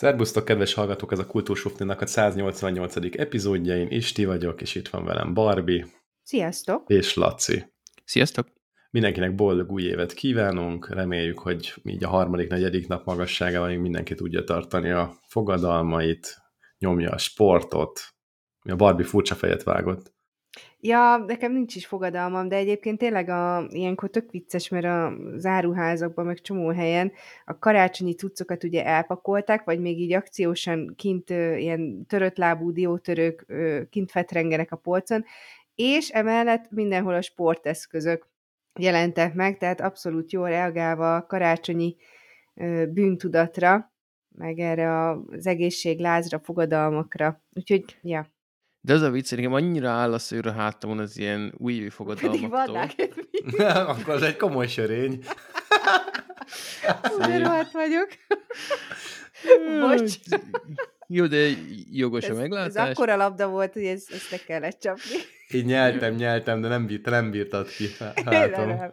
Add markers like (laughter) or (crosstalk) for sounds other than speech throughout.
Szerbusztok, kedves hallgatók, ez a Kultúrsufninak a 188. epizódja, én Isti vagyok, és itt van velem Barbie. Sziasztok! És Laci. Sziasztok! Mindenkinek boldog új évet kívánunk, reméljük, hogy így a harmadik, negyedik nap magasságában mindenki tudja tartani a fogadalmait, nyomja a sportot. A Barbie furcsa fejet vágott. Ja, nekem nincs is fogadalmam, de egyébként tényleg a, ilyenkor tök vicces, mert a záruházakban, meg csomó helyen a karácsonyi cuccokat ugye elpakolták, vagy még így akciósan kint ö, ilyen törött lábú diótörők ö, kint fetrengenek a polcon, és emellett mindenhol a sporteszközök jelentek meg, tehát abszolút jól reagálva a karácsonyi ö, bűntudatra, meg erre az egészséglázra, fogadalmakra. Úgyhogy, ja. De az a vicc, nekem annyira áll a szőr a hátamon az ilyen Pedig fogadalmaktól. van (laughs) Akkor az egy komoly sörény. Úgy rohadt vagyok. Bocs. Jó, de jogos a Ez, ez meglátás. akkora labda volt, hogy ez, ezt ne kellett csapni. Így nyeltem, nyeltem, de nem, bírt, nem bírtad ki. Nem, Hátom.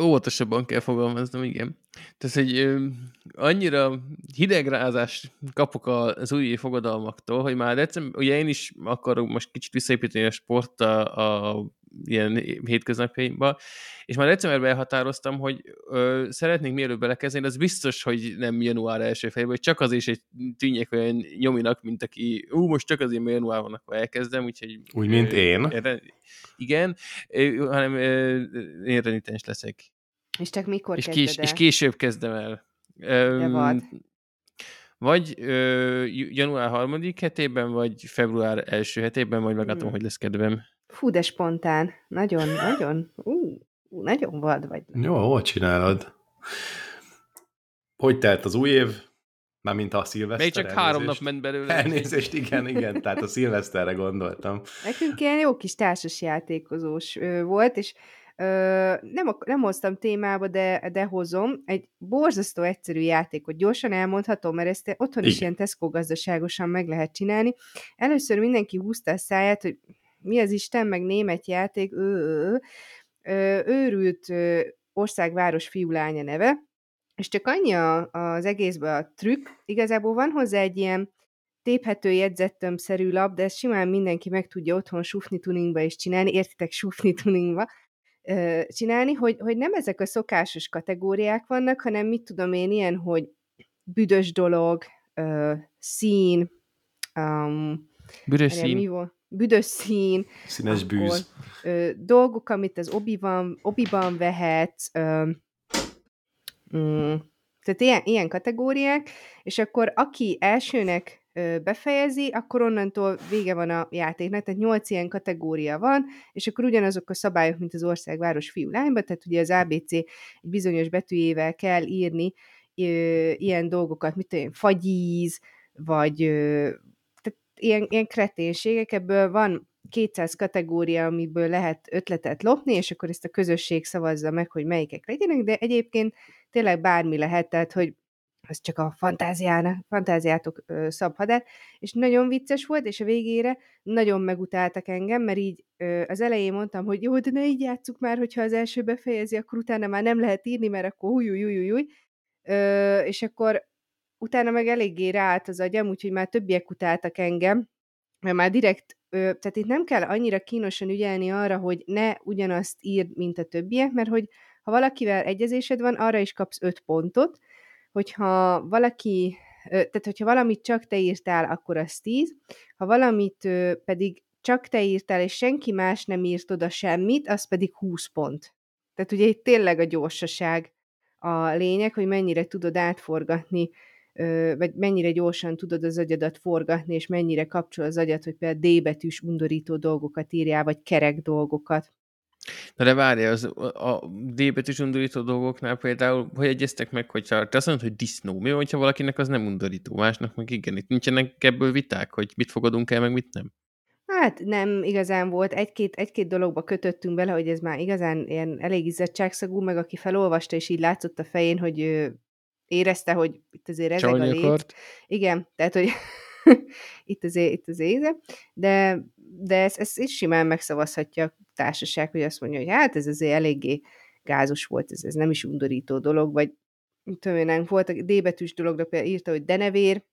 Óvatosabban kell fogalmaznom, igen. Tehát, hogy ö, annyira hidegrázást kapok a- az új fogadalmaktól, hogy már december, ugye én is akarok most kicsit visszaépíteni a sport a, a ilyen hétköznapjaimba, és már decemberben elhatároztam, hogy ö, szeretnénk mielőbb belekezdeni, de az biztos, hogy nem január első fejében, hogy csak az is egy tűnjek olyan nyominak, mint aki, ú, most csak azért, mert január van, akkor elkezdem, úgyhogy... Úgy, mint ö, én. erre- Igen, ö, hanem ö, én renitens leszek. És csak mikor És, kezded kés, el? és később kezdem el. Öm, vad. Vagy ö, január harmadik hetében, vagy február első hetében, majd megállom, Hmm. hogy lesz kedvem. Fú, de spontán. Nagyon, nagyon. Ú, ú, nagyon vad vagy. Jó, hogy csinálod? Hogy telt az új év? Mármint a szilveszter. Még csak három nap elnézést. ment belőle. Elnézést, igen, igen, tehát a szilveszterre gondoltam. Nekünk ilyen jó kis társas játékozós ö, volt, és ö, nem, ak- nem hoztam témába, de, de hozom. Egy borzasztó egyszerű játékot gyorsan elmondhatom, mert ezt otthon is ilyen Tesco gazdaságosan meg lehet csinálni. Először mindenki húzta a száját, hogy mi az Isten, meg német játék, ő, ő, ő. Őrült országváros fiú-lánya neve, és csak annyi a, az egészben a trükk, igazából van hozzá egy ilyen téphető jegyzettömszerű lap, de ezt simán mindenki meg tudja otthon sufni tuningba is csinálni, értitek sufni tuningba csinálni, hogy, hogy nem ezek a szokásos kategóriák vannak, hanem mit tudom én, ilyen, hogy büdös dolog, szín, um, Büdös várjál, mi szín. volt? Büdös szín, Színes akkor, bűz. Ö, dolgok, amit az obiban, obiban vehetsz, ö, mm, tehát ilyen, ilyen kategóriák, és akkor aki elsőnek ö, befejezi, akkor onnantól vége van a játéknak, tehát nyolc ilyen kategória van, és akkor ugyanazok a szabályok, mint az ország, város, fiú, lányba, tehát ugye az ABC egy bizonyos betűjével kell írni ö, ilyen dolgokat, mint olyan fagyíz, vagy ö, ilyen, ilyen kreténségek, ebből van 200 kategória, amiből lehet ötletet lopni, és akkor ezt a közösség szavazza meg, hogy melyikek legyenek, de egyébként tényleg bármi lehet, tehát hogy ez csak a fantáziának, fantáziátok ö, szab hadát, és nagyon vicces volt, és a végére nagyon megutáltak engem, mert így ö, az elején mondtam, hogy jó, de ne így játsszuk már, hogyha az első befejezi, akkor utána már nem lehet írni, mert akkor új, új, új, új, új. Ö, és akkor utána meg eléggé ráállt az agyam, úgyhogy már többiek utáltak engem, mert már direkt, tehát itt nem kell annyira kínosan ügyelni arra, hogy ne ugyanazt írd, mint a többiek, mert hogy ha valakivel egyezésed van, arra is kapsz öt pontot, hogyha valaki, tehát hogyha valamit csak te írtál, akkor az 10, ha valamit pedig csak te írtál, és senki más nem írt oda semmit, az pedig 20 pont. Tehát ugye itt tényleg a gyorsaság a lényeg, hogy mennyire tudod átforgatni, vagy mennyire gyorsan tudod az agyadat forgatni, és mennyire kapcsol az agyad, hogy például D betűs undorító dolgokat írjál, vagy kerek dolgokat. Na de várj, az, a D betűs undorító dolgoknál például, hogy egyeztek meg, hogyha te azt mondod, hogy disznó, mi van, hogyha valakinek az nem undorító, másnak meg igen, itt nincsenek ebből viták, hogy mit fogadunk el, meg mit nem. Hát nem igazán volt, egy-két, egy-két dologba kötöttünk bele, hogy ez már igazán ilyen elég izzadságszagú, meg aki felolvasta, és így látszott a fején, hogy érezte, hogy itt azért ezek a akart. Igen, tehát, hogy (laughs) itt azért, itt azért íze, de, de ezt, ezt is simán megszavazhatja a társaság, hogy azt mondja, hogy hát ez azért eléggé gázos volt, ez, ez nem is undorító dolog, vagy tudom én, volt a D betűs dologra például írta, hogy denevér,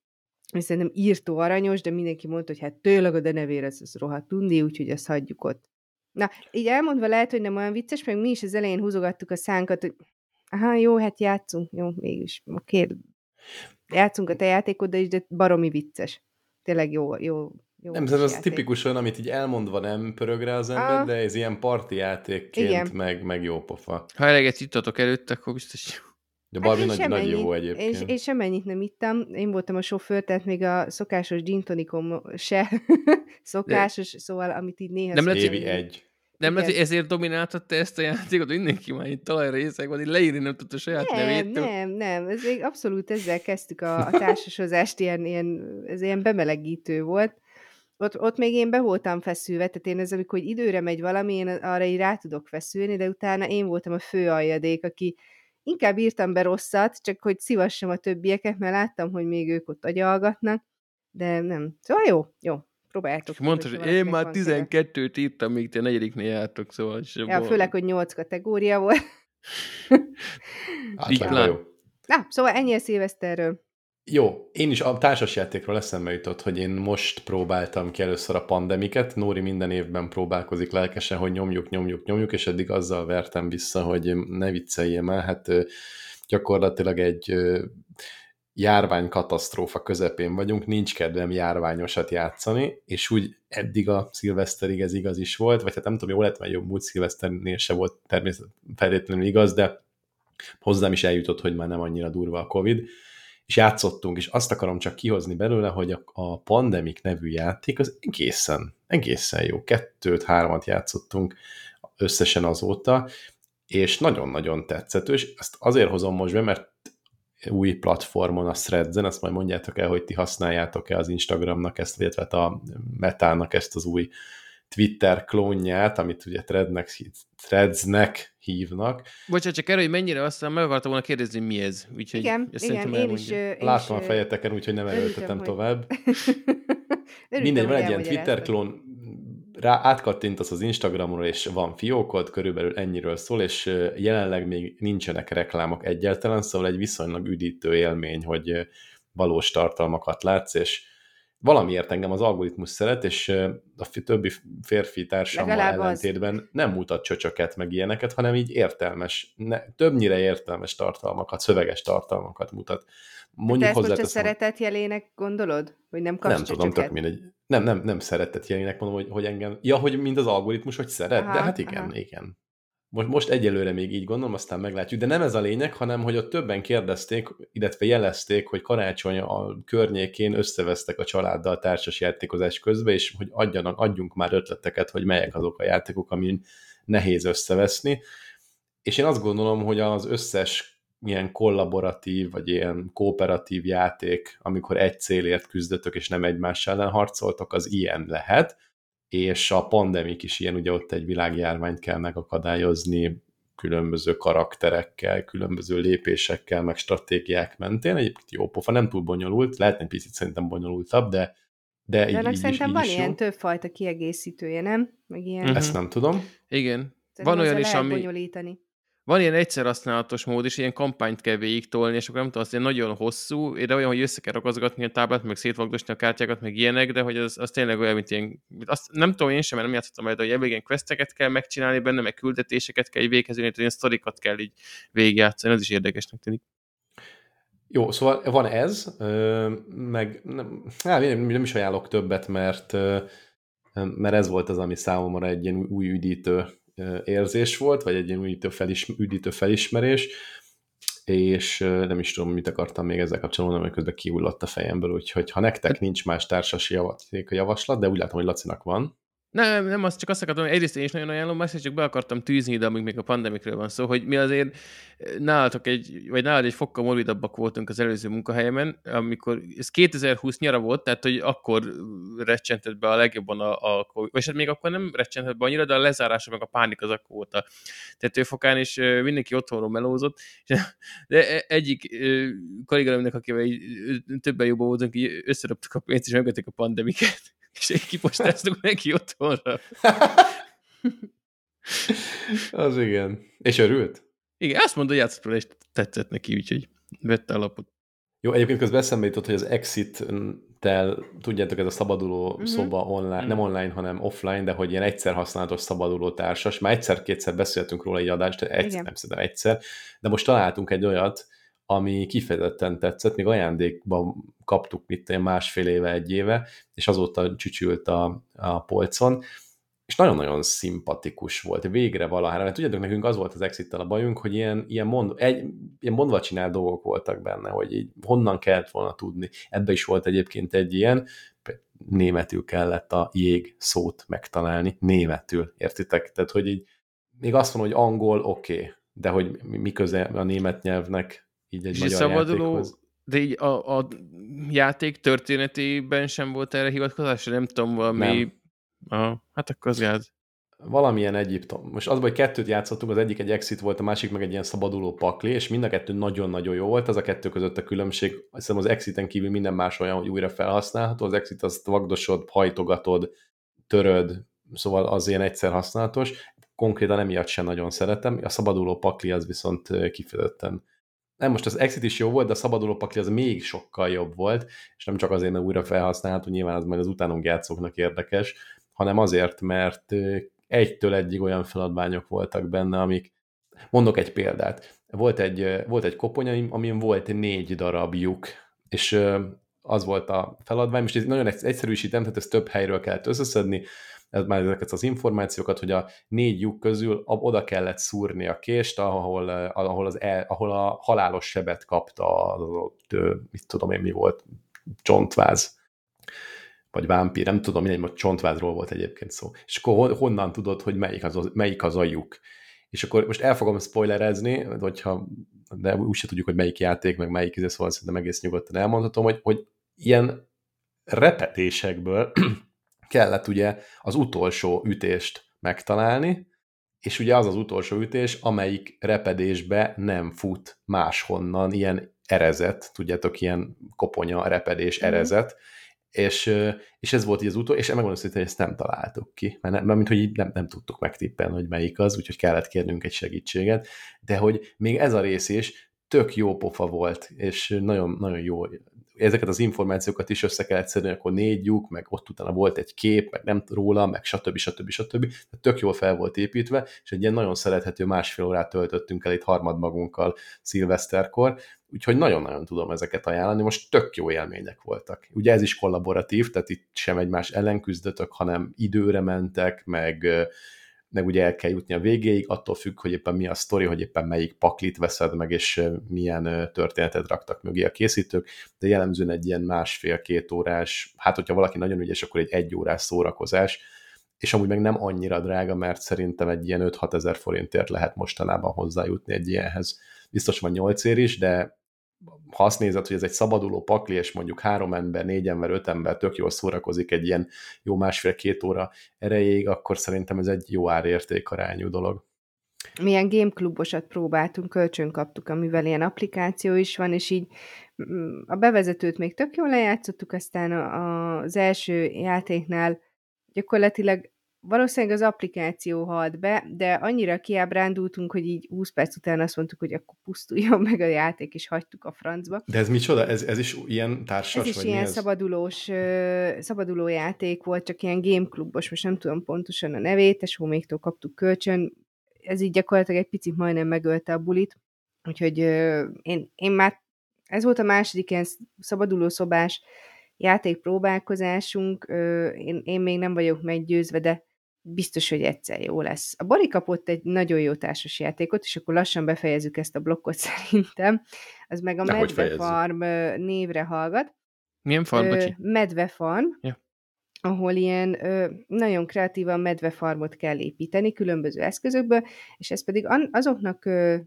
és szerintem írtó aranyos, de mindenki mondta, hogy hát tényleg a denevér, ez, ez rohadt undi, úgyhogy ezt hagyjuk ott. Na, így elmondva lehet, hogy nem olyan vicces, meg mi is az elején húzogattuk a szánkat, hogy aha, jó, hát játszunk, jó, mégis, oké, játszunk a te játékoddal is, de baromi vicces. Tényleg jó, jó, jó nem, ez az tipikus olyan, amit így elmondva nem pörög rá az ember, de ez ilyen parti játékként meg, meg jó pofa. Ha eleget ittatok előtte, akkor biztos jó. De Barbie hát nagy, nagy jó egyébként. Én, én semmennyit nem ittam. Én voltam a sofőr, tehát még a szokásos gin tonikom se (laughs) szokásos, De... szóval amit így néha... Nem lehet, évi egy. Nem hogy ezért domináltad te ezt a játékot, mindenki már itt talajrészek van, így leírni nem tudta saját nem, nevét. Nem, nem, ez még abszolút ezzel kezdtük a, a társasozást, ilyen, ilyen, ez ilyen bemelegítő volt. Ott, ott még én be voltam feszülve, tehát én ez, amikor időre megy valami, én arra így rá tudok feszülni, de utána én voltam a fő aljadék, aki inkább írtam be rosszat, csak hogy szivassam a többieket, mert láttam, hogy még ők ott agyalgatnak, de nem. Szóval jó, jó, próbáltok. Mondtad, hogy én már 12-t írtam, még te negyediknél jártok, szóval Ja, főleg, hogy 8 kategória volt. Jó. Na, szóval ennyi a szilveszterről. Jó, én is a társasjátékról eszembe jutott, hogy én most próbáltam ki először a pandemiket. Nóri minden évben próbálkozik lelkesen, hogy nyomjuk, nyomjuk, nyomjuk, és eddig azzal vertem vissza, hogy ne vicceljem el. Hát gyakorlatilag egy járvány katasztrófa közepén vagyunk, nincs kedvem járványosat játszani, és úgy eddig a szilveszterig ez igaz is volt, vagy hát nem tudom, jó lett, mert jobb múlt szilveszternél se volt természetesen igaz, de hozzám is eljutott, hogy már nem annyira durva a Covid, és játszottunk, és azt akarom csak kihozni belőle, hogy a, a Pandemic nevű játék az egészen, egészen jó. Kettőt, hármat játszottunk összesen azóta, és nagyon-nagyon tetszett, és ezt azért hozom most be, mert új platformon, a Threads-en, azt majd mondjátok el, hogy ti használjátok-e az Instagramnak ezt, illetve hát a Metának ezt az új Twitter klónját, amit ugye Threadnek, Threadsnek hívnak. Bocsánat, csak erről, hogy mennyire aztán meg akartam volna kérdezni, mi ez. Úgyhogy igen, igen, én is, én Látom is, a fejeteken, úgyhogy nem erőltetem tovább. (laughs) Mindegy, van egy ilyen Twitter klón, rá átkattintasz az Instagramról, és van fiókod, körülbelül ennyiről szól, és jelenleg még nincsenek reklámok egyáltalán, szóval egy viszonylag üdítő élmény, hogy valós tartalmakat látsz, és valamiért engem az algoritmus szeret, és a többi férfi társammal ellentétben az. nem mutat csöcsöket, meg ilyeneket, hanem így értelmes, ne, többnyire értelmes tartalmakat, szöveges tartalmakat mutat. Mondjuk De ezt most a szeretet jelének gondolod? Hogy nem kapsz Nem tudom, tök mindegy. Nem, nem, nem szeretet jelének mondom, hogy, hogy engem, ja, hogy mind az algoritmus, hogy szeret, aha, de hát igen, aha. igen. Most, most egyelőre még így gondolom, aztán meglátjuk. De nem ez a lényeg, hanem hogy ott többen kérdezték, illetve jelezték, hogy karácsony a környékén összevesztek a családdal társas játékozás közben, és hogy adjanak, adjunk már ötleteket, hogy melyek azok a játékok, amin nehéz összeveszni. És én azt gondolom, hogy az összes ilyen kollaboratív, vagy ilyen kooperatív játék, amikor egy célért küzdötök, és nem egymás ellen harcoltok, az ilyen lehet és a pandemik is ilyen, ugye ott egy világjárványt kell megakadályozni különböző karakterekkel, különböző lépésekkel, meg stratégiák mentén. Egyébként jó pofa, nem túl bonyolult, lehetne egy picit szerintem bonyolultabb, de de, de így, így szerintem is, van így ilyen többfajta kiegészítője, nem? Meg ilyen... Ezt nem tudom. Igen. Van olyan is, ami... Bonyolítani. Van ilyen egyszer használatos mód is, ilyen kampányt kell végig tolni, és akkor nem tudom, az ilyen nagyon hosszú, de olyan, hogy össze kell rakozgatni a táblát, meg szétvagdosni a kártyákat, meg ilyenek, de hogy az, az tényleg olyan, mint ilyen, azt nem tudom én sem, mert nem játszottam majd, de hogy ilyen questeket kell megcsinálni benne, meg küldetéseket kell így végezni, ilyen sztorikat kell így végigjátszani, ez is érdekesnek tűnik. Jó, szóval van ez, meg nem, nem, nem is ajánlok többet, mert, mert ez volt az, ami számomra egy ilyen új üdítő érzés volt, vagy egy ilyen üdítő, felis, üdítő felismerés, és nem is tudom, mit akartam még ezzel kapcsolatban, mert közben kiullott a fejemből, úgyhogy ha nektek nincs más társasi javaslat, de úgy látom, hogy Lacinak van. Nem, nem, azt csak azt akartam, hogy egyrészt én is nagyon ajánlom, másrészt csak be akartam tűzni ide, amíg még a pandemikről van szó, hogy mi azért nálatok egy, vagy nálad egy fokkal morbidabbak voltunk az előző munkahelyemen, amikor ez 2020 nyara volt, tehát hogy akkor recsentett be a legjobban a, a vagy hát még akkor nem recsentett be annyira, de a lezárása meg a pánik az akkor volt a tetőfokán, és mindenki otthonról melózott, (laughs) de e, egyik kolléganőmnek, akivel így, többen jobban voltunk, így összeröptük a pénzt, és megvették a pandemiket és egy kipostáztuk neki otthonra. Az igen. És örült? Igen, azt mondta, hogy játszott és tetszett neki, úgyhogy vette alapot. Jó, egyébként közben eszembe jutott, hogy az Exit-tel, tudjátok, ez a szabaduló uh-huh. szoba online, uh-huh. nem online, hanem offline, de hogy ilyen egyszer használatos szabaduló társas. Már egyszer-kétszer beszéltünk róla egy adást, egyszer, nem szerintem egyszer, de most találtunk egy olyat, ami kifejezetten tetszett, még ajándékban kaptuk mit másfél éve, egy éve, és azóta csücsült a, a polcon, és nagyon-nagyon szimpatikus volt, végre valahára, mert tudjátok, nekünk az volt az exit a bajunk, hogy ilyen, ilyen, mond, egy, ilyen mondva csinált dolgok voltak benne, hogy így honnan kellett volna tudni. Ebbe is volt egyébként egy ilyen, németül kellett a jég szót megtalálni, németül, értitek? Tehát, hogy így még azt mondom, hogy angol, oké, okay, de hogy mi köze a német nyelvnek így egy és szabaduló, játékhoz. De így a, a játék történetében sem volt erre hivatkozás? Nem tudom, valami nem. Aha, hát akkor az gáz. Valamilyen Egyiptom. Most az, hogy kettőt játszottunk, az egyik egy exit volt, a másik meg egy ilyen szabaduló pakli, és mind a kettő nagyon-nagyon jó volt. Az a kettő között a különbség, hiszem az exiten kívül minden más olyan, hogy újra felhasználható. Az exit azt vagdosod, hajtogatod, töröd, szóval az ilyen egyszer használatos. Konkrétan emiatt sem nagyon szeretem. A szabaduló pakli az viszont kifejezetten nem most az Exit is jó volt, de a szabaduló pakli az még sokkal jobb volt, és nem csak azért, mert újra felhasználható, nyilván az majd az utánunk játszóknak érdekes, hanem azért, mert egytől egyig olyan feladványok voltak benne, amik, mondok egy példát, volt egy, volt egy koponya, amin volt négy darab lyuk, és az volt a feladvány, ez nagyon egyszerűsítem, tehát ezt több helyről kellett összeszedni, ez már ezeket az információkat, hogy a négy lyuk közül oda kellett szúrni a kést, ahol, ahol, az el, ahol a halálos sebet kapta az ott, mit tudom én mi volt, csontváz vagy vámpír, nem tudom, mindegy, csontvázról volt egyébként szó. És akkor honnan tudod, hogy melyik az, melyik az a lyuk? És akkor most el fogom spoilerezni, hogyha, de úgyse tudjuk, hogy melyik játék, meg melyik izé, szóval szerintem egész nyugodtan elmondhatom, hogy, hogy ilyen repetésekből kellett ugye az utolsó ütést megtalálni, és ugye az az utolsó ütés, amelyik repedésbe nem fut máshonnan, ilyen erezet, tudjátok, ilyen koponya, repedés, mhm. erezet, mm és, és ez volt így az utolsó, és megmondom hogy ezt nem találtuk ki, mert, nem, mert mint hogy így nem, nem tudtuk megtippelni, hogy melyik az, úgyhogy kellett kérnünk egy segítséget, de hogy még ez a rész is tök jó pofa volt, és nagyon, nagyon jó ezeket az információkat is össze kellett szedni, akkor négy lyuk, meg ott utána volt egy kép, meg nem róla, meg stb. stb. stb. Tehát tök jól fel volt építve, és egy ilyen nagyon szerethető másfél órát töltöttünk el itt harmad magunkkal szilveszterkor, úgyhogy nagyon-nagyon tudom ezeket ajánlani, most tök jó élmények voltak. Ugye ez is kollaboratív, tehát itt sem egymás ellen küzdötök, hanem időre mentek, meg meg ugye el kell jutni a végéig, attól függ, hogy éppen mi a sztori, hogy éppen melyik paklit veszed meg, és milyen történetet raktak mögé a készítők, de jellemzően egy ilyen másfél-két órás, hát hogyha valaki nagyon ügyes, akkor egy egy órás szórakozás, és amúgy meg nem annyira drága, mert szerintem egy ilyen 5-6 ezer forintért lehet mostanában hozzájutni egy ilyenhez. Biztos van 8 ér is, de ha azt nézed, hogy ez egy szabaduló pakli, és mondjuk három ember, négy ember, öt ember tök jól szórakozik egy ilyen jó másfél-két óra erejéig, akkor szerintem ez egy jó árérték arányú dolog. Milyen gameklubosat próbáltunk, kölcsön kaptuk, amivel ilyen applikáció is van, és így mm, a bevezetőt még tök jól lejátszottuk, aztán az első játéknál gyakorlatilag valószínűleg az applikáció halt be, de annyira kiábrándultunk, hogy így 20 perc után azt mondtuk, hogy akkor pusztuljon (laughs) meg a játék, és hagytuk a francba. De ez micsoda? Ez, ez is ilyen társas? Ez is vagy ilyen ez? szabadulós, szabaduló játék volt, csak ilyen gameklubos, most nem tudom pontosan a nevét, és hóméktól kaptuk kölcsön. Ez így gyakorlatilag egy picit majdnem megölte a bulit. Úgyhogy én, én már, ez volt a második ilyen szabaduló szobás játékpróbálkozásunk, én, én még nem vagyok meggyőzve, de biztos, hogy egyszer jó lesz. A Bari kapott egy nagyon jó társas játékot, és akkor lassan befejezzük ezt a blokkot (laughs) szerintem. Az meg a De Medve Farm névre hallgat. Milyen farm, bocsi? Medve Farm. Ja ahol ilyen ö, nagyon kreatívan medvefarmot kell építeni különböző eszközökből, és ez pedig an, azoknak ö,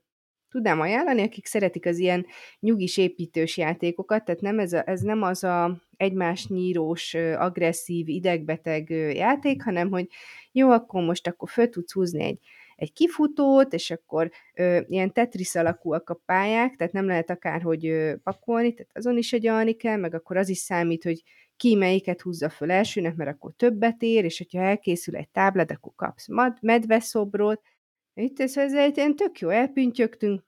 tudnám ajánlani, akik szeretik az ilyen nyugis építős játékokat, tehát nem ez, a, ez nem az a egymás nyírós, agresszív, idegbeteg játék, hanem hogy jó, akkor most akkor föl tudsz húzni egy, egy kifutót, és akkor ö, ilyen tetris alakúak a pályák, tehát nem lehet akárhogy ö, pakolni, tehát azon is agyalni kell, meg akkor az is számít, hogy ki melyiket húzza föl elsőnek, mert akkor többet ér, és hogyha elkészül egy táblad, akkor kapsz mad, medveszobrot. Itt ez, ez egy ilyen tök jó, elpüntyögtünk,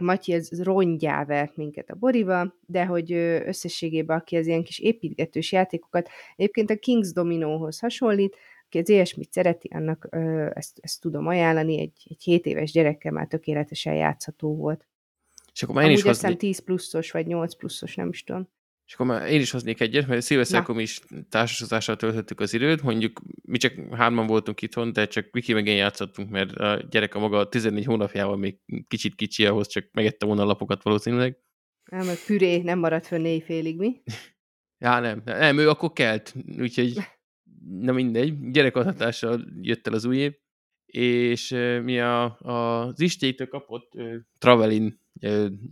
Matyi ez rongyá vert minket a Boriva, de hogy összességében aki az ilyen kis építgetős játékokat, egyébként a Kings Dominohoz hasonlít, aki az ilyesmit szereti, annak ö, ezt, ezt tudom ajánlani, egy, egy 7 éves gyerekkel már tökéletesen játszható volt. És akkor már én Amúgy is hoznék, 10 pluszos, vagy 8 pluszos, nem is tudom. És akkor már én is hoznék egyet, mert mi is társasázással töltöttük az időt, mondjuk mi csak hárman voltunk itthon, de csak Viki meg én játszottunk, mert a gyerek a maga 14 hónapjával még kicsit kicsi ahhoz, csak megette volna a lapokat valószínűleg. Nem, a püré nem maradt fönn éjfélig, mi? (laughs) Já, nem, nem, ő akkor kelt, úgyhogy (laughs) na mindegy, gyerekaltatással jött el az új év, és mi a, a, az Istétől kapott Travelin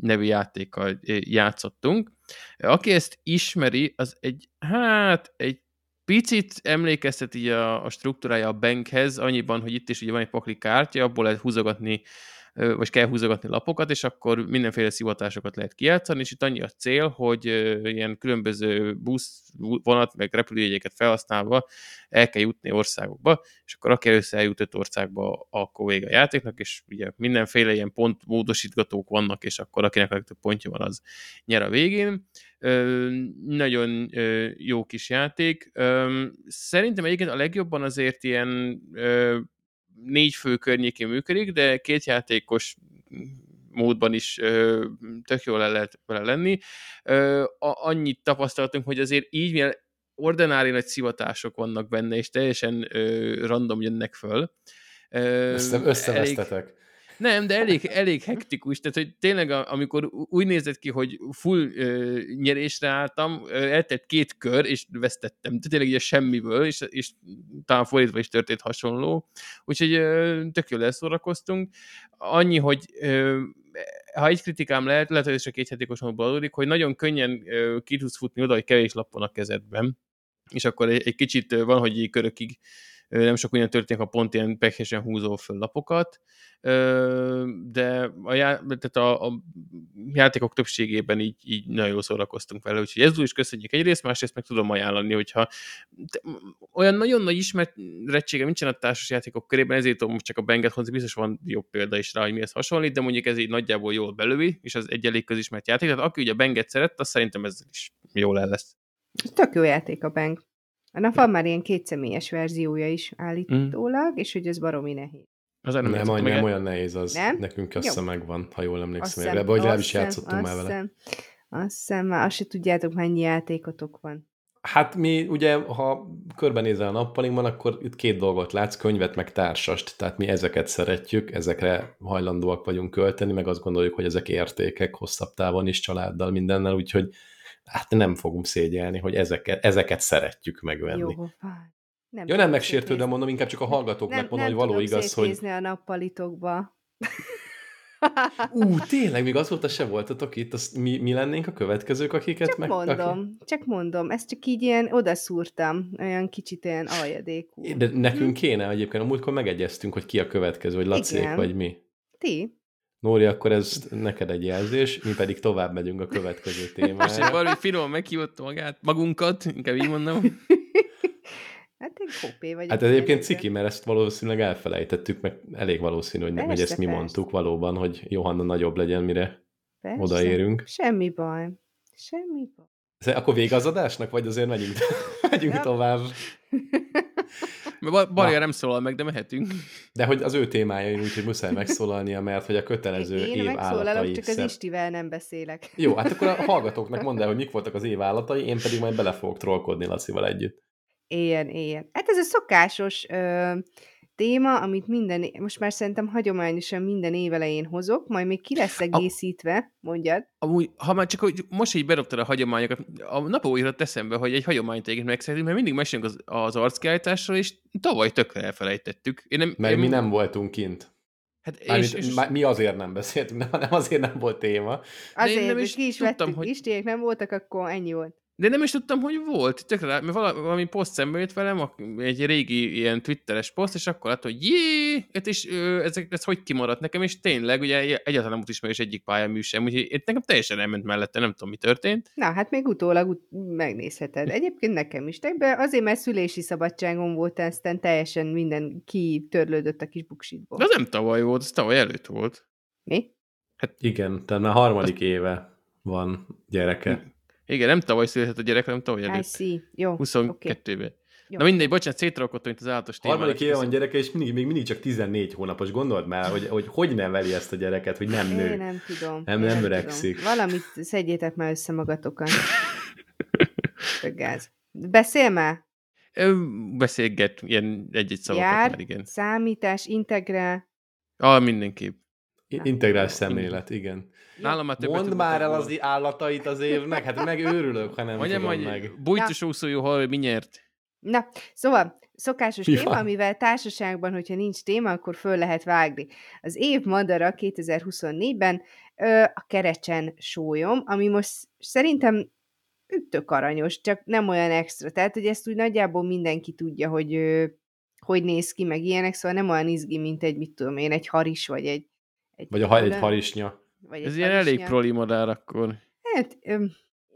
nevű játékkal játszottunk. Aki ezt ismeri, az egy, hát egy picit emlékeztet így a, a struktúrája a bankhez, annyiban, hogy itt is ugye van egy pakli kártya, abból lehet húzogatni vagy kell húzogatni lapokat, és akkor mindenféle szivatásokat lehet kijátszani, és itt annyi a cél, hogy ilyen különböző busz, vonat, meg repülőjegyeket felhasználva el kell jutni országokba, és akkor aki először eljutott országba, akkor vége a játéknak, és ugye mindenféle ilyen pontmódosítgatók vannak, és akkor akinek a legtöbb pontja van, az nyer a végén. Ö, nagyon ö, jó kis játék. Ö, szerintem egyébként a legjobban azért ilyen ö, négy fő környékén működik, de két játékos módban is ö, tök jól el lehet vele lenni. Ö, a, annyit tapasztaltunk, hogy azért így, mivel ordinári nagy szivatások vannak benne, és teljesen ö, random jönnek föl. Ö, Össze, összevesztetek. Nem, de elég, elég hektikus, tehát hogy tényleg amikor úgy nézett ki, hogy full ö, nyerésre álltam, ö, eltett két kör, és vesztettem. Tehát tényleg ugye semmiből, és, és talán fordítva is történt hasonló. Úgyhogy ö, tök jól elszórakoztunk. Annyi, hogy ö, ha egy kritikám lehet, lehet, hogy ez csak egy adódik, hogy nagyon könnyen ö, ki tudsz futni oda, hogy kevés lap van a kezedben, és akkor egy, egy kicsit van, hogy körökig nem sok olyan történik, ha pont ilyen pehesen húzol föl lapokat, de a, já, tehát a, a játékok többségében így, így nagyon jól szórakoztunk vele, úgyhogy ezzel is köszönjük egyrészt, másrészt meg tudom ajánlani, hogyha olyan nagyon nagy ismertsége nincsen a társas játékok körében, ezért tudom most csak a Benget hozni, biztos van jobb példa is rá, hogy mihez hasonlít, de mondjuk ez így nagyjából jól belövi, és az egy elég közismert játék, tehát aki ugye Benget szeret, az szerintem ez is jól el lesz. Tök jó játék a bank. Annak van már ilyen kétszemélyes verziója is állítólag, és hogy ez baromi nehéz. Az Nem, nem, nem, nem olyan nehéz az. Nem? Nekünk Jó. össze megvan, ha jól Azt emlékszem. hiszem- Erre, vagy legalábbis azt hiszem- játszottunk már azt vele. hiszem- Azt hiszem, már azt se tudjátok, mennyi játékotok van. Hát mi ugye, ha körbenézel a nappalinkban, akkor itt két dolgot látsz, könyvet meg társast. Tehát mi ezeket szeretjük, ezekre hajlandóak vagyunk költeni, meg azt gondoljuk, hogy ezek értékek hosszabb távon is családdal, mindennel, úgyhogy hát nem fogunk szégyelni, hogy ezeket, ezeket szeretjük megvenni. Jó. Nem Ja, tudom nem megsértődve szétnézni. mondom, inkább csak a hallgatóknak nem, mondom, nem hogy való igaz, hogy szétnézni a nappalitokba. ú, tényleg, még azóta se voltatok itt, azt mi, mi lennénk a következők, akiket Csak meg... mondom, csak mondom, ezt csak így ilyen odaszúrtam, olyan kicsit ilyen aljadékú. Aki, de nekünk kéne egyébként, a múltkor megegyeztünk, hogy ki a következő, hogy Lacék Igen. vagy mi. Ti? Nóri, akkor ez neked egy jelzés, mi pedig tovább megyünk a következő Most egy témára. valami finoman meghívott magát, magunkat, inkább így mondom. (laughs) Hát én kopé vagyok. Hát ez egyébként ciki, mert ezt valószínűleg elfelejtettük, meg elég valószínű, hogy, nem, hogy Persze, ezt mi persze. mondtuk valóban, hogy Johanna nagyobb legyen, mire Persze. odaérünk. Semmi baj. Semmi baj. Ez- Akkor vége az adásnak, vagy azért megyünk, (laughs) megyünk Ja. tovább? (laughs) Bar- Barja nem szólal meg, de mehetünk. (laughs) De hogy az ő témája, úgyhogy muszáj megszólalnia, mert hogy a kötelező Én év állatai... csak az szep- Istivel nem beszélek. Jó, hát akkor a (laughs) hallgatóknak mondd el, hogy mik voltak az év állatai, én pedig majd bele fogok trollkodni Lacival együtt. Éljen, éljen. Hát ez a szokásos ö, téma, amit minden, most már szerintem hagyományosan minden évelején hozok, majd még ki lesz egészítve, mondjad. Amúgy, ha már csak hogy most így berobtad a hagyományokat, a napó írott eszembe, hogy egy hagyományt egyébként megszeretünk, mert mindig mesélünk az, az arckiállításról, és tavaly tökre elfelejtettük. Én nem, Mert én, mi nem voltunk kint. Hát és, Mármint, és, mi azért nem beszéltünk, nem, nem azért nem volt téma. Azért, nem hogy is ki is tudtam, vettük, hogy- hogy... Istiek nem voltak, akkor ennyi volt. De nem is tudtam, hogy volt. Tökre, rá- mert vala- valami poszt szembe jött velem, egy régi ilyen twitteres poszt, és akkor láttam, hogy jé, és ö, ezek, ez hogy kimaradt nekem, és tényleg, ugye egyáltalán nem ismerős egyik pályamű sem, úgyhogy itt nekem teljesen elment mellette, nem tudom, mi történt. Na, hát még utólag ut- megnézheted. Egyébként nekem is. De azért, mert szülési szabadságon volt, aztán teljesen minden kitörlődött a kis buksitból. De az nem tavaly volt, az tavaly előtt volt. Mi? Hát igen, tehát már harmadik éve van gyereke. Igen, nem tavaly született a gyerek, hanem tavaly I előtt. see. Jó, 22-ben. Jó. Na mindegy, bocsánat, szétrakodtam, mint az állatos témának. Harmadik éve van gyereke, és mindig, még mindig csak 14 hónapos. Gondold már, hogy hogy, hogy neveli ezt a gyereket, hogy nem nő. Én nem tudom. Nem- nem tudom. öregszik. Valamit szedjétek már össze magatokan. Tök gáz. Beszél már! Ö, Beszélget, ilyen egy-egy szavakat Jár, már, igen. számítás, integrál. Ah, mindenképp. I- Integrális szemlélet, igen. Nálam már többet Mondd már el az állatait az évnek, hát meg őrülök, ha nem Mondjam, tudom meg. bújtos úszójú hal, mi nyert? Na, szóval, szokásos Mi téma, amivel társaságban, hogyha nincs téma, akkor föl lehet vágni. Az év madara 2024-ben ö, a kerecsen sólyom, ami most szerintem tök aranyos, csak nem olyan extra. Tehát, hogy ezt úgy nagyjából mindenki tudja, hogy ö, hogy néz ki, meg ilyenek, szóval nem olyan izgi, mint egy, mit tudom én, egy haris, vagy egy... egy Vagy a ha- egy harisnya. Vagy Ez egy ilyen elég proli madár akkor. Hát,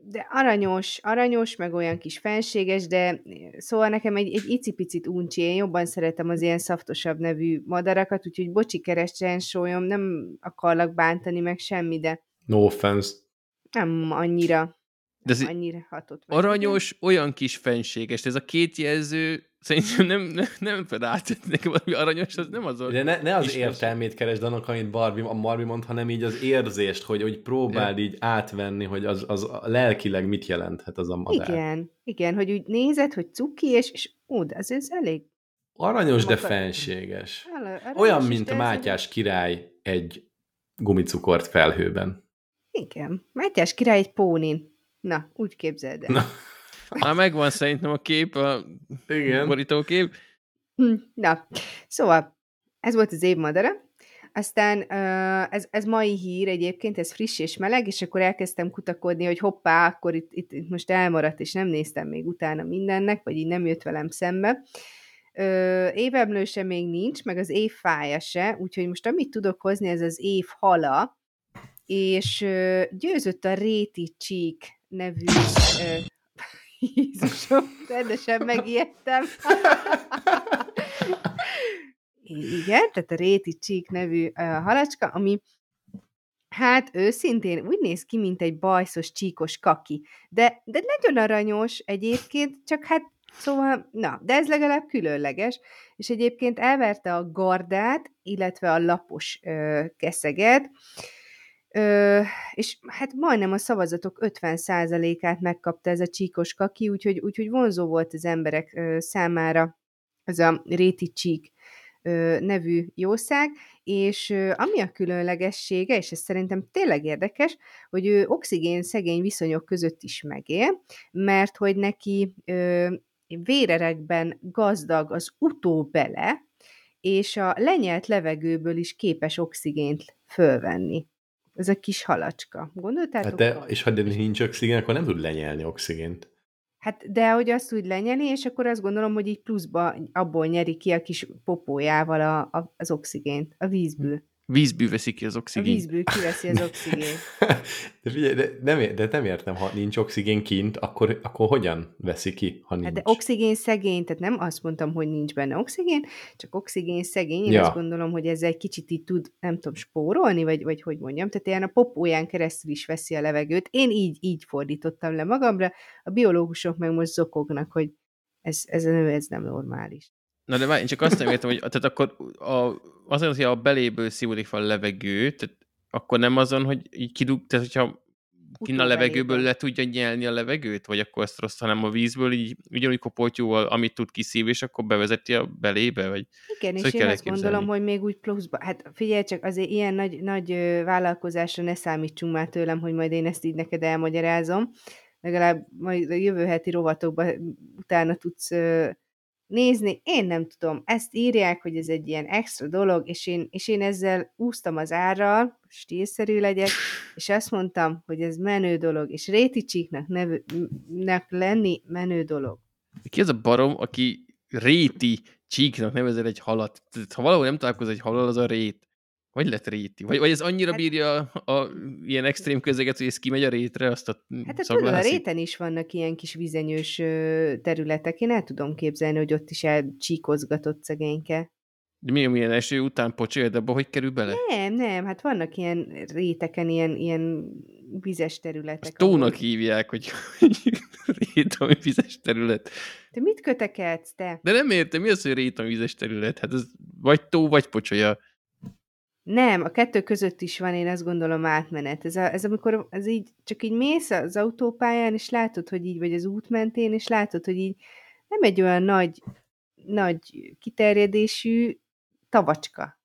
de aranyos, aranyos, meg olyan kis fenséges, de szóval nekem egy, egy icipicit uncsi, én jobban szeretem az ilyen szaftosabb nevű madarakat, úgyhogy bocsi keresen sólyom, nem akarlak bántani meg semmi, de No offense. nem annyira, De ez annyira hatott meg. aranyos, olyan kis fenséges. Ez a két jelző szerintem nem, nem, nem fed át. Nekem valami aranyos, az nem az De ne, ne az Kis értelmét keresd annak, amit Barbie, a Barbie mond, hanem így az érzést, hogy, hogy próbáld így átvenni, hogy az, az lelkileg mit jelenthet az a madár. Igen, igen, hogy úgy nézed, hogy cuki, és, és ó, de ez, ez elég Aranyos, de fenséges. aranyos, Olyan, mint a Mátyás király egy gumicukort felhőben. Igen, Mátyás király egy pónin. Na, úgy képzeld el. Na. Már megvan szerintem a kép, a Igen. borítókép. Hm, Na, szóval ez volt az év madara. Aztán ez, ez mai hír egyébként, ez friss és meleg, és akkor elkezdtem kutakodni, hogy hoppá, akkor itt, itt, itt most elmaradt, és nem néztem még utána mindennek, vagy így nem jött velem szembe. Ö, évemlőse még nincs, meg az év fája se, úgyhogy most amit tudok hozni, ez az év hala, és győzött a Réti Csík nevű Jézusom, rendesen megijedtem. Igen, tehát a Réti Csík nevű uh, halacska, ami hát őszintén úgy néz ki, mint egy bajszos csíkos kaki. De, de nagyon aranyos egyébként, csak hát szóval, na, de ez legalább különleges, és egyébként elverte a gardát, illetve a lapos ö, keszeget, Ö, és hát majdnem a szavazatok 50%-át megkapta ez a csíkos kaki, úgyhogy, úgyhogy vonzó volt az emberek ö, számára ez a réti csík ö, nevű jószág, és ö, ami a különlegessége, és ez szerintem tényleg érdekes, hogy ő oxigén szegény viszonyok között is megél, mert hogy neki ö, vérerekben gazdag az utóbele, és a lenyelt levegőből is képes oxigént fölvenni. Ez a kis halacska. Gondoltátok? Hát de, és ha nincs oxigén, akkor nem tud lenyelni oxigént. Hát de hogy azt úgy lenyeli, és akkor azt gondolom, hogy így pluszba abból nyeri ki a kis popójával a, a, az oxigént, a vízből. Vízből veszik ki az A oxigént. vízből kiveszi az (laughs) oxigént. De, figyelj, de, nem, de nem értem, ha nincs oxigén kint, akkor, akkor hogyan veszi ki, ha nincs? Hát de oxigén szegény, tehát nem azt mondtam, hogy nincs benne oxigén, csak oxigén szegény. Én Ja. azt gondolom, hogy ez egy kicsit így tud, nem tudom, spórolni, vagy, vagy hogy mondjam, tehát ilyen a popóján keresztül is veszi a levegőt. Én így, így fordítottam le magamra, a biológusok meg most zokognak, hogy ez, ez a nő, ez nem normális. Na de várj, én csak azt nem értem, hogy tehát akkor a, azért, hogy a beléből szívódik fel a levegő, tehát akkor nem azon, hogy így kidug, tehát hogyha kinn a levegőből le tudja nyelni a levegőt, vagy akkor ezt rossz, hanem a vízből így ugyanúgy kopoltyúval, amit tud kiszív, és akkor bevezeti a belébe, vagy Igen, Szóval és én azt gondolom, hogy még úgy pluszba, hát figyelj csak, azért ilyen nagy, nagy vállalkozásra ne számítsunk már tőlem, hogy majd én ezt így neked elmagyarázom. Legalább majd a jövő heti rovatokban utána tudsz nézni. Én nem tudom, ezt írják, hogy ez egy ilyen extra dolog, és én, és én ezzel úsztam az árral, stílszerű legyek, és azt mondtam, hogy ez menő dolog, és Réti Csíknak nevű, nek lenni menő dolog. ki az a barom, aki réti csíknak nevezel egy halat? Ha valahol nem találkoz egy halal, az a rét. Vagy lett réti? Vagy, vagy ez annyira Hát- bírja a, a ilyen extrém közeget, hogy ez kimegy a rétre, azt a Hát te tudod, a réten is vannak ilyen kis vizenyős területek. Én el tudom képzelni, hogy ott is elcsíkozgatott szegényke. De mi, milyen eső után pocsél, de abba hogy kerül bele? Nem, nem, hát vannak ilyen réteken, ilyen, ilyen vizes területek. Azt tónak ahol- hívják, hogy rétami vizes terület. Te mit kötekedsz, te? De nem értem, mi az, hogy rétami vizes terület? Hát ez vagy tó, vagy pocsolya. Nem, a kettő között is van, én azt gondolom átmenet. Ez, a, ez amikor ez így, csak így mész az autópályán, és látod, hogy így vagy az út mentén, és látod, hogy így nem egy olyan nagy, nagy kiterjedésű tavacska.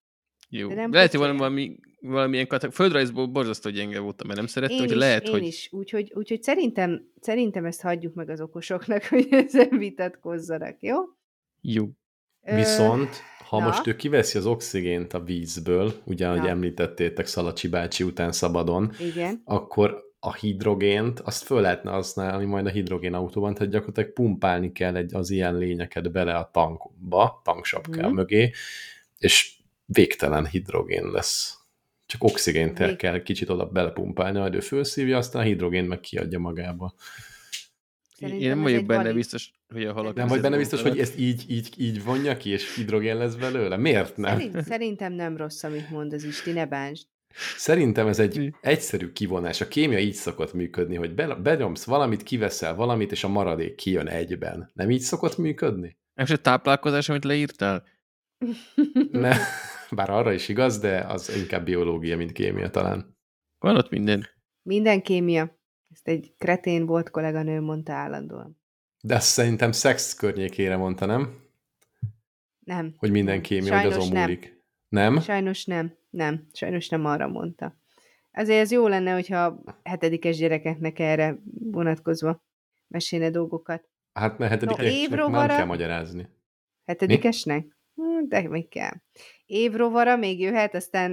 Jó. De nem lehet, hogy van valami, valamilyen kategória. Földrajzból borzasztó gyenge voltam, mert nem szerettem, Én hogy is, lehet, én hogy... is. Úgyhogy, úgyhogy szerintem, szerintem ezt hagyjuk meg az okosoknak, (laughs) hogy ezzel vitatkozzanak, jó? Jó. Ö, Viszont, ha na? most ő kiveszi az oxigént a vízből, ugye, ahogy említettétek Szalacsi bácsi után szabadon, Igen. akkor a hidrogént, azt föl lehetne használni majd a hidrogén autóban, tehát gyakorlatilag pumpálni kell egy, az ilyen lényeket bele a tankba, tanksapká Mhm. mögé, és végtelen hidrogén lesz. Csak oxigént Vég- kell kicsit oda belepumpálni, majd ő felszívja, aztán a hidrogén meg kiadja magába. Szerintem Én nem vagyok benne valid- biztos, hogy a halak... Nem vagy benne biztos, hogy ezt így, így, így vonja ki, és hidrogén lesz belőle? Miért nem? Szerint, szerintem nem rossz, amit mond az Isti, ne bánsd. Szerintem ez egy egyszerű kivonás. A kémia így szokott működni, hogy be- benyomsz valamit, kiveszel valamit, és a maradék kijön egyben. Nem így szokott működni? És a táplálkozás, amit leírtál? (laughs) Ne. Bár arra is igaz, de az inkább biológia, mint kémia talán. Van ott minden. Minden kémia. Ezt egy kretén volt kolléganő mondta állandóan. De azt szerintem szex környékére mondta, nem? Nem. Hogy minden kémia, hogy azon nem. múlik. Nem? Sajnos nem. Nem. Sajnos nem arra mondta. Azért ez jó lenne, hogyha hetedikes gyerekeknek erre vonatkozva mesélne dolgokat. Hát mert hetedikesnek no, évrovara- kell magyarázni. Hetedikesnek? Hm, De még kell. Évrovara még jöhet, aztán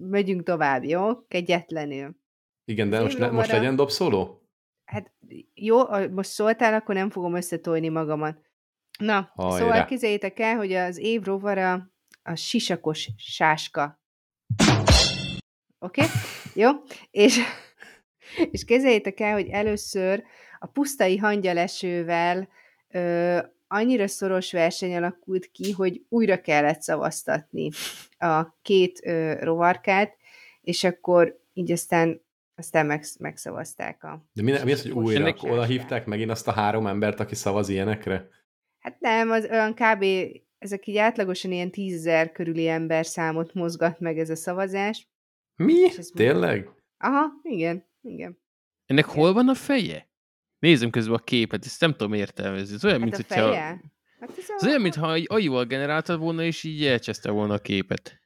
megyünk tovább, jó? Kegyetlenül. Igen, de most, le, most évrovara- legyen dobszóló? Hát jó, most szóltál, akkor nem fogom összetolni magamat. Na, Hajrá. szóval képzeljétek el, hogy az év rovara a sisakos sáska. Oké? Okay? Jó? És, és képzeljétek el, hogy először a pusztai hangyalesővel ö, annyira szoros verseny alakult ki, hogy újra kellett szavaztatni a két ö, rovarkát, és akkor így aztán aztán megsz- megszavazták a... De mi, mi az, hogy újra? Oda hívták megint azt a három embert, aki szavaz ilyenekre? Hát nem, az olyan kb. ezek így átlagosan ilyen tízezer körüli ember számot mozgat meg ez a szavazás. Mi? Tényleg? Aha, igen, igen. Ennek hol van a feje? Nézzem közben a képet, ezt nem tudom értelmezni. Ez olyan, Hát mint a hogyha... feje? Hát ez, a... Ez olyan, mintha egy AI-val generáltad volna, és így elcseszte volna a képet.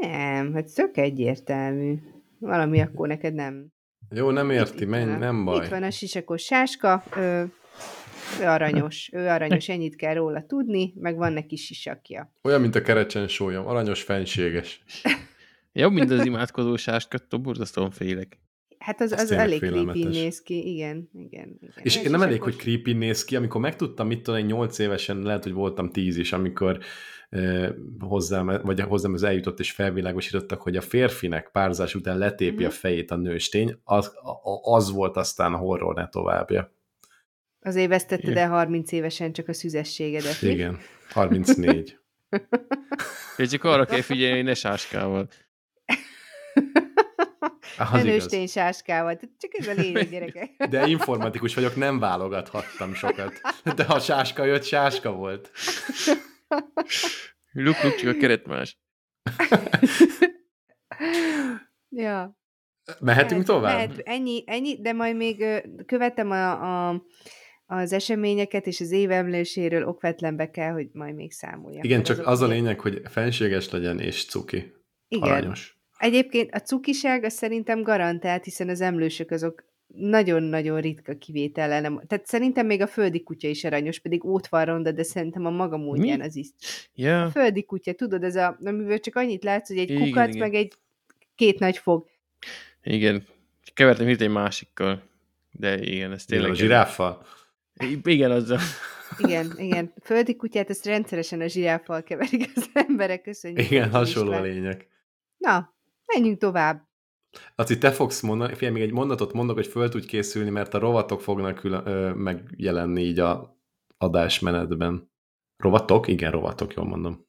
Nem, hát tök egyértelmű. Valami akkor neked nem. Jó, nem érti, itt menj, nem baj. Itt van a sisakos sáska, ő, ő aranyos, ő aranyos, ennyit kell róla tudni, meg van neki sisakja. Olyan, mint a kerecsen sólyom, aranyos fenséges. (laughs) Jobb, mint az imádkozó sáskattól, borzasztóan félek. Hát az, az tényleg elég creepy néz ki, igen, igen. igen. És én nem elég, hogy creepy néz ki, amikor megtudtam, mit tudom, én 8 évesen, lehet, hogy voltam 10 is, amikor hozzám, vagy hozzám az eljutott és felvilágosítottak, hogy a férfinek párzás után letépi Mhm. a fejét a nőstény, az, az volt aztán a horror ne továbbja. Azért vesztetted el 30 évesen csak a szüzességedet. Igen, 34. És csak arra kell figyelni, hogy ne sáskával. Az Ne igaz. nőstény sáskával. Csak ez a lényeg, gyerekek. De informatikus vagyok, nem válogathattam sokat. De ha sáska jött, sáska volt. (laughs) Luk, luk, csak a keret más. (laughs) ja. Mehetünk Mehet- tovább? Mehet, ennyi, ennyi, de majd még követem a, a, az eseményeket, és az évemlőséről okvetlenbe kell, hogy majd még számoljak. Igen, csak az a lényeg, hogy fenséges legyen és cuki. Igen. Aranyos. Egyébként a cukiság az szerintem garantált, hiszen az emlősök azok nagyon-nagyon ritka kivétellel. Nem. Tehát szerintem még a földi kutya is aranyos, pedig ott van ronda, de szerintem a maga módján az is. Ja, A földi kutya, tudod, ez a, amiből csak annyit látsz, hogy egy Igen, kukac, igen. meg egy két nagy fog. igen. Kevertem itt egy másikkal. De igen, ez Tényleg tényleg... a zsiráffal. Igen, azzal. Igen, igen. Földi kutyát, ezt rendszeresen a zsiráffal keverik az emberek, köszönjük. Igen, hasonló a lényeg. Na, menjünk tovább. Laci, te fogsz mondani, figyelj, még egy mondatot mondok, hogy föl tudj készülni, mert a rovatok fognak külön, ö, megjelenni így a adásmenetben. Rovatok? Igen, rovatok, jól mondom.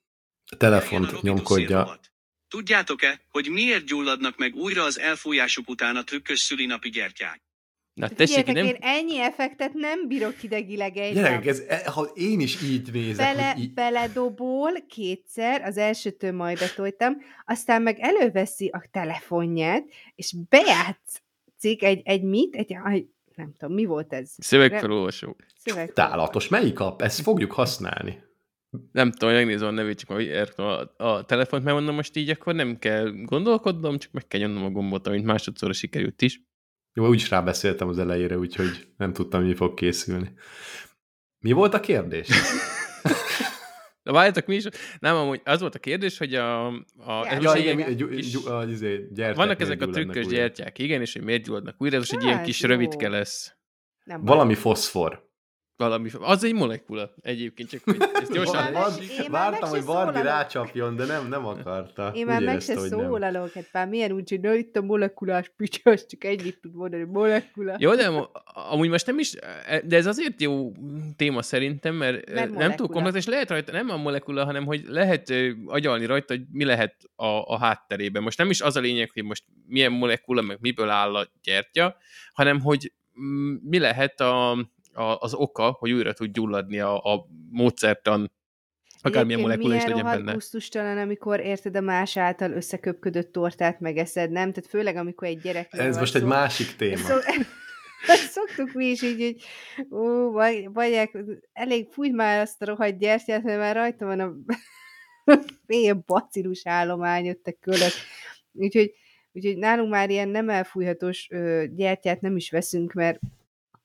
A telefont nyomkodja. Tudjátok-e, hogy miért gyulladnak meg újra az elfújásuk után a trükkös szülinapi gyertyák? Na tessék, Figyeljetek, nem... én ennyi effektet nem bírok idegileg egy Gyerekek, ez, e- ha én is így nézek, Bele, így, beledobol kétszer, az elsőtől majd betoltam, aztán meg előveszi a telefonját, és bejátszik egy, egy mit, egy, egy, nem tudom, mi volt ez? Szövegfelolvasó. Szöveg. tálatos. Melyik app? Ezt fogjuk használni. Nem tudom, megnézem a nevét, csak hogy értem a, a telefont, mert mondom, most így akkor nem kell gondolkodnom, csak meg kell nyomnom a gombot, amit másodszorra sikerült is. Jó, úgyis rábeszéltem az elejére, úgyhogy nem tudtam, mi fog készülni. Mi volt a kérdés? De (laughs) várjátok, mi is? Nem, amúgy az volt a kérdés, hogy a... a Ja, ez ja, igen, egy gyú, kis- gyú, a, izé, gyertyák Vannak ezek a trükkös újra. gyertyák, igen, és hogy miért gyulladnak újra, ez most egy ilyen Hát, kis jó. rövidke lesz. Nem. Valami foszfor. Valami, az egy molekula egyébként, csak hogy ezt gyorsan... Meg Vártam, hogy Barbi szólalok. rácsapjon, de nem, nem akarta. Én már meg se szólalok, hát már milyen úgy, hogy na itt a molekulás picsa, az csak ennyit tud mondani, molekula. Jó, de am- amúgy most nem is, de ez azért jó téma szerintem, mert, Mert nem túl komplex, és lehet rajta, nem a molekula, hanem hogy lehet ö, agyalni rajta, hogy mi lehet a, a hátterében. Most nem is az a lényeg, hogy most milyen molekula, meg miből áll a gyertya, hanem hogy mm, mi lehet a, a, az oka, hogy újra tud gyulladni a, a módszertan, akármilyen molekula is milyen legyen benne. gusztustalan, amikor érted a más által összeköpködött tortát megeszed, nem? Tehát főleg, amikor egy gyerek. Ez most egy másik (laughs) téma. Ezt (laughs) szoktuk mi is így, hogy ó, vagy, vagy elég fújj már azt a rohadt gyertyát, mert már rajta van a (laughs) fél bacillus állomány, ott a kölök. Úgyhogy, úgyhogy nálunk már ilyen nem elfújhatós ö, gyertyát nem is veszünk, mert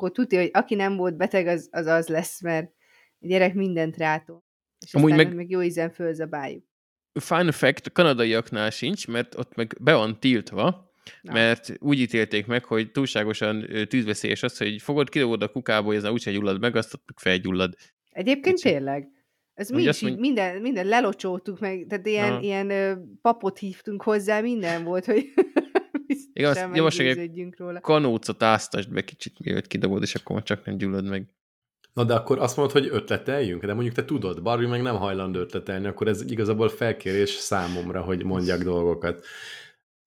akkor tudja, hogy aki nem volt beteg, az az, az lesz, mert a gyerek mindent rátol. És Amúgy aztán meg- meg... jó ízen fölzabáljuk. Fun fact, a kanadaiaknál sincs, mert ott meg be van tiltva, Na. mert úgy ítélték meg, hogy túlságosan tűzveszélyes az, hogy fogod, kidobod a kukába, hogy ez már úgyse gyullad meg, azt meg felgyullad. Egyébként Kicsi. tényleg. Ez mi is minden, minden lelocsoltuk meg, tehát ilyen, Aha. ilyen papot hívtunk hozzá, minden volt, hogy (laughs) Javasolják- meggyőződjünk róla. Kanócot áztasd be kicsit, mielőtt kidobod, és akkor csak nem gyullad meg. Na de akkor azt mondod, hogy ötleteljünk? De mondjuk te tudod, Barbie meg nem hajlandó ötletelni, akkor ez igazából felkérés számomra, hogy mondjak dolgokat.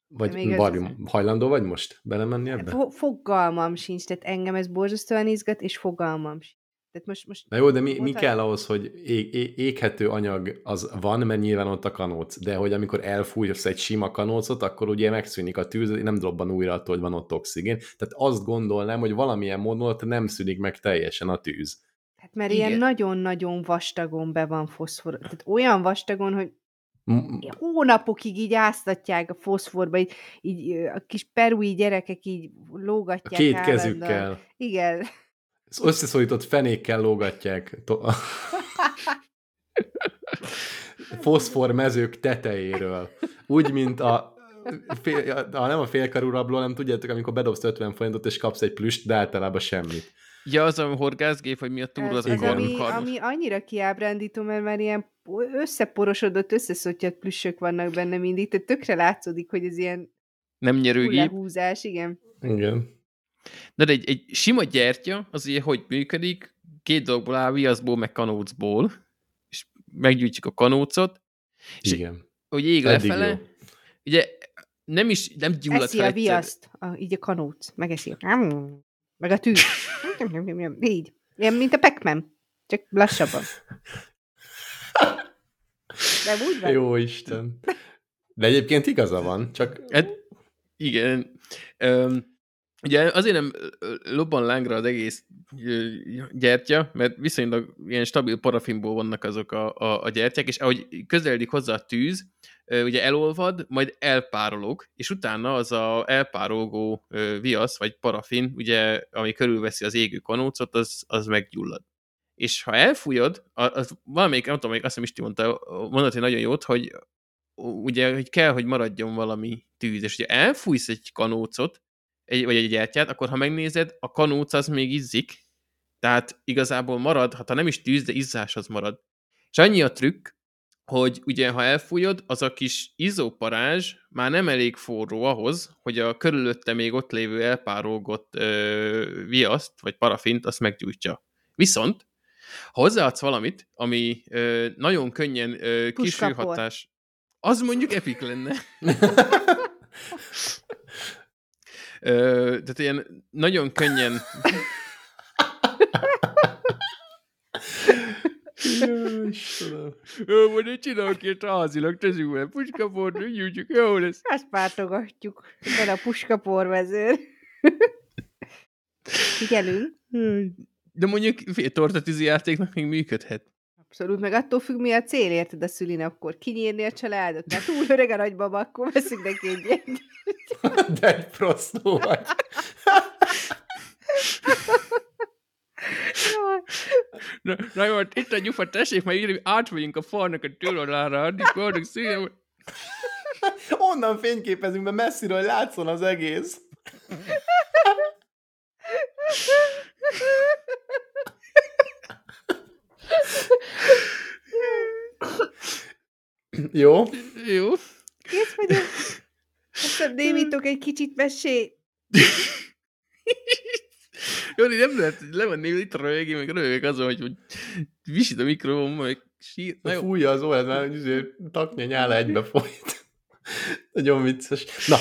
Vagy ez- Barbie, hajlandó vagy most belemenni ebbe? Fo- fogalmam sincs, tehát engem ez borzasztóan izgat, és fogalmam sincs. Tehát most, most Na jó, de mi, mi kell ahhoz, hogy ég, ég, éghető anyag az van, mert nyilván ott a kanóc, de hogy amikor elfújsz egy sima kanócot, akkor ugye megszűnik a tűz, nem dobban újra attól, hogy van ott oxigén. Tehát azt gondolnám, hogy valamilyen módon ott nem szűnik meg teljesen a tűz. hát mert Igen. ilyen nagyon-nagyon vastagon be van foszfor. Tehát olyan vastagon, hogy hónapokig így áztatják a foszforba, így, így a kis perui gyerekek így A lógatják két állandóan. kezükkel, Igen. Az összeszorított fenékkel lógatják to- foszfor mezők tetejéről. Úgy, mint a, fél, a nem a félkarú rabló, nem tudjátok, amikor bedobsz 50 forintot, és kapsz egy plüst, de általában semmit. Ja, az a horgászgép, vagy mi a túra, az, igen. ami, ami annyira kiábrándító, mert már ilyen összeporosodott, összeszottyat plüssök vannak benne mindig, tehát tökre látszódik, hogy ez ilyen Nem nyerőgép. hullahúzás, igen. Igen. De egy, egy sima gyertya, az ugye hogy működik? Két dologból áll, viaszból, meg kanócból, és meggyújtjuk a kanócot, És- Igen. hogy ég Eddig lefele, jó. ugye nem is, nem gyullad Eszi fel a viaszt, a, így a kanóc, megeszi. Meg a tűz. így. Ilyen, mint a pekmen, csak lassabban. De úgy van. Jó Isten. De egyébként igaza van, csak Hát, igen. Öm, ugye azért nem lobban lángra az egész gyertya, mert viszonylag ilyen stabil parafinból vannak azok a, a, a gyertyák, és ahogy közeledik hozzá a tűz, ugye elolvad, majd elpárolog, és utána az a elpárolgó viasz, vagy parafin, ugye, ami körülveszi az égő kanócot, az, az meggyullad. És ha elfújod, az valamelyik, nem tudom, azt hiszem Isti mondta, mondott, hogy nagyon jót, hogy ugye, hogy kell, hogy maradjon valami tűz, és ugye elfújsz egy kanócot, egy, vagy egy gyertyát, akkor ha megnézed, a kanóc az még izzik, tehát igazából marad, hát ha nem is tűz, de izzás az marad. És annyi a trükk, hogy ugye ha elfújod, az a kis izzóparázs már nem elég forró ahhoz, hogy a körülötte még ott lévő elpárolgott ö, viaszt, vagy parafint, azt meggyújtja. Viszont, Ha hozzáadsz valamit, ami ö, nagyon könnyen ö, az mondjuk epik lenne. (laughs) Ö, tehát ilyen nagyon könnyen Jó, Istenem. Jó, majd egy csinálok ki, házilag teszünk vele puskaport, úgy jó lesz. Ezt pártogatjuk. Van a puskaporvezőr. Figyelünk. De mondjuk fél tortatűzi játéknak még működhet. Abszolút, meg attól függ, mi a cél, érted a szülinapkor. Kinyírni a családot, mert túl öreg a nagybaba, akkor veszünk neki egy. (laughs) De egy prostó vagy. Na, na jó, itt a gyufa, tessék, majd írni, átmegyünk a falnak a túloldalára, addig boldog színem. Onnan fényképezünk, mert messziről látszon az egész. (laughs) Jó. Jó. Kész vagyok. Aztán némítok egy kicsit mesé. Jó, nem lehet levenni itt a röhögé, meg röhögök azon, hogy, hogy visít a mikrofon, meg sír. Na jó. Fújja az órát, már izé, taknya nyála egybe folyt. Nagyon vicces. Na,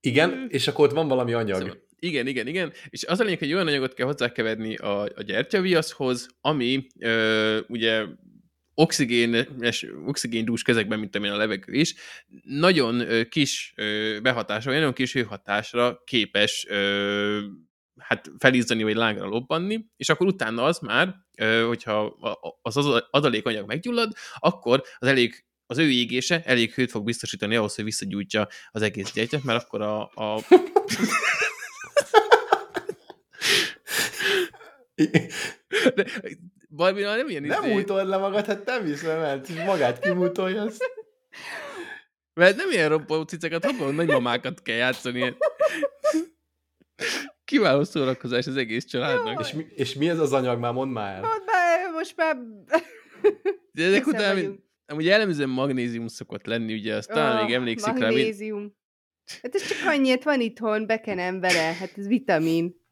igen, és akkor ott van valami anyag. Szóval, igen, igen, igen. És az a lényeg, hogy olyan anyagot kell hozzákeverni a, a gyertyaviaszhoz, ami ö, ugye oxigénes, oxigéndús kezekben, mint amilyen a levegő is, nagyon kis behatásra, nagyon kis hőhatásra képes hát felizzani, vagy lángra lobbanni, és akkor utána az már, hogyha az adalékanyag meggyullad, akkor az elég az ő égése elég hőt fog biztosítani ahhoz, hogy visszagyújtja az egész gyertyát, mert akkor a, a (laughs) De Barbie nem ilyen Nem izé, múltod le magad, hát nem hiszem el. Magát kimútolja azt. mert nem ilyen roppó ciceket, abban nagymamákat kell játszani. Kiváló szórakozás az egész családnak. És mi, és mi ez az anyag? Már mondd már el. Mondd már, most már... De ezek készen után, vagyunk. amúgy jellemzően magnézium szokott lenni, ugye, azt talán Ó, még emlékszik rá. mint- Magnézium. Hát ez csak annyit van itthon, bekenem vele. Hát ez vitamin.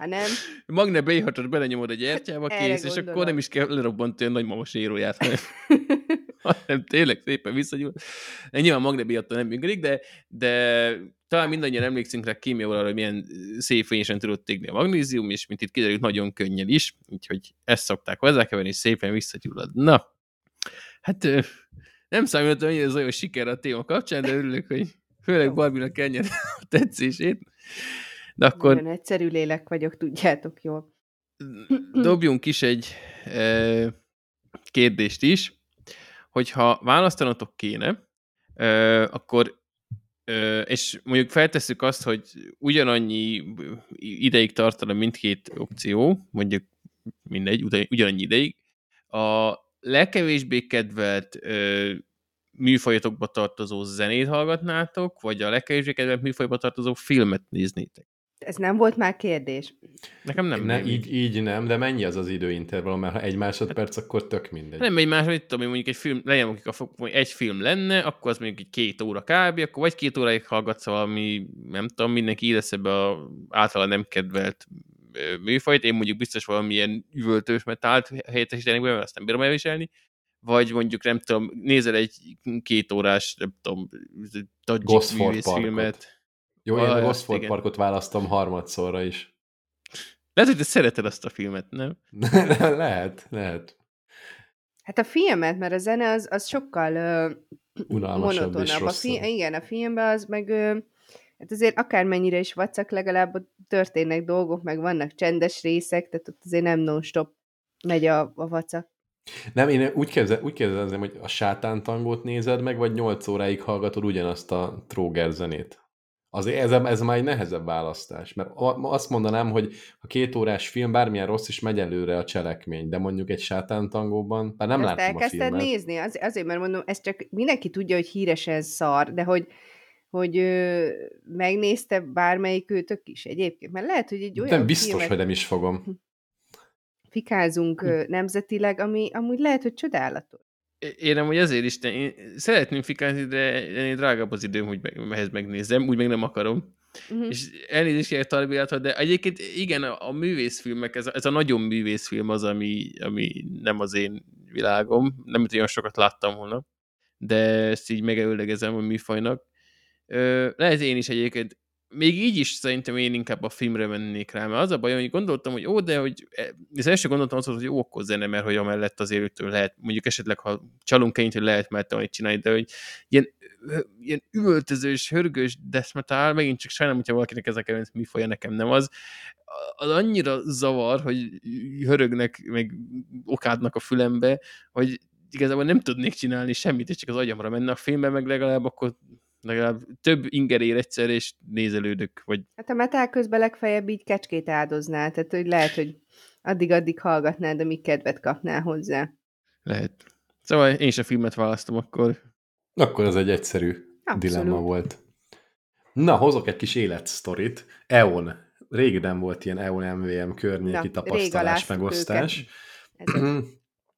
Ha nem, Magne b 6 belenyomod a gyertyába, Erre kész, és akkor nem is kell lerobbantani a nagymama séróját, hanem, (laughs) hanem tényleg szépen visszagyúl. Nyilván Magne b nem működik, de, de talán mindannyian emlékszünk rá kémiaival, hogy milyen szép fényesen tudott égni a magnézium, és mint itt kiderült, nagyon könnyen is, úgyhogy ezt szokták hozzákeverni, és szépen visszagyullad. Na, hát nem számított, hogy ez olyan siker a téma kapcsán, de örülök, hogy főleg Barbinak kell a tetszését. De akkor nagyon egyszerű lélek vagyok, tudjátok jól. (clears throat) dobjunk is egy e, kérdést is, hogyha választanatok kéne, e, akkor e, és mondjuk feltesszük azt, hogy ugyanannyi ideig tartana mindkét opció, mondjuk mindegy, ugyanannyi ideig, a legkevésbé kedvelt e, műfajatokba tartozó zenét hallgatnátok, vagy a legkevésbé kedvelt műfajba tartozó filmet néznétek? Ez nem volt már kérdés. Nekem nem. Ne, nem így, így nem, de mennyi az az időintervallum, mert ha egy másodperc, akkor tök mindegy. Nem egy más, mit tudom, mondjuk egy film, legyen mondjuk a, mondjuk egy film lenne, akkor az mondjuk egy két óra kb., akkor vagy két óráig hallgatsz valami, nem tudom, mindenki így lesz ebbe a általa nem kedvelt műfajt, én mondjuk biztos valamilyen üvöltős metált helyettesítenék be, mert azt nem bírom elviselni, vagy mondjuk nem tudom, nézel egy két órás, nem tudom, Tajik Gosford művészfilmet. Jó, én a Gosford igen. Parkot választom harmadszorra is. Lehet, hogy te szereted azt a filmet, nem? (laughs) lehet, lehet. Hát a filmet, mert a zene az, az sokkal ö, Unalmasabb és monotonabb. A rosszabb. fi- igen, a filmben az meg, ö, hát azért akármennyire is vacak, legalább ott történnek dolgok, meg vannak csendes részek, tehát ott azért nem non-stop megy a, a vacak. Nem, én úgy, képzel, úgy képzelem, hogy a sátántangót nézed meg, vagy 8 óráig hallgatod ugyanazt a tróger zenét. Azért ez, ez már egy nehezebb választás, mert azt mondanám, hogy a két órás film bármilyen rossz is megy előre a cselekmény, de mondjuk egy sátántangóban, bár nem Ezt láttam a filmet. nézni? Az, azért, mert mondom, ez csak mindenki tudja, hogy híresen szar, de hogy, hogy ö, megnézte bármelyik őtök is egyébként. Mert lehet, hogy egy olyan Nem biztos, filmet hogy nem is fogom. (laughs) fikázunk nemzetileg, ami amúgy lehet, hogy csodálatos. Én amúgy azért is, én szeretném fikázni, de ennél drágább az időm, hogy meg, ehhez megnézzem, úgy meg nem akarom. Uh-huh. És elnézést kérek Talbélától, de egyébként igen, a, a művészfilmek, ez a, ez a nagyon művészfilm az, ami, ami nem az én világom, nem olyan sokat láttam volna, de ezt így megelőlegezem a műfajnak. Ö, lehet én is egyébként még így is szerintem én inkább a filmre mennék rá, mert az a baj, hogy gondoltam, hogy ó, de hogy e, az első gondoltam az, hogy jó, akkor zene, mert hogy amellett az élőtől lehet, mondjuk esetleg, ha csalunk ennyit, hogy lehet már tanít csinálni, de hogy ilyen, ilyen üvöltözős, hörgős death metal, megint csak sajnálom, hogyha valakinek ez a kedvenc műfaja, nekem nem az, az annyira zavar, hogy hörögnek, meg okádnak a fülembe, hogy igazából nem tudnék csinálni semmit, és csak az agyamra menne a filmbe, meg legalább akkor legalább több inger ér egyszer, és nézelődök. Vagy... Hát a metal közben legfeljebb így kecskét áldoznál, tehát hogy lehet, hogy addig-addig hallgatnád, amíg kedvet kapnál hozzá. Lehet. Szóval én is a filmet választom akkor. Akkor ez egy egyszerű Abszolút. dilemma volt. Na, hozok egy kis életsztorit. EON. Régen nem volt ilyen EON MVM környéki Na, rég tapasztalás, megosztás.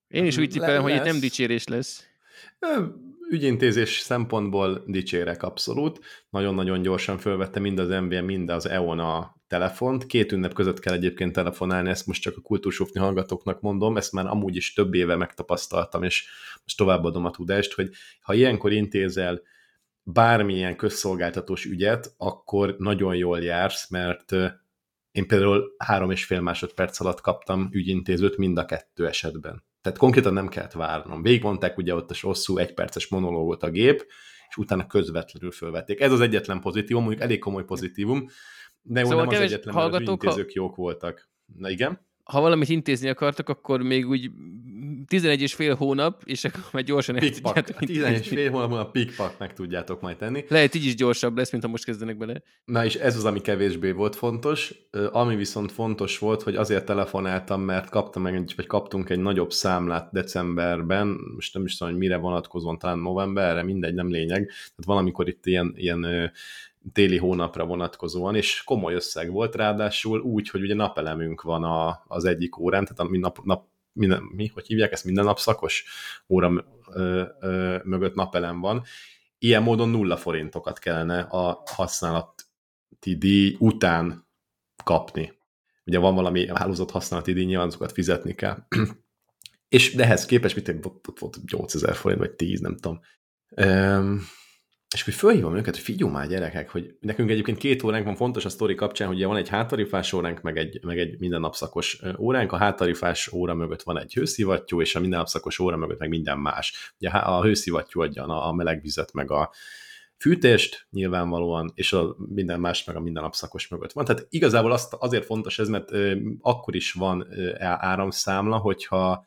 Én is úgy tippelem, hogy itt nem dicsérés lesz. Ügyintézés szempontból dicsérek abszolút. Nagyon-nagyon gyorsan fölvette mind az MVM, mind az EON telefont. Két ünnep között kell egyébként telefonálni, ezt most csak a kultúrsufni hallgatóknak mondom, ezt már amúgy is több éve megtapasztaltam, és most továbbadom a tudást, hogy ha ilyenkor intézel bármilyen közszolgáltatós ügyet, akkor nagyon jól jársz, mert én például három és fél másodperc alatt kaptam ügyintézőt mind a kettő esetben. Tehát konkrétan nem kellett várnom. Végigmondták ugye ott a hosszú egyperces monológot a gép, és utána közvetlenül fölvették. Ez az egyetlen pozitívum, mondjuk elég komoly pozitívum, de jó, Szóval nem az egyetlen, mert az hallgatók, ügyintézők jók voltak. Na igen? Ha valamit intézni akartak, akkor még úgy 11 és fél hónap, és akkor majd gyorsan el tudjátok 11 intézni. fél hónap múlva pikpak meg tudjátok majd tenni. Lehet így is gyorsabb lesz, mint ha most kezdenek bele. Na és ez az, ami kevésbé volt fontos. Ami viszont fontos volt, hogy azért telefonáltam, mert kaptam meg vagy kaptunk egy nagyobb számlát decemberben, most nem is tudom, hogy mire vonatkozóan, talán novemberre, mindegy, nem lényeg. Tehát valamikor itt ilyen, ilyen téli hónapra vonatkozóan, és komoly összeg volt, ráadásul úgy, hogy ugye napelemünk van a, az egyik órán, tehát a mi nap, nap minden, mi, hogy hívják ezt, minden nap szakos óra ö, ö, mögött napelem van. Ilyen módon nulla forintokat kellene a használati díj után kapni. Ugye van valami hálózat használati díj, nyilván azokat fizetni kell. (clears throat) és de ehhez képest, mit ott, ott volt 8000 forint, vagy 10, nem tudom. Üm, és akkor fölhívom őket, hogy figyelj már gyerekek, hogy nekünk egyébként két óránk van fontos a sztori kapcsán, hogy ugye van egy háttarifás óránk, meg egy, meg egy mindennapszakos óránk, a háttarifás óra mögött van egy hőszivattyú, és a mindennapszakos óra mögött meg minden más. Ugye a hőszivattyú adja a, meleg vizet, meg a fűtést nyilvánvalóan, és a minden más meg a mindennapszakos mögött van. Tehát igazából azt, azért fontos ez, mert akkor is van áramszámla, hogyha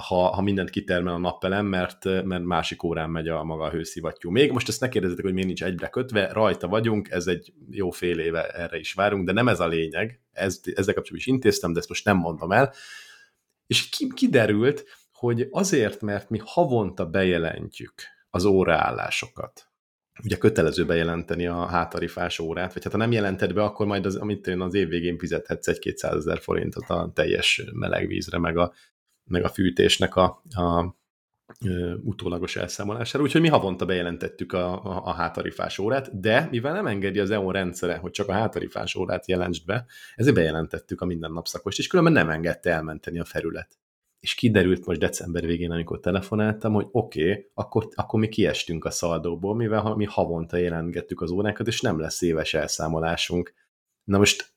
ha, ha mindent kitermel a napelem, mert, mert másik órán megy a maga a hőszivattyú. Még most ezt ne kérdezzetek, hogy miért nincs egybe kötve, rajta vagyunk, ez egy jó fél éve erre is várunk, de nem ez a lényeg, ez, ezzel kapcsolatban is intéztem, de ezt most nem mondom el. És ki, kiderült, hogy azért, mert mi havonta bejelentjük az óraállásokat, ugye kötelező bejelenteni a hátarifás órát, vagy hát ha nem jelented be, akkor majd az, amit én az év végén fizethetsz egy 200 ezer forintot a teljes melegvízre, meg a meg a fűtésnek a, a utólagos elszámolására, úgyhogy mi havonta bejelentettük a, a, a hátarifás órát, de mivel nem engedi az EON rendszere, hogy csak a hátarifás órát jelentsd be, ezért bejelentettük a mindennapszakost, és különben nem engedte elmenteni a felület. És kiderült most december végén, amikor telefonáltam, hogy oké, okay, akkor, akkor mi kiestünk a szaldóból, mivel mi havonta jelentgettük az órákat, és nem lesz éves elszámolásunk. Na most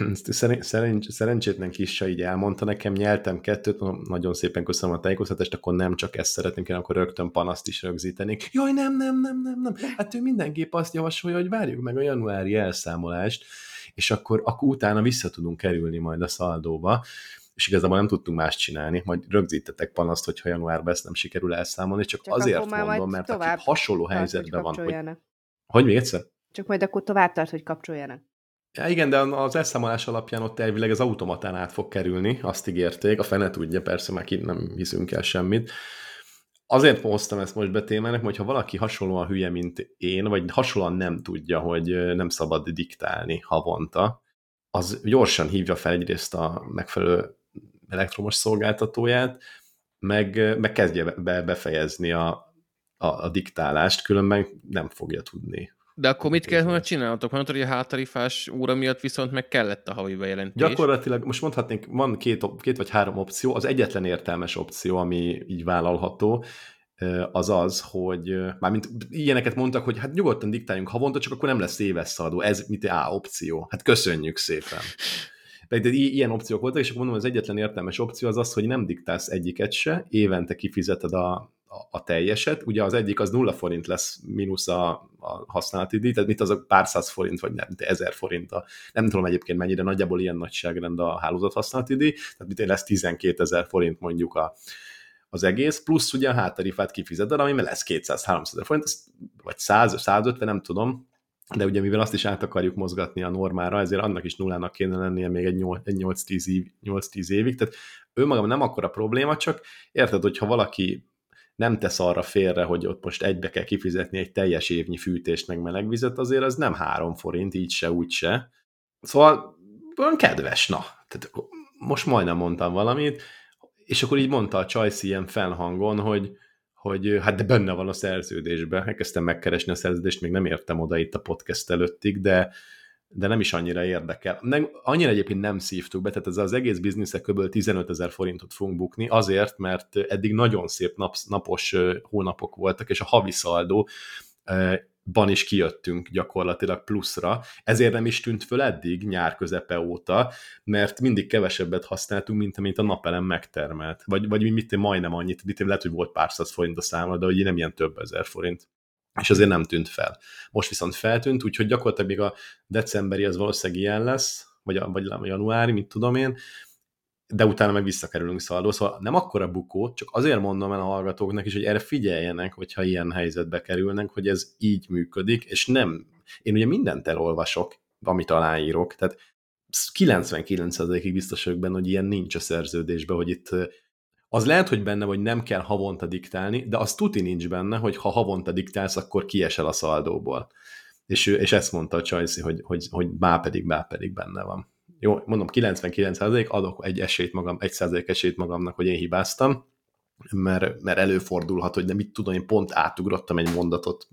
(clears throat) ezt szerencs, szerencs, szerencsétlen kissa így elmondta nekem, nyeltem kettőt, mondom, nagyon szépen köszönöm a tájékoztatást, akkor nem csak ezt szeretném kérni, akkor rögtön panaszt is rögzítenék. Jaj, nem, nem, nem, nem, nem. Hát ő mindenképp azt javasolja, hogy várjuk meg a januári elszámolást, és akkor, akkor utána vissza tudunk kerülni majd a szaldóba és igazából nem tudtunk más csinálni, majd rögzítettek panaszt, hogyha januárban ezt nem sikerül elszámolni, csak, Csak azért mondom, mert aki hasonló helyzetben van, hogy... Hogy még egyszer? Csak majd akkor tovább tart, hogy kapcsoljanak. Ja, igen, de az elszámolás alapján ott elvileg az automatán át fog kerülni, azt ígérték, a fene tudja, persze már ki nem hiszünk el semmit. Azért hoztam ezt most betémának, hogy ha valaki hasonlóan hülye, mint én, vagy hasonlóan nem tudja, hogy nem szabad diktálni havonta, az gyorsan hívja fel egyrészt a megfelelő elektromos szolgáltatóját, meg, meg kezdje be, befejezni a, a, a diktálást, különben nem fogja tudni De akkor mit kell volna csinálnatok? Mondtad, hogy a hátarifás óra miatt viszont meg kellett a havi bejelentés. Gyakorlatilag most mondhatnék, van két, két vagy három opció. Az egyetlen értelmes opció, ami így vállalható, az az, hogy mármint ilyeneket mondtak, hogy hát nyugodtan diktáljunk havonta, csak akkor nem lesz éves szaladó. Ez mit A opció? Hát köszönjük szépen. De, de ilyen opciók voltak, és akkor mondom, az egyetlen értelmes opció az az, hogy nem diktálsz egyiket se, évente kifizeted a, a, teljeset. Ugye az egyik az nulla forint lesz mínusz a, a használati díj, tehát mit az a pár száz forint, vagy nem, ezer forint. A, nem tudom egyébként mennyire, nagyjából ilyen nagyságrend a hálózat használati díj, tehát mit lesz 12 ezer forint mondjuk a, az egész, plusz ugye a háttarifát kifizeted, ami lesz 200-300 forint, vagy 100, 150, nem tudom, de ugye mivel azt is át akarjuk mozgatni a normára, ezért annak is nullának kéne lennie még egy 8-10 év, 8-10 évig, tehát önmagában nem akkora probléma, csak érted, hogyha valaki nem tesz arra félre, hogy ott most egybe kell kifizetni egy teljes évnyi fűtést meg melegvizet, azért az nem három forint, így se, úgy se. Szóval olyan kedves, na. Tehát most majdnem mondtam valamit, és akkor így mondta a Csajci ilyen felhangon, hogy, hogy hát de benne van a szerződésben. Elkezdtem megkeresni a szerződést, még nem értem oda itt a podcast előttig, de, de nem is annyira érdekel. Nem, annyira egyébként nem szívtuk be, tehát ez az egész bizniszek kb. 15 ezer forintot fogunk bukni, azért, mert eddig nagyon szép nap, napos hónapok voltak, és a havi szaldó ban is kijöttünk gyakorlatilag pluszra, ezért nem is tűnt föl eddig nyár közepe óta, mert mindig kevesebbet használtunk, mint amit a napelem megtermelt. Vagy, vagy mit majdnem annyit, mit lehet, hogy volt pár száz forint a számla, de hogy nem ilyen több ezer forint. És azért nem tűnt fel. Most viszont feltűnt, úgyhogy gyakorlatilag még a decemberi az valószínűleg ilyen lesz, vagy, a, vagy a januári, mit tudom én, de utána meg visszakerülünk szaldó. Szóval nem akkora bukó, csak azért mondom el a hallgatóknak is, hogy erre figyeljenek, hogyha ilyen helyzetbe kerülnek, hogy ez így működik, és nem. Én ugye mindent elolvasok, amit aláírok, tehát 99%-ig biztos vagyok benne, hogy ilyen nincs a szerződésben, hogy itt az lehet, hogy benne, hogy nem kell havonta diktálni, de az tuti nincs benne, hogy ha havonta diktálsz, akkor kiesel a szaldóból. És, és ezt mondta a Csajci, hogy, hogy, hogy bá pedig, bá pedig benne van jó, mondom 99% adok egy esélyt magam, egy százalék esélyt magamnak, hogy én hibáztam, mert, mert előfordulhat, hogy nem mit tudom, én pont átugrottam egy mondatot,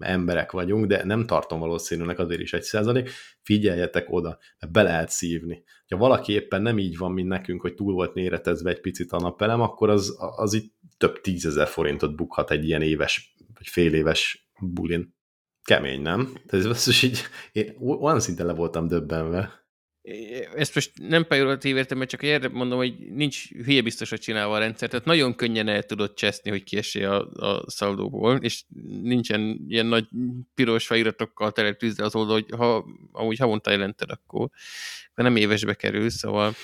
emberek vagyunk, de nem tartom valószínűleg azért is egy százalék, figyeljetek oda, mert be lehet szívni. Ha valaki éppen nem így van, mint nekünk, hogy túl volt méretezve egy picit a napelem, akkor az, az itt több tízezer forintot bukhat egy ilyen éves, vagy fél éves bulin. Kemény, nem? Ez az, így, én olyan szinten le voltam döbbenve ezt most nem pejoratív értem, mert csak erre mondom, hogy nincs hülye biztosra csinálva a rendszer, tehát nagyon könnyen el tudod cseszni, hogy kiesé a, a szaldóból, és nincsen ilyen nagy piros feliratokkal tele tűzre az oldal, hogy ha amúgy havonta jelented, akkor de nem évesbe kerül, szóval...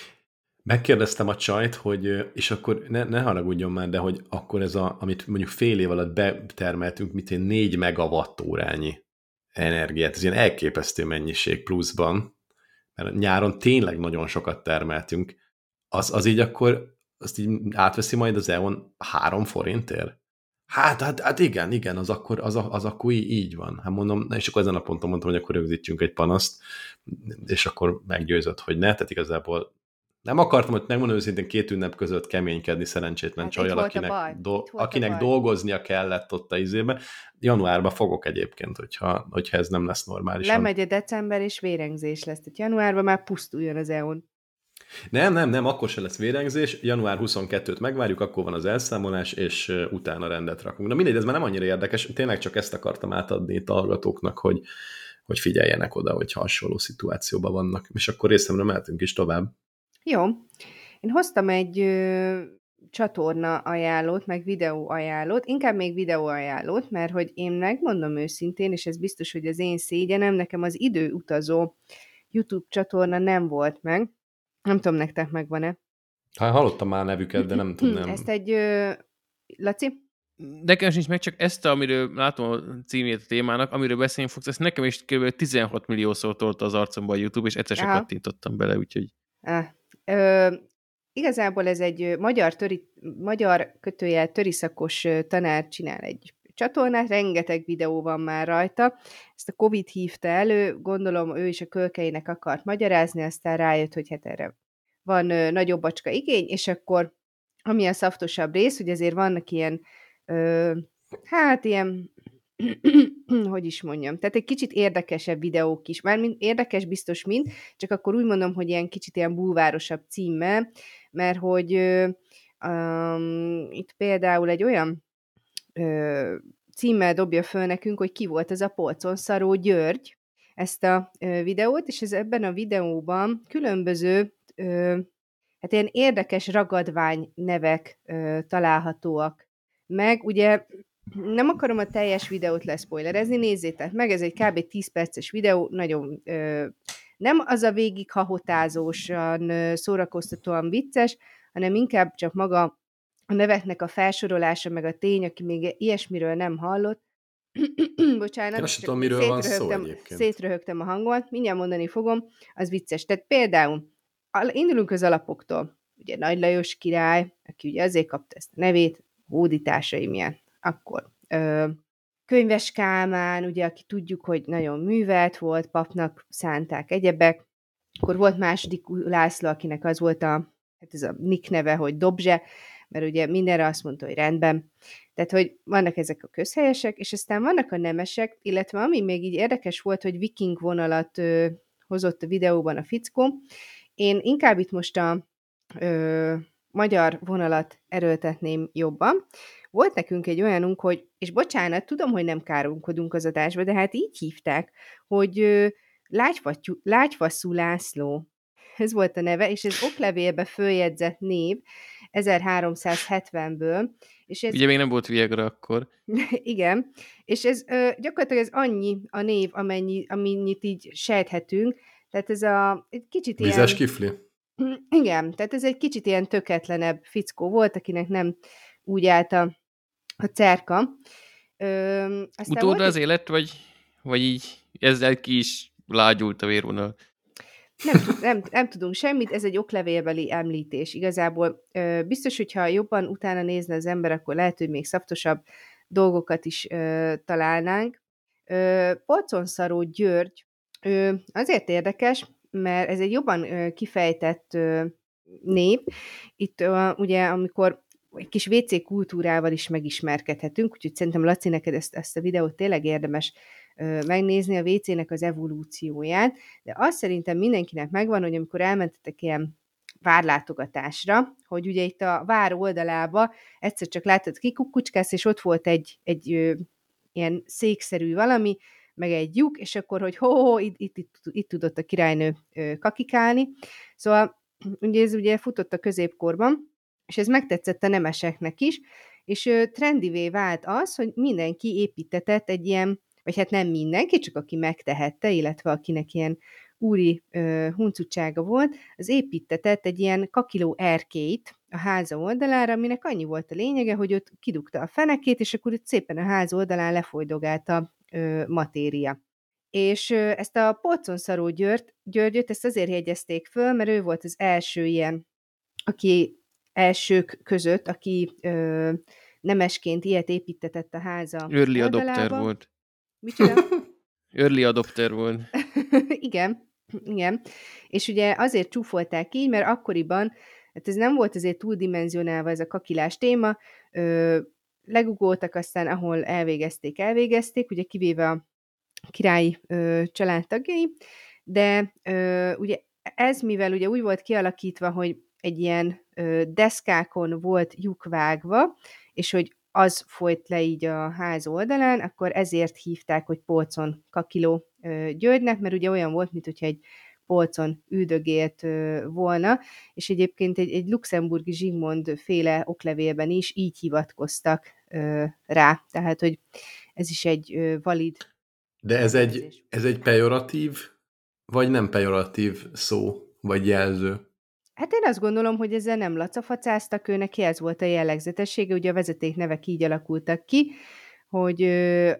Megkérdeztem a csajt, hogy, és akkor ne, ne haragudjon már, de hogy akkor ez a, amit mondjuk fél év alatt betermeltünk, mint én 4 megawatt órányi energiát, ez ilyen elképesztő mennyiség pluszban, mert nyáron tényleg nagyon sokat termeltünk, az, az így akkor azt így átveszi majd az EON három forintért? Hát, hát, hát igen, igen, az akkor, az, az akkor így, így van. Hát mondom, és akkor ezen a ponton mondtam, hogy akkor rögzítsünk egy panaszt, és akkor meggyőzött, hogy ne, tehát igazából nem akartam, hogy megmondom őszintén két ünnep között keménykedni szerencsétlen hát csajjal, akinek, do, akinek dolgoznia kellett ott a izébe. Januárban fogok egyébként, hogyha, hogyha ez nem lesz normális. Lemegy a december, és vérengzés lesz. Tehát januárban már pusztuljon az EON. Nem, nem, nem, akkor se lesz vérengzés. Január 22-t megvárjuk, akkor van az elszámolás, és utána rendet rakunk. Na mindegy, ez már nem annyira érdekes. Tényleg csak ezt akartam átadni itt a hallgatóknak, hogy, hogy figyeljenek oda, hogyha hasonló szituációban vannak. És akkor részemre mehetünk is tovább. Jó. Én hoztam egy ö, csatorna ajánlót, meg videó ajánlót, inkább még videó ajánlót, mert hogy én megmondom őszintén, és ez biztos, hogy az én szégyenem, nekem az időutazó YouTube csatorna nem volt meg. Nem tudom, nektek megvan-e. Hát hallottam már nevüket, de nem tudom. Nem. Ezt egy... Ö, Laci? Nekem sincs meg, csak ezt, amiről látom a címét a témának, amiről beszélni fogsz, ezt nekem is kb. 16 milliószor tolta az arcomba a YouTube, és egyszer sem kattintottam bele, úgyhogy... Ah, Ö, igazából ez egy magyar, töri, magyar kötőjel töriszakos tanár csinál egy csatornát, rengeteg videó van már rajta. Ezt a Covid hívta elő, gondolom ő is a kölkeinek akart magyarázni, aztán rájött, hogy hát erre van ö, nagyobb bacska igény, és akkor ami a szaftosabb rész, hogy azért vannak ilyen, ö, hát ilyen (clears throat) hogy is mondjam, tehát egy kicsit érdekesebb videók is, mármint érdekes biztos mind, csak akkor úgy mondom, hogy ilyen kicsit ilyen bulvárosabb címmel, mert hogy um, itt például egy olyan ö, címmel dobja föl nekünk, hogy ki volt ez a polcon szaró György, ezt a ö, videót, és ez ebben a videóban különböző ö, hát ilyen érdekes ragadvány nevek ö, találhatóak meg. Ugye nem akarom a teljes videót leszpoilerezni, nézzétek meg, ez egy kb. 10 perces videó, nagyon ö, nem az a végig hahotázósan, ö, szórakoztatóan vicces, hanem inkább csak maga a neveknek a felsorolása, meg a tény, aki még ilyesmiről nem hallott. (clears throat) Bocsánat, Én tudom, miről van szó egyébként. szétröhögtem a hangomat, mindjárt mondani fogom, az vicces. Tehát például indulunk az alapoktól. Ugye Nagy Lajos király, aki ugye azért kapta ezt a nevét, hódításai milyen. Akkor ö, Könyves Kálmán, ugye, aki tudjuk, hogy nagyon művelt volt, papnak szánták egyebek. Akkor volt második László, akinek az volt a, hát ez a nick neve, hogy Dobzse, mert ugye mindenre azt mondta, hogy rendben. Tehát, hogy vannak ezek a közhelyesek, és aztán vannak a nemesek, illetve ami még így érdekes volt, hogy viking vonalat ö, hozott a videóban a fickó. Én inkább itt most a ö, magyar vonalat erőltetném jobban. Volt nekünk egy olyanunk, hogy, és bocsánat, tudom, hogy nem kárunkodunk az adásba, de hát így hívták, hogy ö, Lágyfasszú László. Ez volt a neve, és ez oklevélbe följegyzett név 1370-ből. És ez... Ugye még nem volt Viagra akkor. (laughs) Igen, és ez ö, gyakorlatilag ez annyi a név, amennyi, amennyit így sejthetünk, tehát ez a egy kicsit Vizes ilyen... kifli? Igen, tehát ez egy kicsit ilyen töketlenebb fickó volt, akinek nem úgy állt a, a cerka. Ö, Utódra az élet, vagy, vagy így ezzel ki is lágyult a vérvonal? Nem, nem, nem tudunk semmit, ez egy oklevélbeli említés. Igazából ö, biztos, hogyha jobban utána nézne az ember, akkor lehet, hogy még szaftosabb dolgokat is ö, találnánk. Ö, Polconszaró György ö, azért érdekes, mert ez egy jobban ö, kifejtett ö, nép. Itt ö, ugye, amikor egy kis WC kultúrával is megismerkedhetünk, úgyhogy szerintem Laci, neked ezt, ezt a videót tényleg érdemes megnézni a WC-nek az evolúcióját, de azt szerintem mindenkinek megvan, hogy amikor elmentetek ilyen várlátogatásra, hogy ugye itt a vár oldalába egyszer csak láttad kikukucskálsz, és ott volt egy, egy ö, ilyen székszerű valami, meg egy lyuk, és akkor, hogy ho, ho itt, itt, itt, itt tudott a királynő ö, kakikálni. Szóval ugye ez ugye futott a középkorban, és ez megtetszett a nemeseknek is, és ö, trendivé vált az, hogy mindenki építetett egy ilyen vagy hát nem mindenki, csak aki megtehette, illetve akinek ilyen úri ö, huncutsága volt, az építetett egy ilyen kakiló erkét a háza oldalára, aminek annyi volt a lényege, hogy ott kidugta a fenekét, és akkor ott szépen a ház oldalán lefolydogálta a matéria. És ö, ezt a Polconszaró György, Györgyöt, ezt azért jegyezték föl, mert ő volt az első ilyen, aki elsők között, aki ö, nemesként ilyet építetett a háza Early adopter volt. Micsoda? (laughs) Early adopter volt. (laughs) igen, igen. És ugye azért csúfolták így, mert akkoriban, hát ez nem volt azért túldimenzionálva ez a kakilás téma, ö, legugoltak, aztán ahol elvégezték, elvégezték, ugye kivéve a királyi ö, családtagjai, de ö, ugye ez, mivel ugye úgy volt kialakítva, hogy egy ilyen ö, deszkákon volt lyuk vágva, és hogy az folyt le így a ház oldalán, akkor ezért hívták, hogy polcon kakiló Györgynek, mert ugye olyan volt, mint hogyha egy polcon üldögélt volna, és egyébként egy, egy luxemburgi Zsigmond féle oklevélben is így hivatkoztak rá, tehát, hogy ez is egy valid De ez egy, ez egy pejoratív, vagy nem pejoratív szó, vagy jelző? Hát én azt gondolom, hogy ezzel nem lacafacáztak, ő neki ez volt a jellegzetessége, ugye a vezetéknevek így alakultak ki, hogy ö,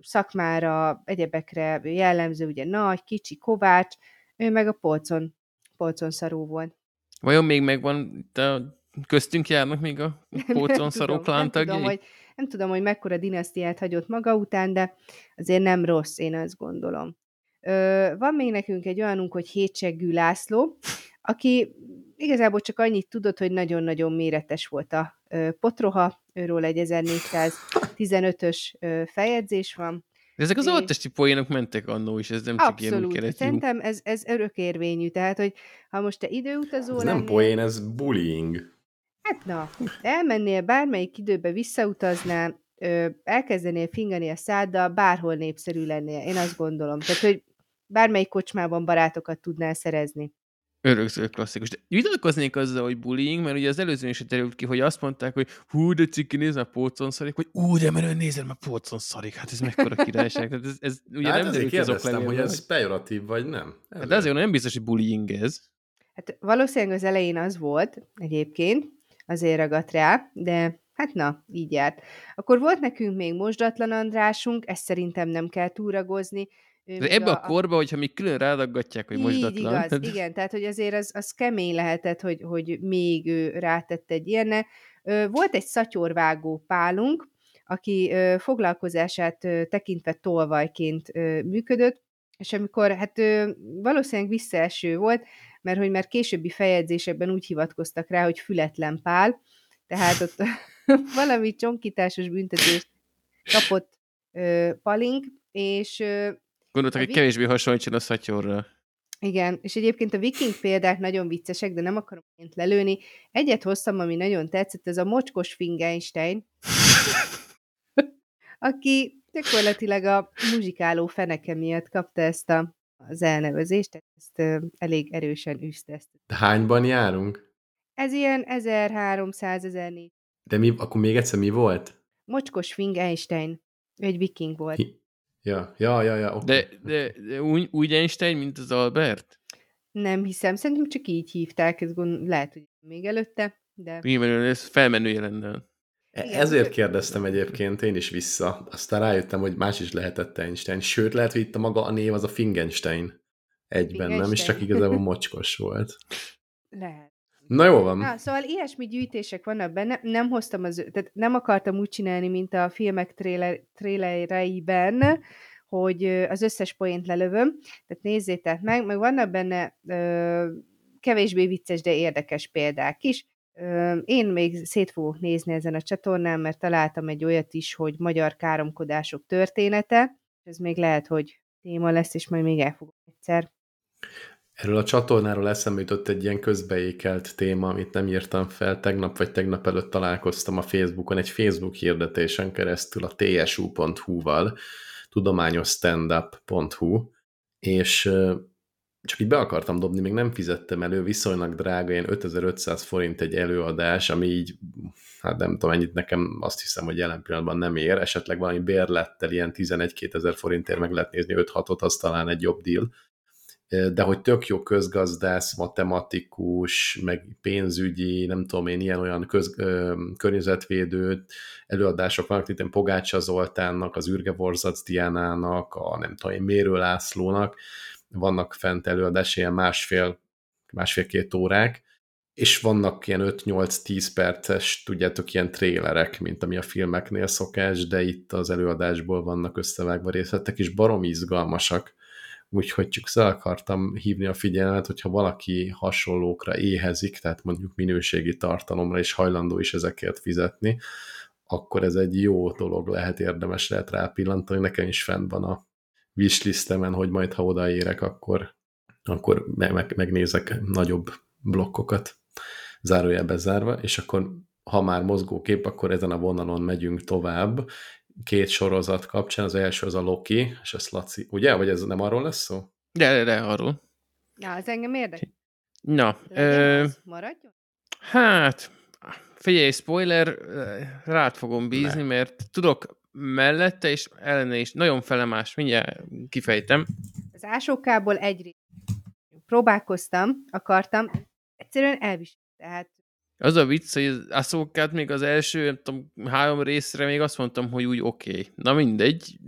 szakmára, egyebekre jellemző, ugye nagy, kicsi, kovács, ő meg a polcon, polcon szaró volt. Vajon még megvan, de köztünk járnak még a (laughs) polcon szaró klántagjai? Nem tudom, hogy, nem tudom, hogy mekkora dinasztiát hagyott maga után, de azért nem rossz, én azt gondolom. Ö, van még nekünk egy olyanunk, hogy Hétseggű László, aki igazából csak annyit tudott, hogy nagyon-nagyon méretes volt a potroha, őről egy 1400 15-ös ö, feljegyzés van. De ezek az altesti poénok mentek annó is, ez nem csak ilyen Abszolút. keretű. Szerintem ez, ez örökérvényű. Tehát, hogy ha most te időutazó Ez nem lennél, poén, ez bullying. Hát na, elmennél bármelyik időbe, visszautaznál, ö, elkezdenél fingani a száddal, bárhol népszerű lennél. Én azt gondolom. Tehát, hogy bármelyik kocsmában barátokat tudnál szerezni. Örökzöld klasszikus. De vitatkoznék azzal, hogy bullying, mert ugye az előzőn is derült ki, hogy azt mondták, hogy hú, de ciki, nézd már pócon szarik, vagy ú, de menő, nézd már pócon szarik. Hát ez mekkora királyság. Tehát ez, ez ugye hát nem derült ki az hogy ez pejoratív vagy nem. Hát de azért nem biztos, hogy bullying ez. Hát valószínűleg az elején az volt egyébként, azért ragadt rá, de hát na, így járt. Akkor volt nekünk még Mosdatlan Andrásunk, ezt szerintem nem kell túragozni. De ebbe a, korba, hogyha még külön rádaggatják, hogy mosdatlan. igaz, tehát- igen, tehát hogy azért az, az kemény lehetett, hogy, hogy még ő rátett egy ilyenne. Volt egy szatyorvágó pálunk, aki foglalkozását tekintve tolvajként működött, és amikor, hát valószínűleg visszaeső volt, mert hogy már későbbi feljegyzésekben úgy hivatkoztak rá, hogy fületlen pál, tehát ott (laughs) valami csonkításos büntetést kapott palink, és Gondoltak, hogy kevésbé hasonlítson a szatyorra. igen, és egyébként a viking példák nagyon viccesek, de nem akarom ként lelőni. Egyet hoztam, ami nagyon tetszett, ez a mocskos Fingenstein, (laughs) aki gyakorlatilag a muzsikáló feneke miatt kapta ezt a, az elnevezést, tehát ezt ö, elég erősen. De hányban járunk? Ez ilyen 1300-1400. De mi, akkor még egyszer mi volt? Mocskos Fingenstein. Ő egy viking volt. Hi- Ja, ja, ja, ja, oké. De, de, de úgy, úgy Einstein, mint az Albert? Nem hiszem, szerintem csak így hívták, ez gond, lehet, hogy még előtte, de... Nyilván ez felmenő jelennel. Igen, Ezért kérdeztem egyébként én is vissza. Aztán rájöttem, hogy más is lehetett Einstein. Sőt, lehet, hogy itt a maga a név az a Fingenstein. Egyben, nem? És csak Fingenstein. igazából (laughs) mocskos volt. Lehet. Na jó van. Ah, szóval ilyesmi gyűjtések vannak benne, nem hoztam az, tehát nem akartam úgy csinálni, mint a filmek tréler, trélereiben, hogy az összes poént lelövöm, tehát nézzétek meg, meg vannak benne ö, kevésbé vicces, de érdekes példák is. Ö, én még szét fogok nézni ezen a csatornán, mert találtam egy olyat is, hogy magyar káromkodások története, ez még lehet, hogy téma lesz, és majd még elfogom egyszer. Erről a csatornáról eszembe jutott egy ilyen közbeékelt téma, amit nem írtam fel. Tegnap vagy tegnap előtt találkoztam a Facebookon, egy Facebook hirdetésen keresztül a tsu.hu-val, tudományosstandup.hu, és csak így be akartam dobni, még nem fizettem elő, viszonylag drága, ilyen 5500 forint egy előadás, ami így, hát nem tudom, ennyit nekem azt hiszem, hogy jelen pillanatban nem ér, esetleg valami bérlettel ilyen 11-2000 ezer forintért meg lehet nézni 5-6-ot, az talán egy jobb deal de hogy tök jó közgazdász, matematikus, meg pénzügyi, nem tudom én, ilyen-olyan köz, ö, környezetvédő előadások vannak, én Pogácsa Zoltánnak, az Ürge Vorzac Diánának, a nem tudom én, Mérő Lászlónak, vannak fent előadás, ilyen másfél, másfél-két órák, és vannak ilyen 5-8-10 perces, tudjátok, ilyen trélerek, mint ami a filmeknél szokás, de itt az előadásból vannak összevágva részletek, és barom izgalmasak úgyhogy csak fel akartam hívni a figyelmet, hogyha valaki hasonlókra éhezik, tehát mondjuk minőségi tartalomra, és hajlandó is ezekért fizetni, akkor ez egy jó dolog lehet, érdemes lehet rápillantani. Nekem is fent van a wishlistemen, hogy majd ha odaérek, akkor, akkor meg, megnézek nagyobb blokkokat, zárójelbe zárva, és akkor ha már mozgókép, akkor ezen a vonalon megyünk tovább, két sorozat kapcsán, az első az a Loki, és a Laci, ugye? Vagy ez nem arról lesz szó? De, de, de arról. Na, az engem érdekel. Na, ö, maradjon? hát, figyelj, spoiler, rád fogom bízni, Ne. mert tudok mellette és ellene is nagyon felemás, mindjárt kifejtem. Az ásókából egy. Próbálkoztam, akartam, egyszerűen elviselt. Tehát Az a vicc, hogy az Ahsoka-t még az első, nem tudom, három részre még azt mondtam, hogy úgy oké. Okay. Na mindegy,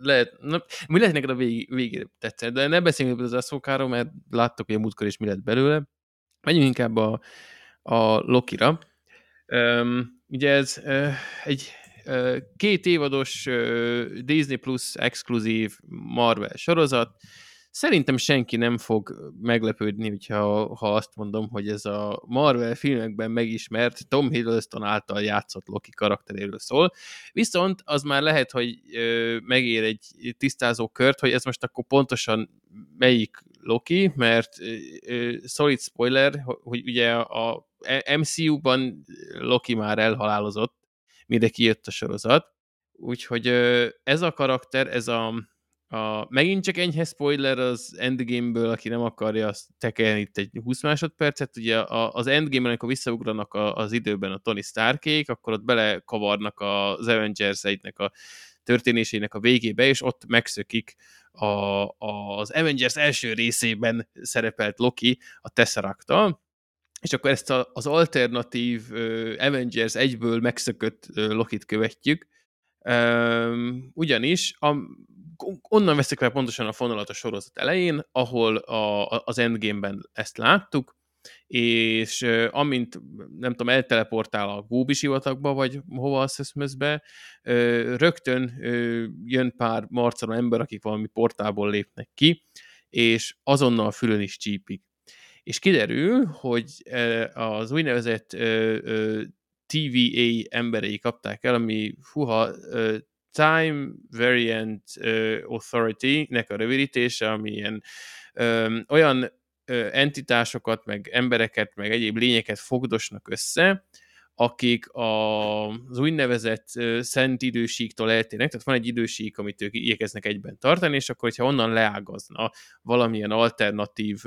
lehet, na, mi lehet neked a vég, végére tetszett, de ne beszéljünk az Ahsoka-ról, mert láttok, hogy a múltkor is mi lett belőle. Menjünk inkább a, a Lokira. Um, ugye ez uh, egy uh, két évados uh, Disney Plus exkluzív Marvel sorozat, Szerintem senki nem fog meglepődni, hogyha, ha azt mondom, hogy ez a Marvel filmekben megismert Tom Hiddleston által játszott Loki karakteréről szól. Viszont az már lehet, hogy ö, megér egy tisztázó kört, hogy ez most akkor pontosan melyik Loki, mert ö, solid spoiler, hogy ugye a MCU-ban Loki már elhalálozott, mire kijött a sorozat. Úgyhogy ez a karakter, ez a, a megint csak enyhe spoiler az Endgame-ből, aki nem akarja, azt tekerni itt egy 20 másodpercet. Ugye az Endgame-ben, amikor visszaugranak az időben a Tony Starkék, akkor ott belekavarnak az Avengers nek a történésének a végébe, és ott megszökik a, a, az Avengers első részében szerepelt Loki a tesseract és akkor ezt a, az alternatív uh, Avengers egyből megszökött uh, Lokit követjük, um, ugyanis a, onnan veszik le pontosan a fonalat a sorozat elején, ahol a, az Endgame-ben ezt láttuk, és amint, nem tudom, elteleportál a Góbi sivatagba, vagy hova a Szeszmözbe, rögtön jön pár marcaló ember, akik valami portából lépnek ki, és azonnal fülön is csípik. És kiderül, hogy az úgynevezett TVA emberei kapták el, ami fuha Time Variant Authority-nek a rövidítése, ami ilyen olyan entitásokat, meg embereket, meg egyéb lényeket fogdosnak össze, akik az úgynevezett szent idősíktól eltérnek, tehát van egy idősík, amit ők igyekeznek egyben tartani, és akkor, hogyha onnan leágazna valamilyen alternatív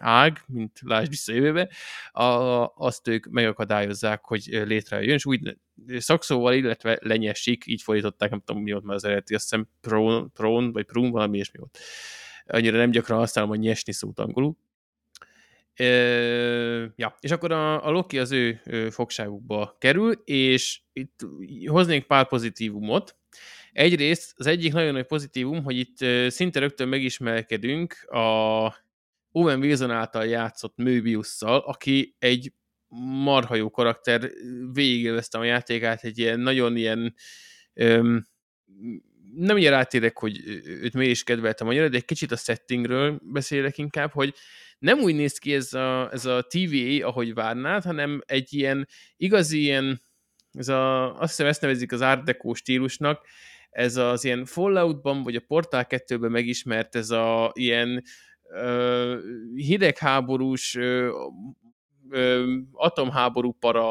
ág, mint lásd visszajövőbe, a, azt ők megakadályozzák, hogy létrejöjjön, és úgy szakszóval, illetve lenyesik, így fordították, nem tudom mi volt már az eredeti, azt hiszem prón, prón vagy prún, valami ilyesmi volt. Annyira nem gyakran használom hogy nyesni szót angolul. E, ja, és akkor a, a Loki az ő, ő fogságukba kerül, és itt hoznék pár pozitívumot. Egyrészt az egyik nagyon nagy pozitívum, hogy itt szinte rögtön megismerkedünk a Owen Wilson által játszott Möbiusszal, aki egy marha jó karakter, végigélveztem a játékát, egy ilyen nagyon ilyen öm, nem ilyen rátérek, hogy őt miért is kedveltem annyira, de egy kicsit a settingről beszélek inkább, hogy nem úgy néz ki ez a, ez a TVA, ahogy várnád, hanem egy ilyen igazi ilyen, ez a, azt hiszem ezt nevezik az Art Deco stílusnak, ez az ilyen Falloutban, vagy a Portal 2-ben megismert ez a ilyen hidegháborús atomháború para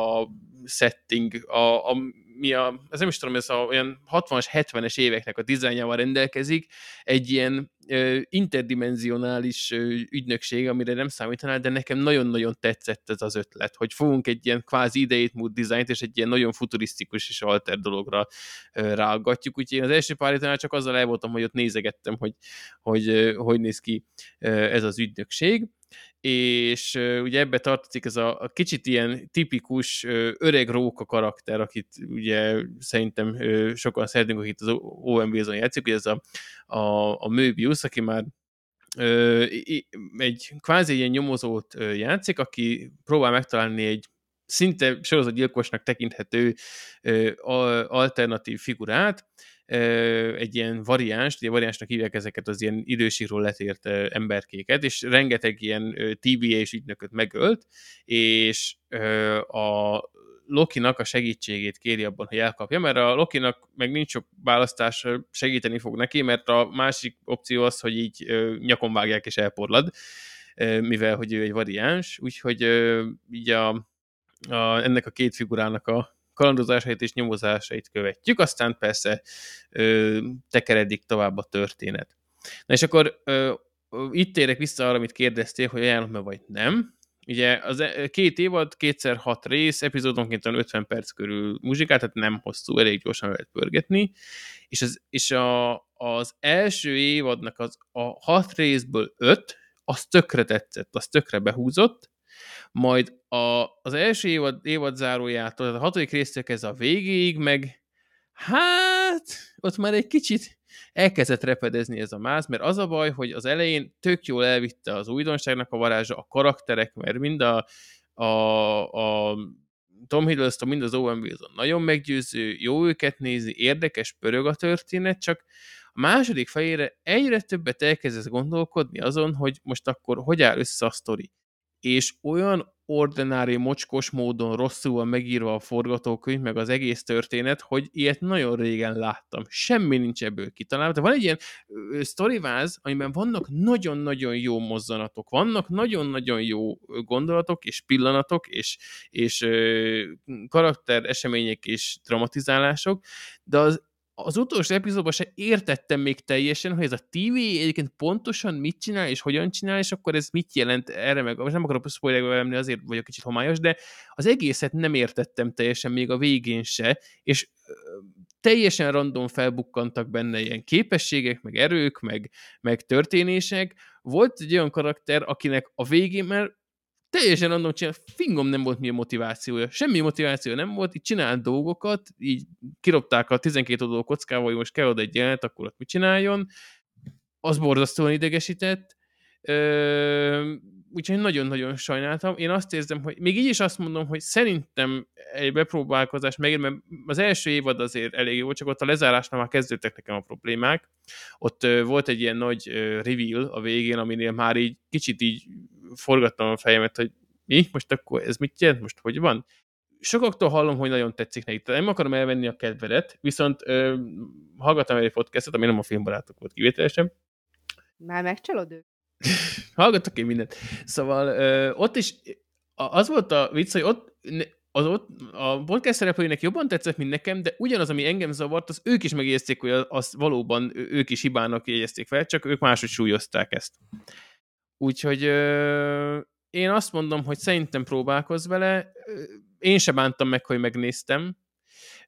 setting, a, a, mi a, ez nem is tudom, ez a, olyan 60-as, 70-es éveknek a dizájnjával rendelkezik, egy ilyen ö, interdimenzionális ö, ügynökség, amire nem számítanál, de nekem nagyon-nagyon tetszett ez az ötlet, hogy fogunk egy ilyen kvázi idejét múlt dizájnt, és egy ilyen nagyon futurisztikus és alter dologra ö, ráaggatjuk, úgyhogy én az első pár csak azzal el voltam, hogy ott nézegettem, hogy hogy, ö, hogy néz ki ez az ügynökség, és uh, ugye ebbe tartozik ez a, a kicsit ilyen tipikus uh, öreg róka karakter, akit ugye szerintem uh, sokan szeretünk, akit az OM Wilson játszik, ugye ez a, a, a Möbius, aki már egy kvázi ilyen nyomozót játszik, aki próbál megtalálni egy szinte sorozatgyilkosnak tekinthető alternatív figurát, egy ilyen variáns, ugye variánsnak hívják ezeket az ilyen idősíról letért emberkéket, és rengeteg ilyen TBA és ügynököt megölt, és a Lokinak a segítségét kéri abban, hogy elkapja, mert a Lokinak meg nincs sok választás, segíteni fog neki, mert a másik opció az, hogy így nyakon vágják és elporlad, mivel hogy ő egy variáns, úgyhogy így a, a, ennek a két figurának a kalandozásait és nyomozásait követjük, aztán persze ö, tekeredik tovább a történet. Na és akkor ö, itt térek vissza arra, amit kérdeztél, hogy ajánlom-e vagy nem. Ugye az e, két évad, kétszer hat rész, epizódonként 50 perc körül muzsikát, tehát nem hosszú, elég gyorsan lehet pörgetni, és, az, és a, az első évadnak az a hat részből öt, az tökre tetszett, az tökre behúzott, majd a, az első évad, évad zárójától, a hatodik résztől ez a végéig, meg hát ott már egy kicsit elkezdett repedezni ez a máz, mert az a baj, hogy az elején tök jól elvitte az újdonságnak a varázsa, a karakterek, mert mind a, a, a Tom Hiddleston, mind az Owen Wilson nagyon meggyőző, jó őket nézi, érdekes, pörög a történet, csak A második fejére egyre többet elkezdesz gondolkodni azon, hogy most akkor hogy áll össze a sztori. És olyan ordinári, mocskos módon rosszul van megírva a forgatókönyv, meg az egész történet, hogy ilyet nagyon régen láttam. Semmi nincs ebből kitalálva. De van egy ilyen sztoriváz, amiben vannak nagyon-nagyon jó mozzanatok, vannak nagyon-nagyon jó gondolatok és pillanatok, és, és karakter események és dramatizálások, de az az utolsó epizódban se értettem még teljesen, hogy ez a TV egyébként pontosan mit csinál, és hogyan csinál, és akkor ez mit jelent erre meg. Most nem akarok spoilerbe lenni, azért vagyok kicsit homályos, de az egészet nem értettem teljesen még a végén se, és teljesen random felbukkantak benne ilyen képességek, meg erők, meg, meg történések. Volt egy olyan karakter, akinek a végén, mert teljesen random csinál, fingom nem volt mi a motivációja. Semmi motiváció nem volt, így csinált dolgokat, így kirobták a 12 oldalú kockával, hogy most kell oda egy jelenet, akkor ott mit csináljon. Az borzasztóan idegesített. Ö, úgyhogy nagyon-nagyon sajnáltam. Én azt érzem, hogy még így is azt mondom, hogy szerintem egy bepróbálkozás megér, mert az első évad azért elég jó, csak ott a lezárásnál már kezdődtek nekem a problémák. Ott ö, volt egy ilyen nagy ö, reveal a végén, aminél már így kicsit így forgattam a fejemet, hogy mi? Most akkor ez mit jelent? Most hogy van? Sokaktól hallom, hogy nagyon tetszik nekik. Nem akarom elvenni a kedvedet, viszont ö, hallgattam egy podcastot, ami nem a filmbarátok volt kivételesen. Már megcsalod őt? (laughs) Hallgatok én mindent. Szóval ö, ott is az volt a vicc, hogy ott az ott, a podcast szereplőinek jobban tetszett, mint nekem, de ugyanaz, ami engem zavart, az ők is megjegyezték, hogy az valóban ők is hibának jegyezték fel, csak ők máshogy súlyozták ezt. Úgyhogy ö, én azt mondom, hogy szerintem próbálkozz vele. Én se bántam meg, hogy megnéztem.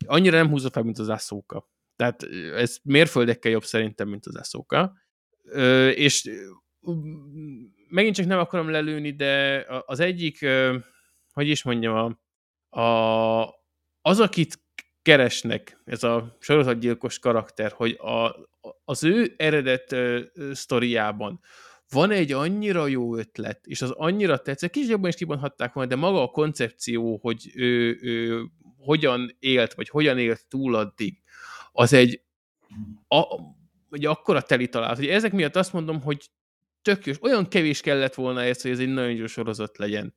Annyira nem húzza fel, mint az Aszóka. Tehát ez mérföldekkel jobb szerintem, mint az Aszóka. Ö, és megint csak nem akarom lelőni, de az egyik, hogy is mondjam, a, a, az, akit keresnek, ez a sorozatgyilkos karakter, hogy a, az ő eredet sztoriában van egy annyira jó ötlet, és az annyira tetszett, kicsit jobban is kibonthatták volna, de maga a koncepció, hogy ő, ő hogyan élt, vagy hogyan élt túl addig, az egy, a, egy akkora teli találat, hogy ezek miatt azt mondom, hogy tök jó, olyan kevés kellett volna ez, hogy ez egy nagyon jó sorozat legyen.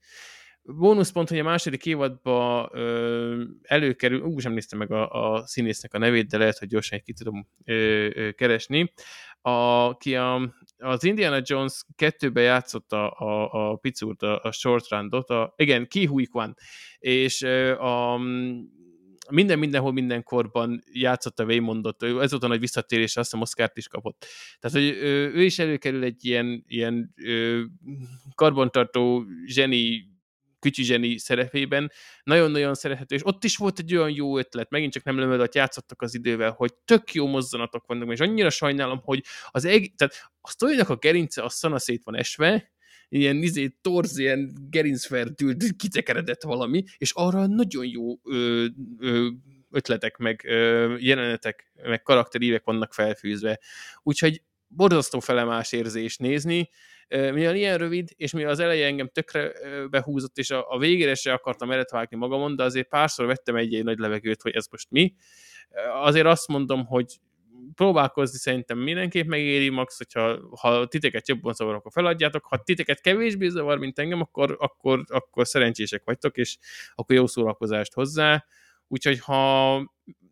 Bónuszpont, hogy a második évadba ö, előkerül, úgy sem néztem meg a, a színésznek a nevét, de lehet, hogy gyorsan ki tudom ö, ö, keresni, aki a, az Indiana Jones 2-be játszott a, a, a Picurt, a, a Short Run-ot, a, igen, Ki Hui Kwan, és a, minden mindenhol mindenkorban játszott a Waymondot, ez volt a nagy visszatérés, azt hiszem Oscar-t is kapott. Tehát, hogy ő, ő is előkerül egy ilyen, ilyen karbantartó zseni kücsi zseni szerepében, nagyon-nagyon szerethető, és ott is volt egy olyan jó ötlet, megint csak nem lemödött, játszottak az idővel, hogy tök jó mozzanatok vannak, és annyira sajnálom, hogy az eg- tehát a sztorinak a gerince a szanaszét van esve, ilyen izé, torz, ilyen gerincferdült, kitekeredett valami, és arra nagyon jó ö, ö, ötletek, meg ö, jelenetek, meg karakterívek vannak felfűzve. Úgyhogy borzasztó felemás érzés nézni, mivel ilyen rövid, és mivel az eleje engem tökre behúzott, és a, a végére se akartam eret vágni magamon, de azért párszor vettem egy-egy nagy levegőt, hogy ez most mi. Azért azt mondom, hogy próbálkozni szerintem mindenképp megéri, max, hogyha ha titeket jobban zavar, akkor feladjátok, ha titeket kevésbé zavar, mint engem, akkor, akkor, akkor szerencsések vagytok, és akkor jó szórakozást hozzá. Úgyhogy ha,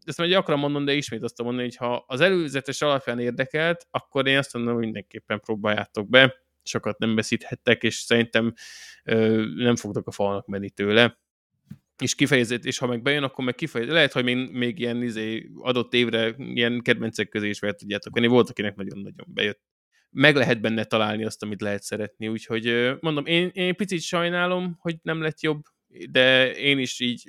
ezt már gyakran mondom, de ismét azt mondani, hogy ha az előzetes alapján érdekelt, akkor én azt mondom, hogy mindenképpen próbáljátok be sokat nem veszíthettek, és szerintem ö, nem fogtok a falnak menni tőle. És kifejezett, és ha meg bejön, akkor meg kifejezett. Lehet, hogy még, még ilyen izé, adott évre ilyen kedvencek közé is fel tudjátok venni. Volt, akinek nagyon-nagyon bejött. Meg lehet benne találni azt, amit lehet szeretni. Úgyhogy mondom, én, én picit sajnálom, hogy nem lett jobb, de én is így,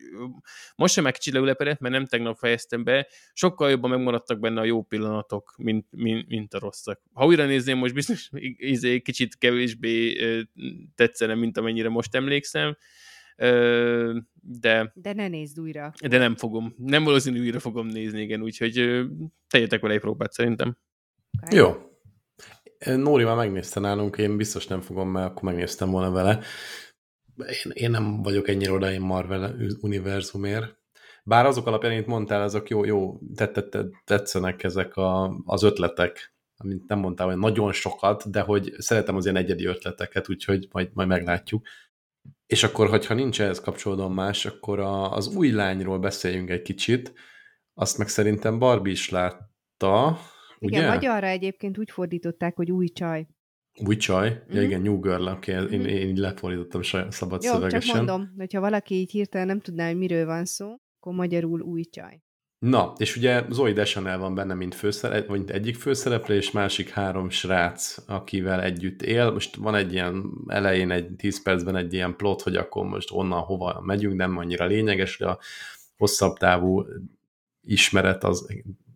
most sem megkicsit leülepedett, mert nem tegnap fejeztem be, sokkal jobban megmaradtak benne a jó pillanatok, mint, mint, mint a rosszak. Ha újra nézném, most biztos izé, kicsit kevésbé tetszene, mint amennyire most emlékszem, de... De ne nézd újra. De nem fogom. Nem valószínű újra fogom nézni, igen, úgyhogy tegyetek vele egy próbát szerintem. Okay. Jó. Nóri már megnézte nálunk, én biztos nem fogom, mert akkor megnéztem volna vele én, én nem vagyok ennyire oda én Marvel univerzumért. Bár azok alapján, amit mondtál, azok jó, jó tetszenek ezek a, az ötletek, amit nem mondtál, hogy nagyon sokat, de hogy szeretem az ilyen egyedi ötleteket, úgyhogy majd, majd meglátjuk. És akkor, hogyha nincs ehhez kapcsolódóan más, akkor a, az új lányról beszéljünk egy kicsit. Azt meg szerintem Barbie is látta, Igen, ugye? magyarra egyébként úgy fordították, hogy új csaj. Új csaj? Mm-hmm. Ja Mhm. igen, New Girl, okay. én, Mhm. én így lefordítottam szabad Jó, csak szövegesen. mondom, hogyha valaki így hirtelen nem tudná, hogy miről van szó, akkor magyarul új csaj. Na, és ugye Zoe Deschanel van benne, mint főszerep, vagy egyik főszereplő, és másik három srác, akivel együtt él. Most van egy ilyen elején, egy 10 percben egy ilyen plot, hogy akkor most onnan hova megyünk, nem annyira lényeges, de a hosszabb távú ismeret az,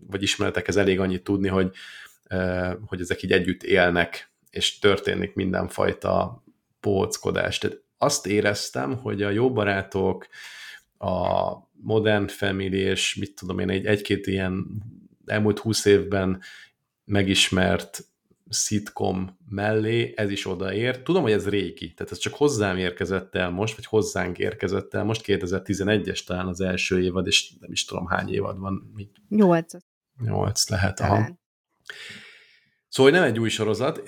vagy ismeretekhez elég annyit tudni, hogy, eh, hogy ezek így együtt élnek, és történik mindenfajta póckodás. Tehát azt éreztem, hogy a jó barátok, a Modern Family, és mit tudom én, egy, egy-két ilyen elmúlt húsz évben megismert szitkom mellé ez is odaér. Tudom, hogy ez régi, tehát ez csak hozzám érkezett el most, vagy hozzánk érkezett el most, 2011-es talán az első évad, és nem is tudom hány évad van, Nyolc nyolc lehet, aha. Szóval nem egy új sorozat,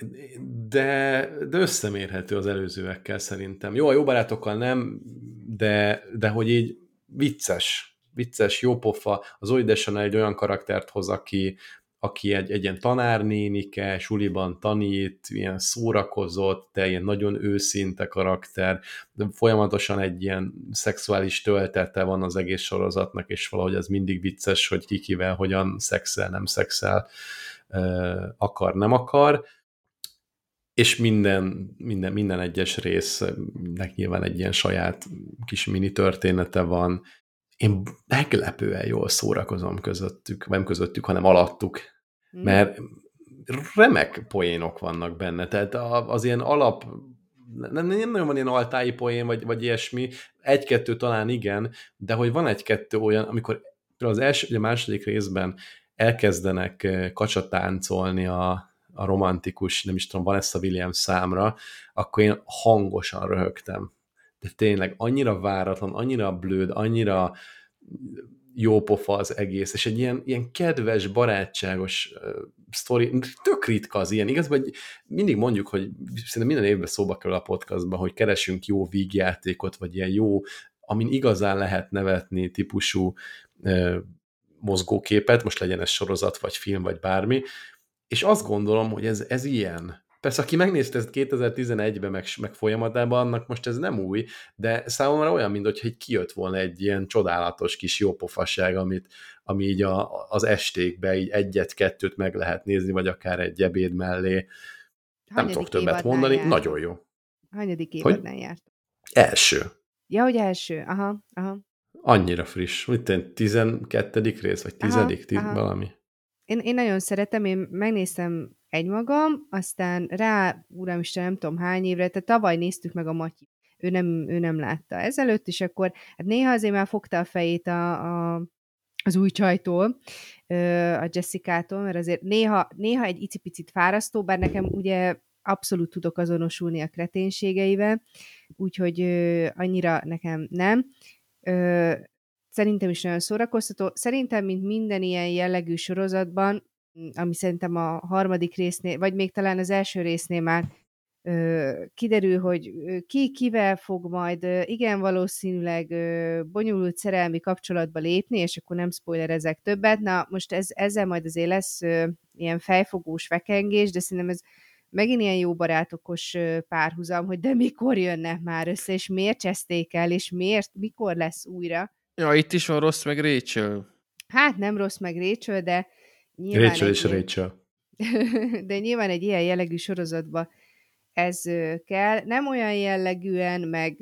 de, de összemérhető az előzőekkel szerintem. Jó, a jó barátokkal nem, de, de hogy így vicces, vicces, jó pofa. Az Deschanel egy olyan karaktert hoz, aki, aki egy, egy ilyen tanárnénike, suliban tanít, ilyen szórakozott, de ilyen nagyon őszinte karakter, de folyamatosan egy ilyen szexuális töltete van az egész sorozatnak, és valahogy ez mindig vicces, hogy kikivel hogyan szexel, nem szexel akar, nem akar, és minden, minden, minden egyes résznek nyilván egy ilyen saját kis mini története van. Én meglepően jól szórakozom közöttük, nem közöttük, hanem alattuk, Mhm. mert remek poénok vannak benne, tehát az ilyen alap nem, nem nagyon van ilyen altái poén, vagy, vagy ilyesmi, egy-kettő talán igen, de hogy van egy-kettő olyan, amikor az első, ugye a második részben elkezdenek kacsatáncolni a, a romantikus, nem is tudom, Vanessa Williams számra, akkor én hangosan röhögtem. De tényleg annyira váratlan, annyira blőd, annyira jó pofa az egész, és egy ilyen, ilyen kedves, barátságos uh, sztori, tök ritka az ilyen, igaz, hogy mindig mondjuk, hogy szerintem minden évben szóba kerül a podcastban, hogy keresünk jó vígjátékot, vagy ilyen jó, amin igazán lehet nevetni típusú uh, mozgóképet, most legyen ez sorozat, vagy film, vagy bármi, és azt gondolom, hogy ez, ez ilyen. Persze, aki megnézte ezt 2011-ben, meg, meg folyamatában, annak most ez nem új, de számomra olyan, mint hogyha kijött volna egy ilyen csodálatos kis jópofasság, amit, ami így a, az estékbe így egyet-kettőt meg lehet nézni, vagy akár egy ebéd mellé. Nem Hanyadik tudok többet mondani, jártok? nagyon jó. Hanyadik évadnál járt? Első. Ja, hogy első. Aha, aha. Annyira friss. Mit tenni, 12. rész, vagy 10. Aha, Tiz, aha. valami. Én, én nagyon szeretem, én megnéztem egymagam, aztán rá, uramisten, nem tudom hány évre, tehát tavaly néztük meg a Matyi. Ő nem, ő nem látta ezelőtt, és akkor hát néha azért már fogta a fejét a, a, az új csajtól, a Jessica-tól, mert azért néha, néha egy icipicit fárasztó, bár nekem ugye abszolút tudok azonosulni a kreténségeivel, úgyhogy annyira nekem nem. Ö, szerintem is nagyon szórakoztató. Szerintem, mint minden ilyen jellegű sorozatban, ami szerintem a harmadik résznél, vagy még talán az első résznél már ö, kiderül, hogy ki kivel fog majd ö, igen valószínűleg ö, bonyolult szerelmi kapcsolatba lépni, és akkor nem spoilerezek többet. Na, most ez, ezzel majd azért lesz ö, ilyen fejfogós vekengés, de szerintem ez megint ilyen jó barátokos párhuzam, hogy de mikor jönnek már össze, és miért cseszték el, és miért, mikor lesz újra. Ja, itt is van rossz meg Rachel. Hát nem rossz meg Rachel, de nyilván Rachel egy és ilyen- Rachel. (laughs) de nyilván egy ilyen jellegű sorozatba ez kell. Nem olyan jellegűen, meg,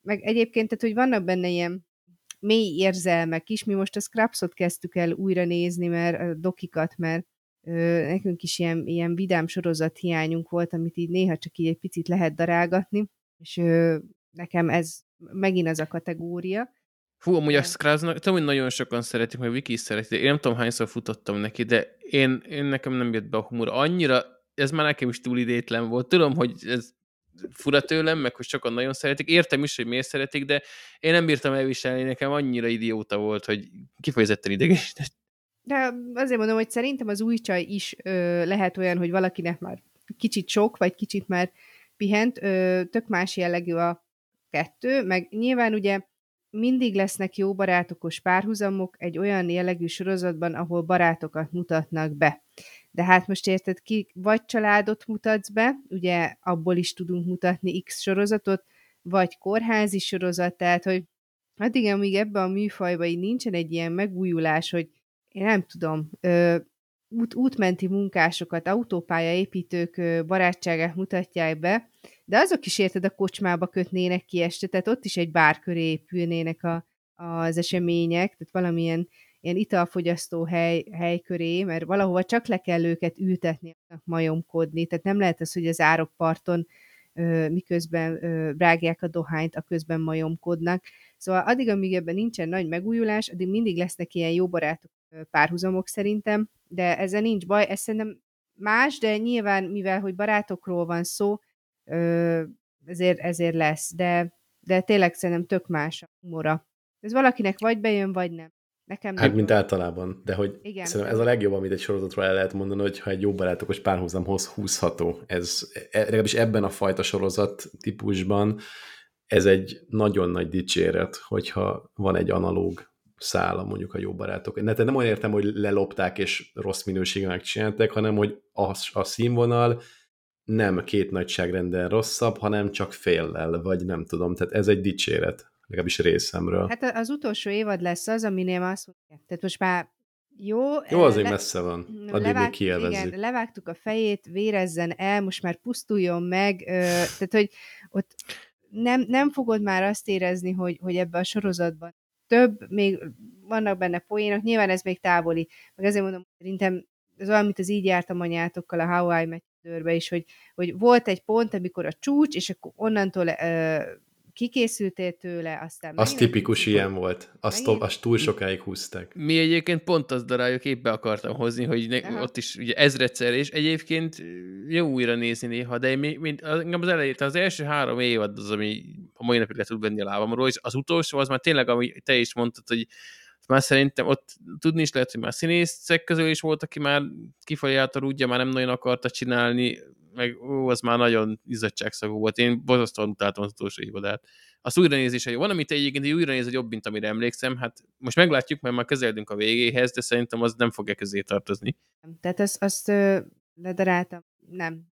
meg egyébként, tehát, hogy vannak benne ilyen mély érzelmek is. Mi most a Scrubsot kezdtük el újra nézni, mert a dokikat, mert nekünk is ilyen, ilyen vidám sorozat hiányunk volt, amit így néha csak így egy picit lehet darálgatni, és nekem ez megint az a kategória. Fú, amúgy a. Scrubsnak, tudom, hogy nagyon sokan szeretik, meg Viki is szereti, én nem tudom, hányszor futottam neki, de én, én nekem nem jött be a humor. Annyira, ez már nekem is túl idétlen volt. Tudom, hogy ez fura tőlem, meg hogy sokan nagyon szeretik. Értem is, hogy miért szeretik, de én nem bírtam elviselni, nekem annyira idióta volt, hogy kifejezetten idegesített. De azért mondom, hogy szerintem az új csaj is ö, lehet olyan, hogy valakinek már kicsit sok, vagy kicsit már pihent, ö, tök más jellegű a kettő, meg nyilván ugye mindig lesznek jó barátokos párhuzamok egy olyan jellegű sorozatban, ahol barátokat mutatnak be. De hát most érted ki, vagy családot mutatsz be, ugye abból is tudunk mutatni X sorozatot, vagy kórházi sorozat, tehát hogy addig, amíg ebben a műfajban így nincsen egy ilyen megújulás, hogy én nem tudom, ö, út, útmenti munkásokat, autópályaépítők barátságát mutatják be, de azok is érted a kocsmába kötnének ki este, tehát ott is egy bár köré épülnének a, az események, tehát valamilyen ilyen italfogyasztó hely, hely köré, mert valahova csak le kell őket ültetni, majomkodni, tehát nem lehet az, hogy az árokparton miközben rágják a dohányt, a közben majomkodnak. Szóval addig, amíg ebben nincsen nagy megújulás, addig mindig lesznek ilyen jó barátok párhuzamok szerintem, de ezzel nincs baj, ez szerintem más, de nyilván, mivel hogy barátokról van szó, ezért, ezért lesz, de, de tényleg szerintem tök más a humora. Ez valakinek vagy bejön, vagy nem. Nekem hát, nem mint van. általában, de hogy Igen. szerintem ez a legjobb, amit egy sorozatról el lehet mondani, hogy ha egy jó barátokos párhuzamhoz húzható. Ez e- legalábbis ebben a fajta sorozat típusban ez egy nagyon nagy dicséret, hogyha van egy analóg szála mondjuk a jó barátok. Ne, nem olyan értem, hogy lelopták és rossz minőségen megcsinálták, hanem hogy a, a színvonal nem két nagyságrenden rosszabb, hanem csak féllel, vagy nem tudom. Tehát ez egy dicséret, legalábbis részemről. Hát az utolsó évad lesz az, aminél azt mondják. Tehát most már jó. Jó, azért le, messze van. Addig levág, még. Igen, levágtuk a fejét, vérezzen el, most már pusztuljon meg. Ö, tehát, hogy ott nem, nem fogod már azt érezni, hogy, hogy ebbe a sorozatban több, még vannak benne poénok, nyilván ez még távoli. Meg azért mondom, szerintem ez olyan, mint az így jártam anyátokkal a Hawaii Meteorbe is, hogy, hogy volt egy pont, amikor a csúcs, és akkor onnantól ö, kikészültél tőle, aztán... Az tipikus ilyen volt. Azt, megint- azt túl sokáig húzták. Mi egyébként pont azt daráljuk, épp be akartam hozni, hogy ne, Aha. ott is ugye ezredszer, és egyébként jó újra nézni néha, de mi- mint, az, engem az elejét, az első három évad az, ami a mai napig le tud venni a lábamról, és az utolsó az már tényleg, ami te is mondtad, hogy már szerintem ott tudni is lehet, hogy már színészek közül is volt, aki már kifelé által már nem nagyon akarta csinálni, meg ó, az már nagyon izzadságszagú volt. Én borzasztóan utáltam az utolsó évadát. Az újranézése jó. Van, amit egyébként így újranéz jobb, mint amire emlékszem. Hát most meglátjuk, mert már közeledünk a végéhez, de szerintem az nem fog e közé tartozni. Tehát azt, azt ö, ledaráltam. Nem.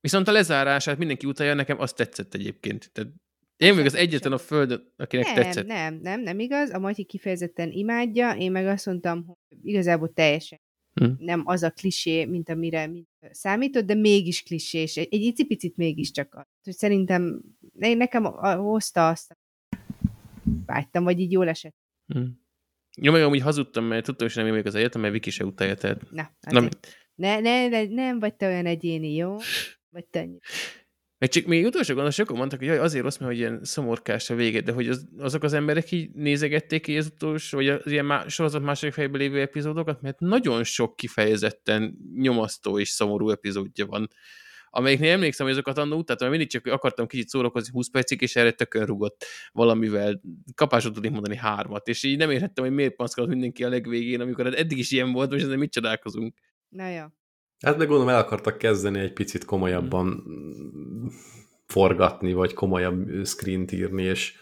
Viszont a lezárását mindenki utálja, nekem azt tetszett egyébként. Tehát én még az egyetlen a földön, akinek Nem, tetszett. nem, nem, nem igaz. A Matyi kifejezetten imádja, én meg azt mondtam, hogy igazából teljesen Hm. nem az a klisé, mint amire mint számított, de mégis klisés. Egy, egy icipicit mégiscsak az. Szerintem ne- nekem hozta azt, vágytam, vagy így jól esett. Hm. Jó, meg amúgy hazudtam, mert tudtam, hogy nem én még az egyetem, mert Viki se utálja, tehát Na, azért. ne, ne, ne, nem vagy te olyan egyéni, jó? (laughs) Vagy te. Meg csak még utolsó gondol, sokan mondtak, hogy jaj, azért rossz, mert hogy ilyen szomorkás a vége, de hogy az, azok az emberek így nézegették ki az utolsó, vagy az ilyen má, sorozat második fejben lévő epizódokat, mert nagyon sok kifejezetten nyomasztó és szomorú epizódja van. Amelyiknél emlékszem, hogy azokat annó utáltam, mert mindig csak akartam kicsit szórakozni 20 percig, és erre tökön rugott valamivel. Kapásot tudnék mondani hármat, és így nem értettem, hogy miért panaszkodott mindenki a legvégén, amikor hát eddig is ilyen volt, most ezen mit csodálkozunk. Na jó. Hát meg gondolom el akartak kezdeni egy picit komolyabban forgatni, vagy komolyabb screent írni, és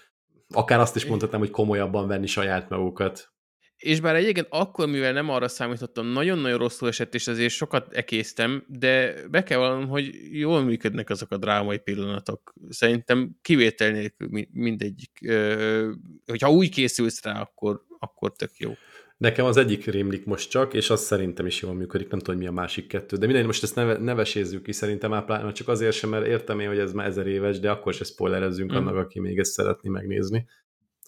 akár azt is mondhatnám, hogy komolyabban venni saját magukat. És bár egyébként akkor, mivel nem arra számítottam, nagyon-nagyon rosszul esett, és ezért sokat ekésztem, de be kell vallanom, hogy jól működnek azok a drámai pillanatok. Szerintem kivétel nélkül mi- mindegyik. Hogyha úgy készülsz rá, akkor, akkor tök jó. Nekem az egyik rémlik most csak, és az szerintem is jól működik, nem tudom, mi a másik kettő. De mindegy, most ezt neve, nevesézzük ki, szerintem már pláne csak azért sem, mert értem én, hogy ez már ezer éves, de akkor se spoilerezzünk mm. annak, aki még ezt szeretné megnézni.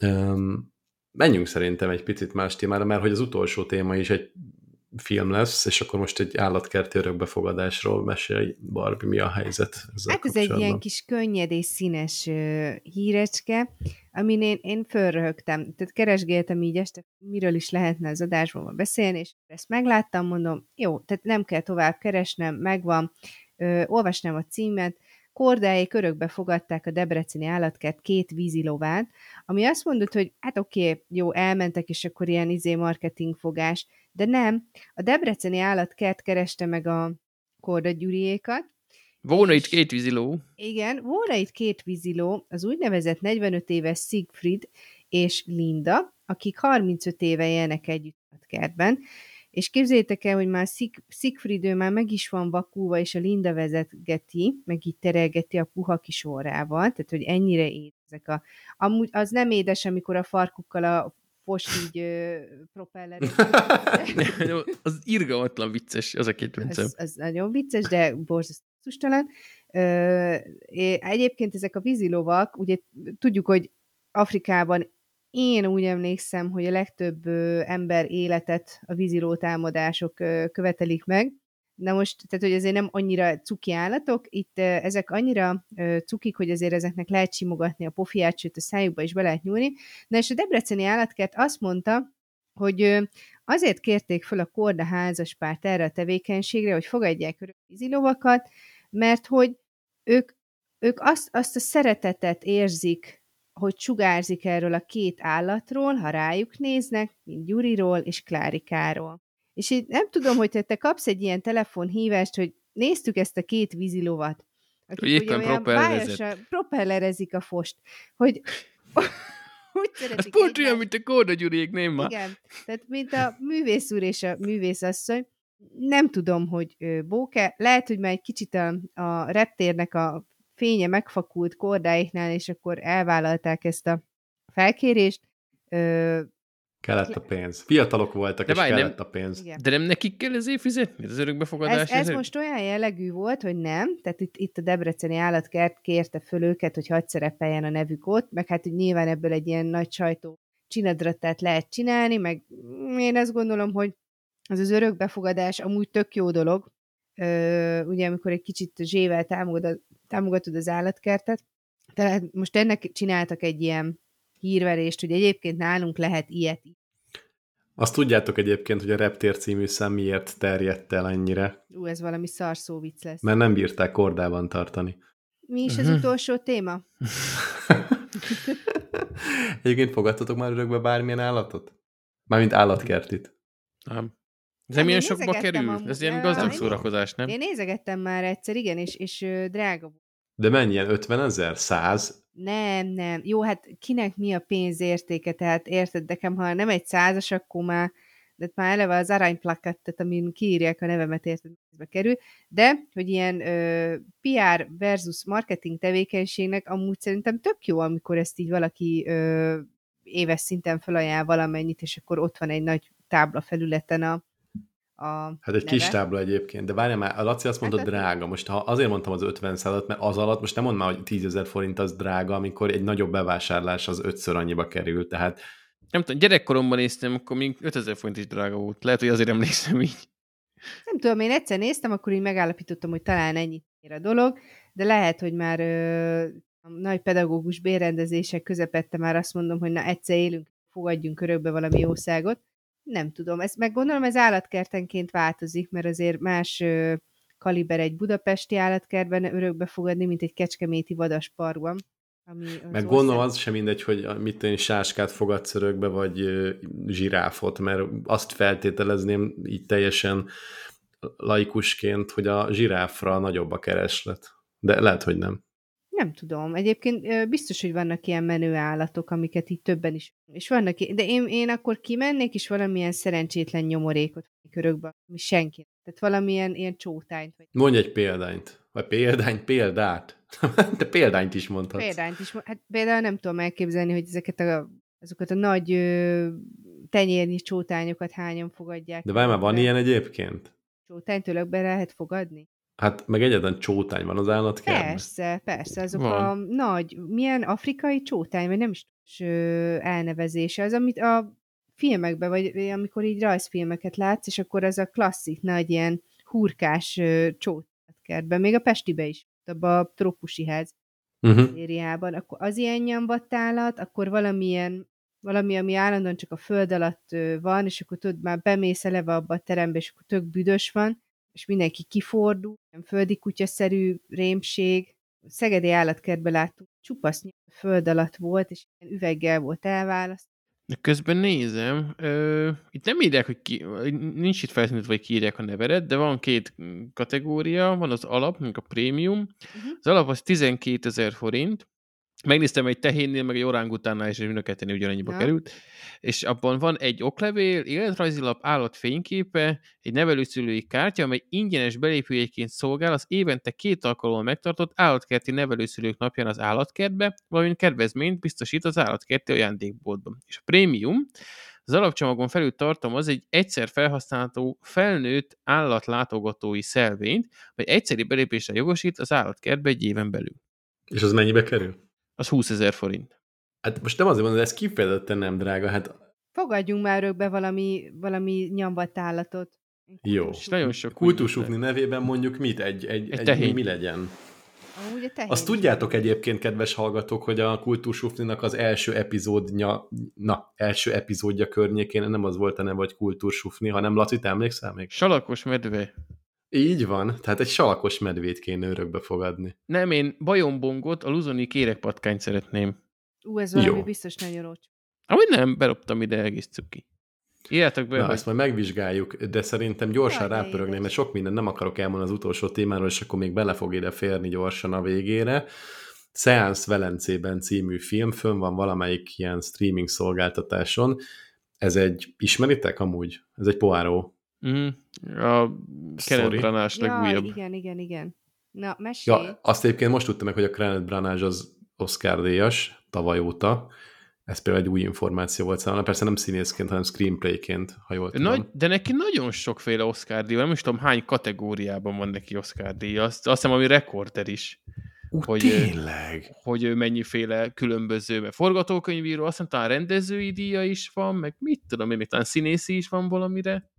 Um, menjünk szerintem egy picit más témára, mert hogy az utolsó téma is egy film lesz, és akkor most egy állatkerti örökbefogadásról mesélj, Barbie, mi a helyzet ezzel Hát ez egy ilyen kis könnyed és színes ö, hírecske, amin én, én fölröhögtem. Tehát keresgéltem így este, miről is lehetne az adásban beszélni, és ezt megláttam, mondom, jó, tehát nem kell tovább keresnem, megvan, ö, olvasnám a címet, kordáék örökbe fogadták a Debreceni állatkert két vízilovát, ami azt mondott, hogy hát oké, okay, jó, elmentek, és akkor ilyen izé marketingfogás, de nem. A Debreceni állatkert kereste meg a Korda Gyuriékat, Volna itt két víziló. igen, volna itt két víziló, az úgynevezett 45 éves Siegfried és Linda, akik 35 éve élnek együtt a kertben, és képzeljétek el, hogy már Sieg- Siegfried ő már meg is van vakulva, és a Linda vezetgeti, meg így terelgeti a puha kis orrával, tehát hogy ennyire édesek a... Amúgy az nem édes, amikor a farkukkal a fost így ö, propeller. (laughs) az irgalmatlan vicces, az a kedvencem. Ez, ez nagyon vicces, de borzasztóan Egyébként ezek a vízilovak, ugye tudjuk, hogy Afrikában én úgy emlékszem, hogy a legtöbb ö, ember életet a víziló támadások ö, követelik meg. Na most, tehát hogy azért nem annyira cuki állatok, itt ezek annyira cukik, hogy azért ezeknek lehet simogatni a pofiát, sőt a szájukba is be lehet nyúlni. Na és a debreceni állatkert azt mondta, hogy azért kérték föl a Korda házaspárt erre a tevékenységre, hogy fogadják örök vízilovakat, mert hogy ők, ők azt, azt a szeretetet érzik, hogy sugárzik erről a két állatról, ha rájuk néznek, mint Gyuriról és Klárikáról. És így nem tudom, hogy te, te kapsz egy ilyen telefonhívást, hogy néztük ezt a két vízilovat, akik Hogy éppen propellerezett. propellerezik a fost, hogy (laughs) úgy Ez szeretik pont olyan, mint a Korda Gyuriék, nem ma? igen, tehát mint a művész úr és a művészasszony, nem tudom, hogy bóke, lehet, hogy már egy kicsit a, a reptérnek a fénye megfakult kordáiknál, és akkor elvállalták ezt a felkérést. Ö, Kellett a pénz. Fiatalok voltak, De és várj, nem- kellett a pénz. igen. De nem nekik kell ezért fizetni? Az örökbefogadás? Ez, ez most olyan jellegű volt, hogy nem, tehát itt, itt a Debreceni állatkert kérte föl őket, hogy hadd szerepeljen a nevük ott, meg hát hogy nyilván ebből egy ilyen nagy sajtó csinadratát lehet csinálni, meg én azt gondolom, hogy az az örökbefogadás amúgy tök jó dolog, Ö, ugye amikor egy kicsit zsével támogatod, támogatod az állatkertet, tehát most ennek csináltak egy ilyen hírverést, hogy egyébként nálunk lehet ilyet. Azt tudjátok egyébként, hogy a Reptér című szám miért terjedt el ennyire? Ú, ez valami szarszó vicc lesz. Mert nem bírták kordában tartani. Mi is az Mhm. utolsó téma? (laughs) Egyébként fogadtatok már örökbe bármilyen állatot? Mármint állatkertit. Nem. Ez Nem, nem ilyen én sokba kerül? amúgy. Ez ilyen gazdag szórakozás, nem? Én nézegettem már egyszer, igen, és, és drága volt. De mennyien? 50 ezer? 100? Nem, nem. Jó, hát kinek mi a pénz értéke, tehát érted, nekem, ha nem egy százas, akkor már, de már eleve az aranyplakettet, amin kiírják a nevemet, érted, ez kerül, de, hogy ilyen ö, PR versus marketing tevékenységnek amúgy szerintem tök jó, amikor ezt így valaki ö, éves szinten felajánl valamennyit, és akkor ott van egy nagy tábla felületen a, a Hát egy neve. kis tábla egyébként. De várjál már, a Laci azt mondta Hát, drága. Most ha azért mondtam az 50 százat, mert az alatt most nem mondd már, hogy 10 ezer forint az drága, amikor egy nagyobb bevásárlás az ötször annyiba kerül. Tehát Nem tudom, gyerekkoromban néztem, akkor még 5000 forint is drága volt. Lehet, hogy azért emlékszem így. Nem tudom, én egyszer néztem, akkor így megállapítottam, hogy talán ennyit ér a dolog, de lehet, hogy már ö, a nagy pedagógus bérrendezések közepette már azt mondom, hogy na egyszer élünk, fogadjunk örökbe valami jószágot. Nem tudom, ezt meg gondolom, ez állatkertenként változik, mert azért más ö, kaliber egy budapesti állatkertben örökbe fogadni, mint egy kecskeméti vadasparkban. Ami az Meg gondolom az sem mindegy, hogy mit én sáskát fogadsz örökbe, vagy ö, zsiráfot, mert azt feltételezném így teljesen laikusként, hogy a zsiráfra nagyobb a kereslet. De lehet, hogy nem. Nem tudom. Egyébként biztos, hogy vannak ilyen menő állatok, amiket itt többen is. És vannak, de én, én akkor kimennék, és valamilyen szerencsétlen nyomorékot körökbe, ami senki. Tehát valamilyen ilyen csótányt. Vagy Mondj egy példányt. Vagy példány, példát. (laughs) Te példányt is mondhatsz. példányt is. Hát például nem tudom elképzelni, hogy ezeket a, azokat a nagy ö, tenyérnyi csótányokat hányan fogadják. De várj már, van ilyen egyébként? Csótányt ölökbe lehet fogadni? Hát meg egyetlen csótány van az állatkertben. Persze, persze, azok Van. a nagy, milyen afrikai csótány, vagy nem is elnevezése, az, amit a filmekben, vagy amikor így rajzfilmeket látsz, és akkor az a klasszik nagy ilyen hurkás csótkertben, még a Pestibe is, abban a trópusi ház Uh-huh. akkor az ilyen nyambattálat, akkor valamilyen valami, ami állandóan csak a föld alatt van, és akkor tudod, már bemész eleve abba a terembe, és akkor tök büdös van, és mindenki kifordul, ilyen földi kutyaszerű rémség, Szegedi állatkertbe láttunk, csupasz föld alatt volt, és ilyen üveggel volt elválaszt. Közben nézem, ö, itt nem írják, hogy ki, nincs itt felszínítve, hogy kiírják a nevedet, de van két kategória, van az alap, meg a prémium. Uh-huh. Az alap az 12 ezer forint, megnéztem egy tehénnél, meg egy orángutánnál, és mind a kettőnél ugyanannyiba ja. került, és abban van egy oklevél, életrajzilap, állat fényképe, egy nevelőszülői kártya, amely ingyenes belépőjegyként szolgál az évente két alkalommal megtartott állatkerti nevelőszülők napján az állatkertbe, valamint kedvezményt biztosít az állatkerti ajándékboltban. És a prémium, az alapcsomagon felül tartalmaz egy egyszer felhasználható felnőtt állatlátogatói szelvényt, vagy egyszeri belépésre jogosít az állatkertbe egy éven belül. És az mennyibe kerül? Az 20 ezer forint. Hát most nem azért mondom, ez kifejezetten nem drága, hát... Fogadjunk már örökbe valami, valami nyomvat állatot. Jó. És nagyon sok Kultúrsufni nevében mondjuk mit? Egy, egy, egy, egy mi, mi legyen? Amúgy a Azt tudjátok egyébként, kedves hallgatók, hogy a Kultúrsufninak az első epizódja, na, első epizódja környékén nem az volt a neve, hogy Kultúrsufni, hanem Laci, te emlékszel még? Salakos medve. Így van, tehát egy salakos medvét kéne örökbe fogadni. Nem, én bajombongot, a luzoni kérekpatkányt szeretném. Ú, ez valami Jó. biztos nagyon olcsó. Ahogy nem, beroptam ide egész cuki. Írjátok be, Na, hogy... ezt majd megvizsgáljuk, de szerintem gyorsan Jaj, rápörögném, mert sok minden nem akarok elmondani az utolsó témáról, és akkor még bele fog ide férni gyorsan a végére. Seance Velencében című film, fönn van valamelyik ilyen streaming szolgáltatáson. Ez egy, ismeritek amúgy? Ez egy poáró Mm, a Kenneth Branagh legújabb. Ja, igen, igen, igen. Na, mesélj. Ja, azt egyébként most tudtam meg, hogy a Kenneth Branagh az Oscar díjas tavaly óta. Ez például egy új információ volt számomra. Persze nem színészként, hanem screenplayként, ha jól tudom. Nagy, de neki nagyon sokféle Oscar díj, nem is tudom hány kategóriában van neki Oscar díj. Azt, azt hiszem, ami rekorder is. Uh, hogy, tényleg? Hogy ő mennyiféle különböző, mert forgatókönyvíró, aztán talán rendezői díja is van, meg mit tudom én, még talán színészi is van valamire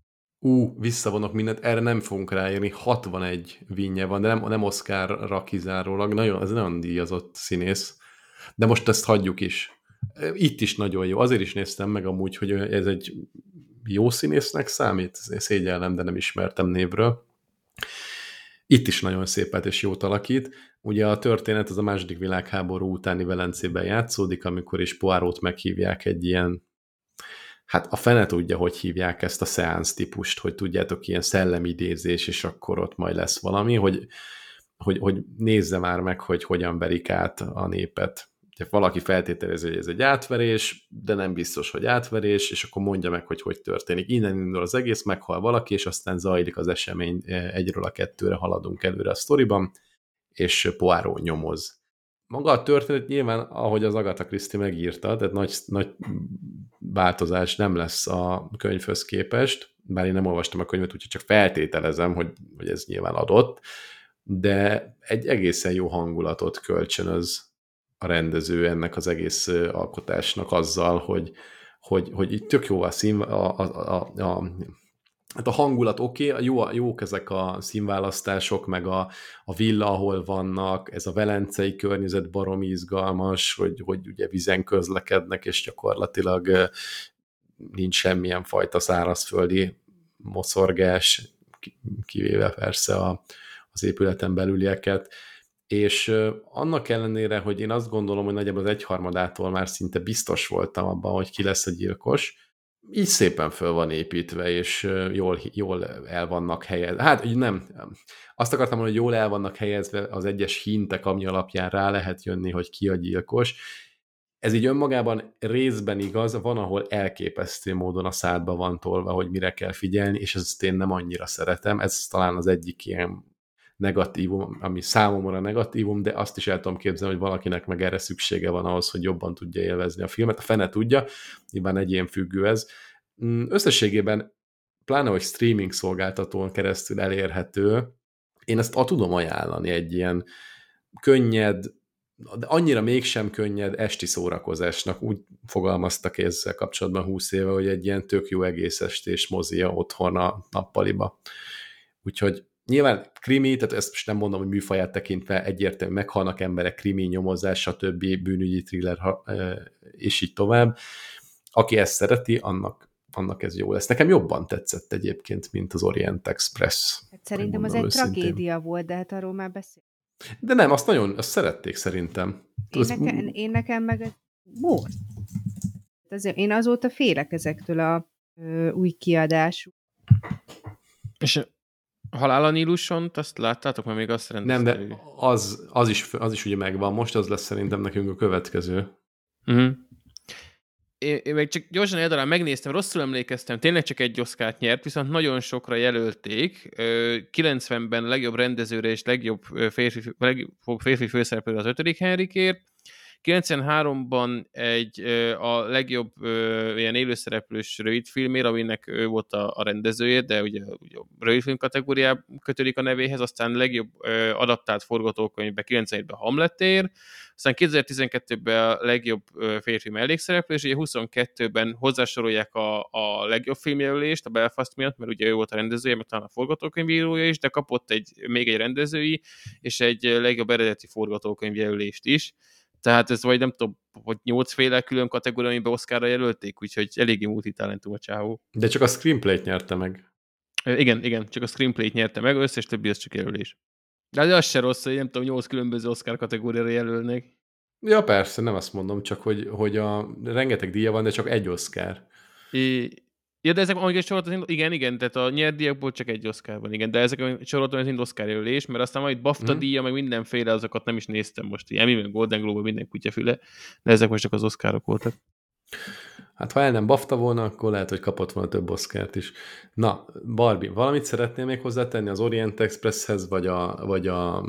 ú, visszavonok mindent, erre nem fogunk ráírni, 61 vinnye van, de nem, nem Oscarra kizárólag, nagyon, ez nagyon díjazott színész, de most ezt hagyjuk is. Itt is nagyon jó, azért is néztem meg amúgy, hogy ez egy jó színésznek számít, szégyellem, de nem ismertem névről. Itt is nagyon szépet és jót alakít. Ugye a történet az a második világháború utáni Velencében játszódik, amikor is Poirót meghívják egy ilyen hát a fene tudja, hogy hívják ezt a szeánsz típust, hogy tudjátok, ilyen szellemidézés, és akkor ott majd lesz valami, hogy, hogy, hogy nézze már meg, hogy hogyan verik át a népet. Valaki feltételezi, hogy ez egy átverés, de nem biztos, hogy átverés, és akkor mondja meg, hogy hogy történik. Innen indul az egész, meghal valaki, és aztán zajlik az esemény, egyről a kettőre haladunk előre a sztoriban, és Poirot nyomoz maga a történet nyilván, ahogy az Agatha Christie megírta, tehát nagy, nagy változás nem lesz a könyvhöz képest, bár én nem olvastam a könyvet, úgyhogy csak feltételezem, hogy, hogy ez nyilván adott, de egy egészen jó hangulatot kölcsönöz a rendező ennek az egész alkotásnak azzal, hogy, hogy, hogy itt tök jó a, szín, a, a, a, a hát a hangulat oké, okay, jó, jók ezek a színválasztások, meg a, a villa, ahol vannak, ez a velencei környezet baromi izgalmas, hogy, hogy ugye vizen közlekednek, és gyakorlatilag nincs semmilyen fajta szárazföldi moszorgás, kivéve persze a, az épületen belülieket, és annak ellenére, hogy én azt gondolom, hogy nagyjából az egyharmadától már szinte biztos voltam abban, hogy ki lesz a gyilkos, így szépen föl van építve, és jól, jól el vannak helyezve. Hát nem, azt akartam mondani, hogy jól el vannak helyezve az egyes hintek, ami alapján rá lehet jönni, hogy ki a gyilkos. Ez így önmagában részben igaz, van, ahol elképesztő módon a szádba van tolva, hogy mire kell figyelni, és ezt én nem annyira szeretem. Ez talán az egyik ilyen negatívum, ami számomra negatívum, de azt is el tudom képzelni, hogy valakinek meg erre szüksége van ahhoz, hogy jobban tudja élvezni a filmet. A fene tudja, nyilván egyén függő ez. Mm, összességében, pláne, hogy streaming szolgáltatón keresztül elérhető, én ezt a tudom ajánlani egy ilyen könnyed, de annyira mégsem könnyed esti szórakozásnak. Úgy fogalmaztak ezzel kapcsolatban 20 éve, hogy egy ilyen tök jó egész estés mozia otthon a nappaliba. Úgyhogy Nyilván krimi, tehát ezt most nem mondom, hogy műfaját tekintve egyértelmű meghalnak emberek, krimi, nyomozás, stb., bűnügyi thriller, és így tovább. Aki ezt szereti, annak, annak ez jó lesz. Nekem jobban tetszett egyébként, mint az Orient Express. Hát szerintem az egy őszintén. tragédia volt, de hát arról már beszél. De nem, azt nagyon, azt szerették szerintem. Én, Az- nekem, én nekem meg ez volt. Azért én azóta félek ezektől a ö, új kiadású. És Halál a Níluson, azt láttátok, mert még azt Nem, rendezte de ő. az, az, is, az is ugye megvan. Most az lesz szerintem nekünk a következő. Uh-huh. Én, én meg csak gyorsan eldarán megnéztem, rosszul emlékeztem, tényleg csak egy oszkát nyert, viszont nagyon sokra jelölték. Ö, 90-ben legjobb rendezőre és legjobb férfi, legjobb férfi főszereplőre az ötödik Henrikért. 93-ban egy a legjobb ilyen élőszereplős rövidfilmér, aminek ő volt a, a rendezője, de ugye, ugye rövidfilm kategóriá kötődik a nevéhez, aztán legjobb adaptált forgatókönyvbe 97-ben Hamletért, aztán 2012-ben a legjobb férfi mellékszereplő, és ugye 22-ben hozzásorolják a, a legjobb filmjelölést a Belfast miatt, mert ugye ő volt a rendezője, meg talán a forgatókönyvírója is, de kapott egy, még egy rendezői, és egy legjobb eredeti forgatókönyvjelölést is. Tehát ez vagy nem tudom, hogy nyolcféle külön kategória, amiben Oscarra jelölték, úgyhogy eléggé multitalentum a csávó. De csak a screenplay-t nyerte meg. Igen, igen, csak a screenplay-t nyerte meg, összes többi az csak jelölés. De az se rossz, hogy nem tudom, nyolc különböző Oscar kategóriára jelölnek. Ja, persze, nem azt mondom, csak hogy, hogy a rengeteg díja van, de csak egy Oscar. Ja, de ezek, amiket soroltam, igen, igen, tehát a nyert díjakból csak egy Oscar van, igen, de ezek, soroltam, ez mind Oscar jelölés, mert aztán majd BAFTA Mhm. díja, meg mindenféle, azokat nem is néztem most, ilyen, meg Golden Globe, minden kutyafüle, de ezek most csak az Oscarok voltak. Hát ha el nem bafta volna, akkor lehet, hogy kapott volna több Oscárt is. Na, Barbie, valamit szeretnél még hozzátenni az Orient Expresshez, vagy a, vagy a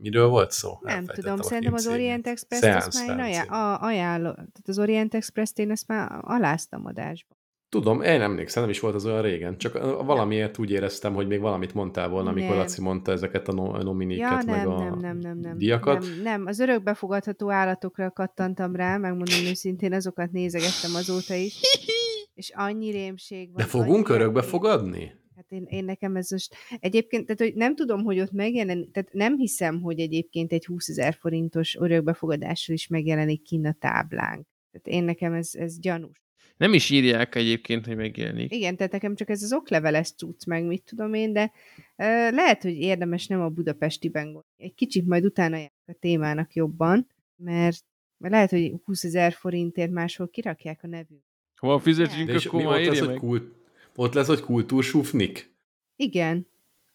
miről volt szó? Nem Elfejtettem tudom, szerintem az. Orient Express Seance, azt már én ajánlom. Tehát az Orient express én ezt már aláztam adásba. Tudom, én emlékszem, nem is volt az olyan régen, csak valamiért úgy éreztem, hogy még valamit mondtál volna, amikor Nem. Laci mondta ezeket a no- nominéket, Ja, meg nem, a nem, nem, nem, nem. díjakat. Nem, nem, az örökbefogadható állatokra kattantam rá, megmondom őszintén, azokat nézegettem azóta is. (laughs) És annyi rémség van. De fogunk annyi örökbe rémség. fogadni? Hát én, én nekem ez most... Egyébként, tehát hogy nem tudom, hogy ott megjelen, tehát nem hiszem, hogy egyébként egy 20 ezer forintos örökbefogadással is megjelenik kinn a táblánk. Tehát én nekem ez, ez gyanús. Nem is írják egyébként, hogy megjelenik. Igen, tehát nekem csak ez az okleveles cucc, meg mit tudom én, de ö, lehet, hogy érdemes nem a budapestiben gondolni. Egy kicsit majd utána járok a témának jobban, mert, mert lehet, hogy 20 ezer forintért máshol kirakják a nevünk. Ha fizetünk, De akkor mi már ott lesz, hogy meg. kult, ott lesz, hogy kultúrsúfnik? Igen,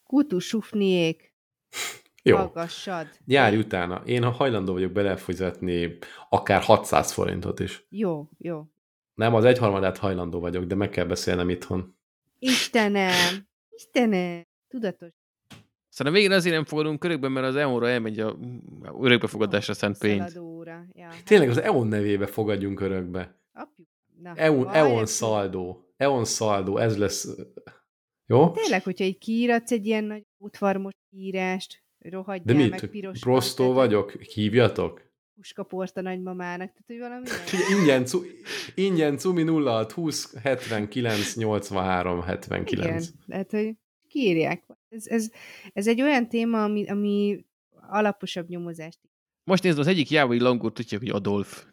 kutusufniék, (laughs) Jó, hallgassad. járj utána. Én hajlandó vagyok belefizetni akár 600 forintot is. Jó, jó. Nem, az egyharmadát hajlandó vagyok, de meg kell beszélnem itthon. Istenem, Istenem, tudatos. A végén azért nem fogadunk körökben, mert az EON-ra elmegy a örökbefogadásra szánt pénz. Ja, hát Tényleg az EON nevébe fogadjunk örökbe. apjuk. Na, EON, EON szaldó. EON szaldó, ez lesz... Jó? Tényleg, hogyha egy kiíratsz egy ilyen nagy útvarmos írást, rohadjál De mit? meg piros Prostó vagyok? Hívjatok? Puskaport a nagymamának, tehát hogy valami (laughs) ingyen, cu, ingyen cumi 06 20 79 83 79. Igen, tehát hogy kiírják. Ez, ez, ez egy olyan téma, ami, ami alaposabb nyomozást. Most nézd, az egyik jávai langót tudják, hogy Adolf.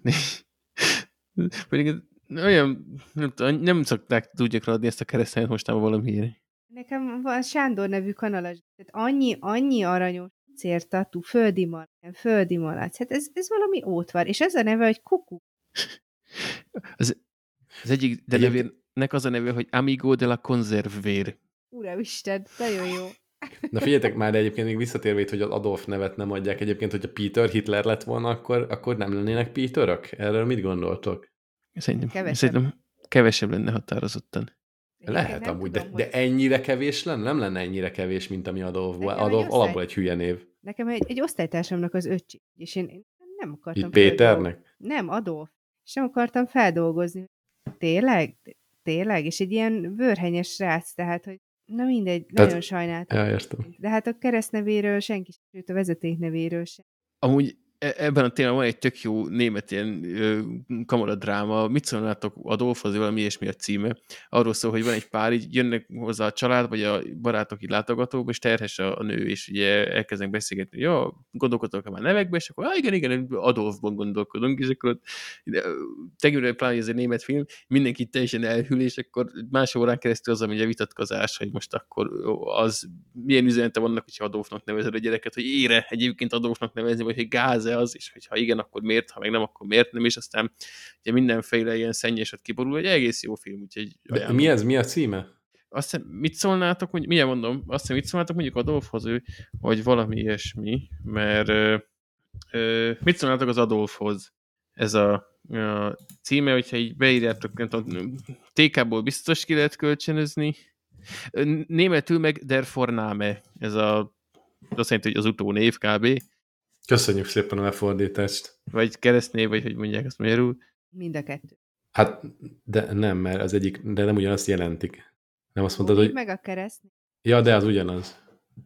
(laughs) Pedig olyan, nem, tudom, nem szokták tudják adni ezt a keresztelyet mostában valamiért. Nekem van Sándor nevű kanalas, tehát annyi, annyi aranyos cértatú, földi malac, földi malac, hát ez, ez valami ótvar, és ez a neve, hogy kuku. Az egyik denevérnek az a neve, hogy Amigo de la Conservér. Uramisten, nagyon jó. Na figyeljetek már, de egyébként még visszatérve itt, hogy az Adolf nevet nem adják. Egyébként, hogyha Peter Hitler lett volna, akkor, akkor nem lennének Peterök? Erről mit gondoltok? Szerintem Kevesebb. szerintem kevesebb lenne határozottan. Lehet Egyébként nem amúgy, tudom, de, de hogy- ennyire kevés lenne? Nem lenne ennyire kevés, mint ami Adolf Adolf alapból egy hülye név. Nekem egy, egy osztálytársamnak az öccsi, és én, én nem akartam Itt Péternek? Nem, Adolf. És nem akartam feldolgozni. Tényleg? Tényleg? És egy ilyen vörhenyes srác, tehát, hogy na mindegy, Tehát- nagyon sajnáltam. Ja, értem. De hát a keresztnevéről senki sem, sőt a vezeték nevéről sem. Amúgy ebben a témában van egy tök jó német ilyen ö, kamaradráma. Mit szólnátok Adolfhoz, valami ilyesmi a címe. Arról szól, hogy van egy pár, így jönnek hozzá a család, vagy a barátok így látogatók, és terhes a, nő, és ugye elkezdenek beszélgetni, jó, gondolkodok már nevekbe, és akkor, ah, igen, igen, Adolfban gondolkodunk, és akkor tegőre pláne ez egy német film, mindenki teljesen elhűl, és akkor más órán keresztül az, ami a vitatkozás, hogy most akkor az milyen üzenete vannak, hogyha Adolfnak nevezed a gyereket, hogy ére egyébként Adolfnak nevezni, vagy hogy gáz ez az, és hogyha igen, akkor miért, ha meg nem, akkor miért nem, és aztán ugye mindenféle ilyen szennyeset kiborul, egy egész jó film, úgyhogy... De mi ez, mi a címe? Azt hiszem, mit szólnátok, hogy milyen mondom, azt hiszem, mit szólnátok mondjuk Adolfhoz, ő, hogy valami ilyesmi, mert ö, ö, mit szólnátok az Adolfhoz? Ez a, a címe, hogyha így beírjátok, nem tudom, TK-ból biztos ki lehet kölcsönözni. Németül meg Der Forname, ez a azt jelenti, hogy az utónév kb. Köszönjük szépen a lefordítást. Vagy keresztnév, vagy hogy mondják azt magyarul. Mind a kettő. Hát, de nem, mert az egyik, de nem ugyanazt jelentik. Nem azt mondtad, hogy... meg a kereszt. Ja, de az ugyanaz.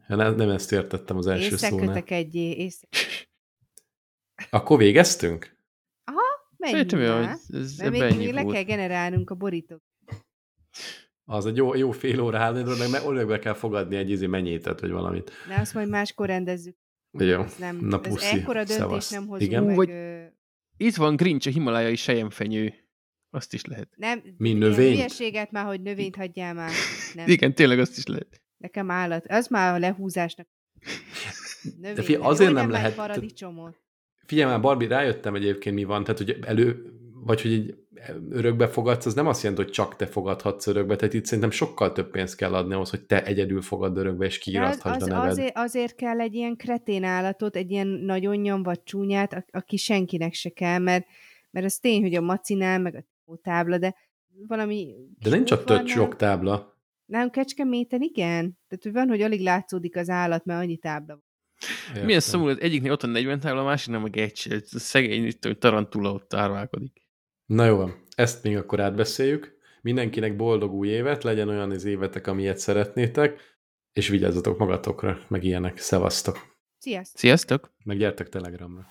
Nem, nem ezt értettem az első szónál. Észrekötek egyé, észre... Akkor végeztünk? Aha, menjünk Szerintem, hogy ez Mert még, még le kell generálnunk a borítót. Az egy jó, jó fél óra állni, meg, meg be kell fogadni egy izé mennyétet, vagy valamit. De azt majd máskor rendezzük. Jó, Ez nem, na ez puszi. ekkora döntés Szevasz. nem hozunk Igen? meg. Vagy- ö, Itt van Grinch, a himalájai sejemfenyő. Azt is lehet. Nem, Mi, ilyen növényt? Hülyeséget már, hogy növényt hagyjál már. Nem. Igen, tényleg azt is lehet. Nekem állat. Az már a lehúzásnak. Növény, De figyelj, azért nem lehet lehet- Paradicsomot. Figyelj már, Barbie, rájöttem egyébként mi van, tehát hogy elő, vagy hogy így örökbe fogadsz, az nem azt jelenti, hogy csak te fogadhatsz örökbe, tehát itt szerintem sokkal több pénzt kell adni ahhoz, hogy te egyedül fogadd örökbe, és De az, a neved. azért, azért kell egy ilyen kretén állatot, egy ilyen nagyon nyomvat csúnyát, a- aki senkinek se kell, mert, mert az tény, hogy a macinál, meg a tábla, de valami... De nincs ott súlyfarnál- több sok tábla. Nálunk Kecskeméten igen. Tehát, hogy van, hogy alig látszódik az állat, mert annyi tábla van. Értem. Milyen szomorú, egyiknél ott a 40 tábla, a másik nem a egy, szegény, itt, hogy tarantula ott árválkodik. Na jó van, ezt még akkor átbeszéljük. Mindenkinek boldog új évet, legyen olyan az évetek, amilyet szeretnétek, és vigyázzatok magatokra, meg ilyenek. Szevasztok! Sziasztok! Sziasztok! Meg gyertek Telegramra.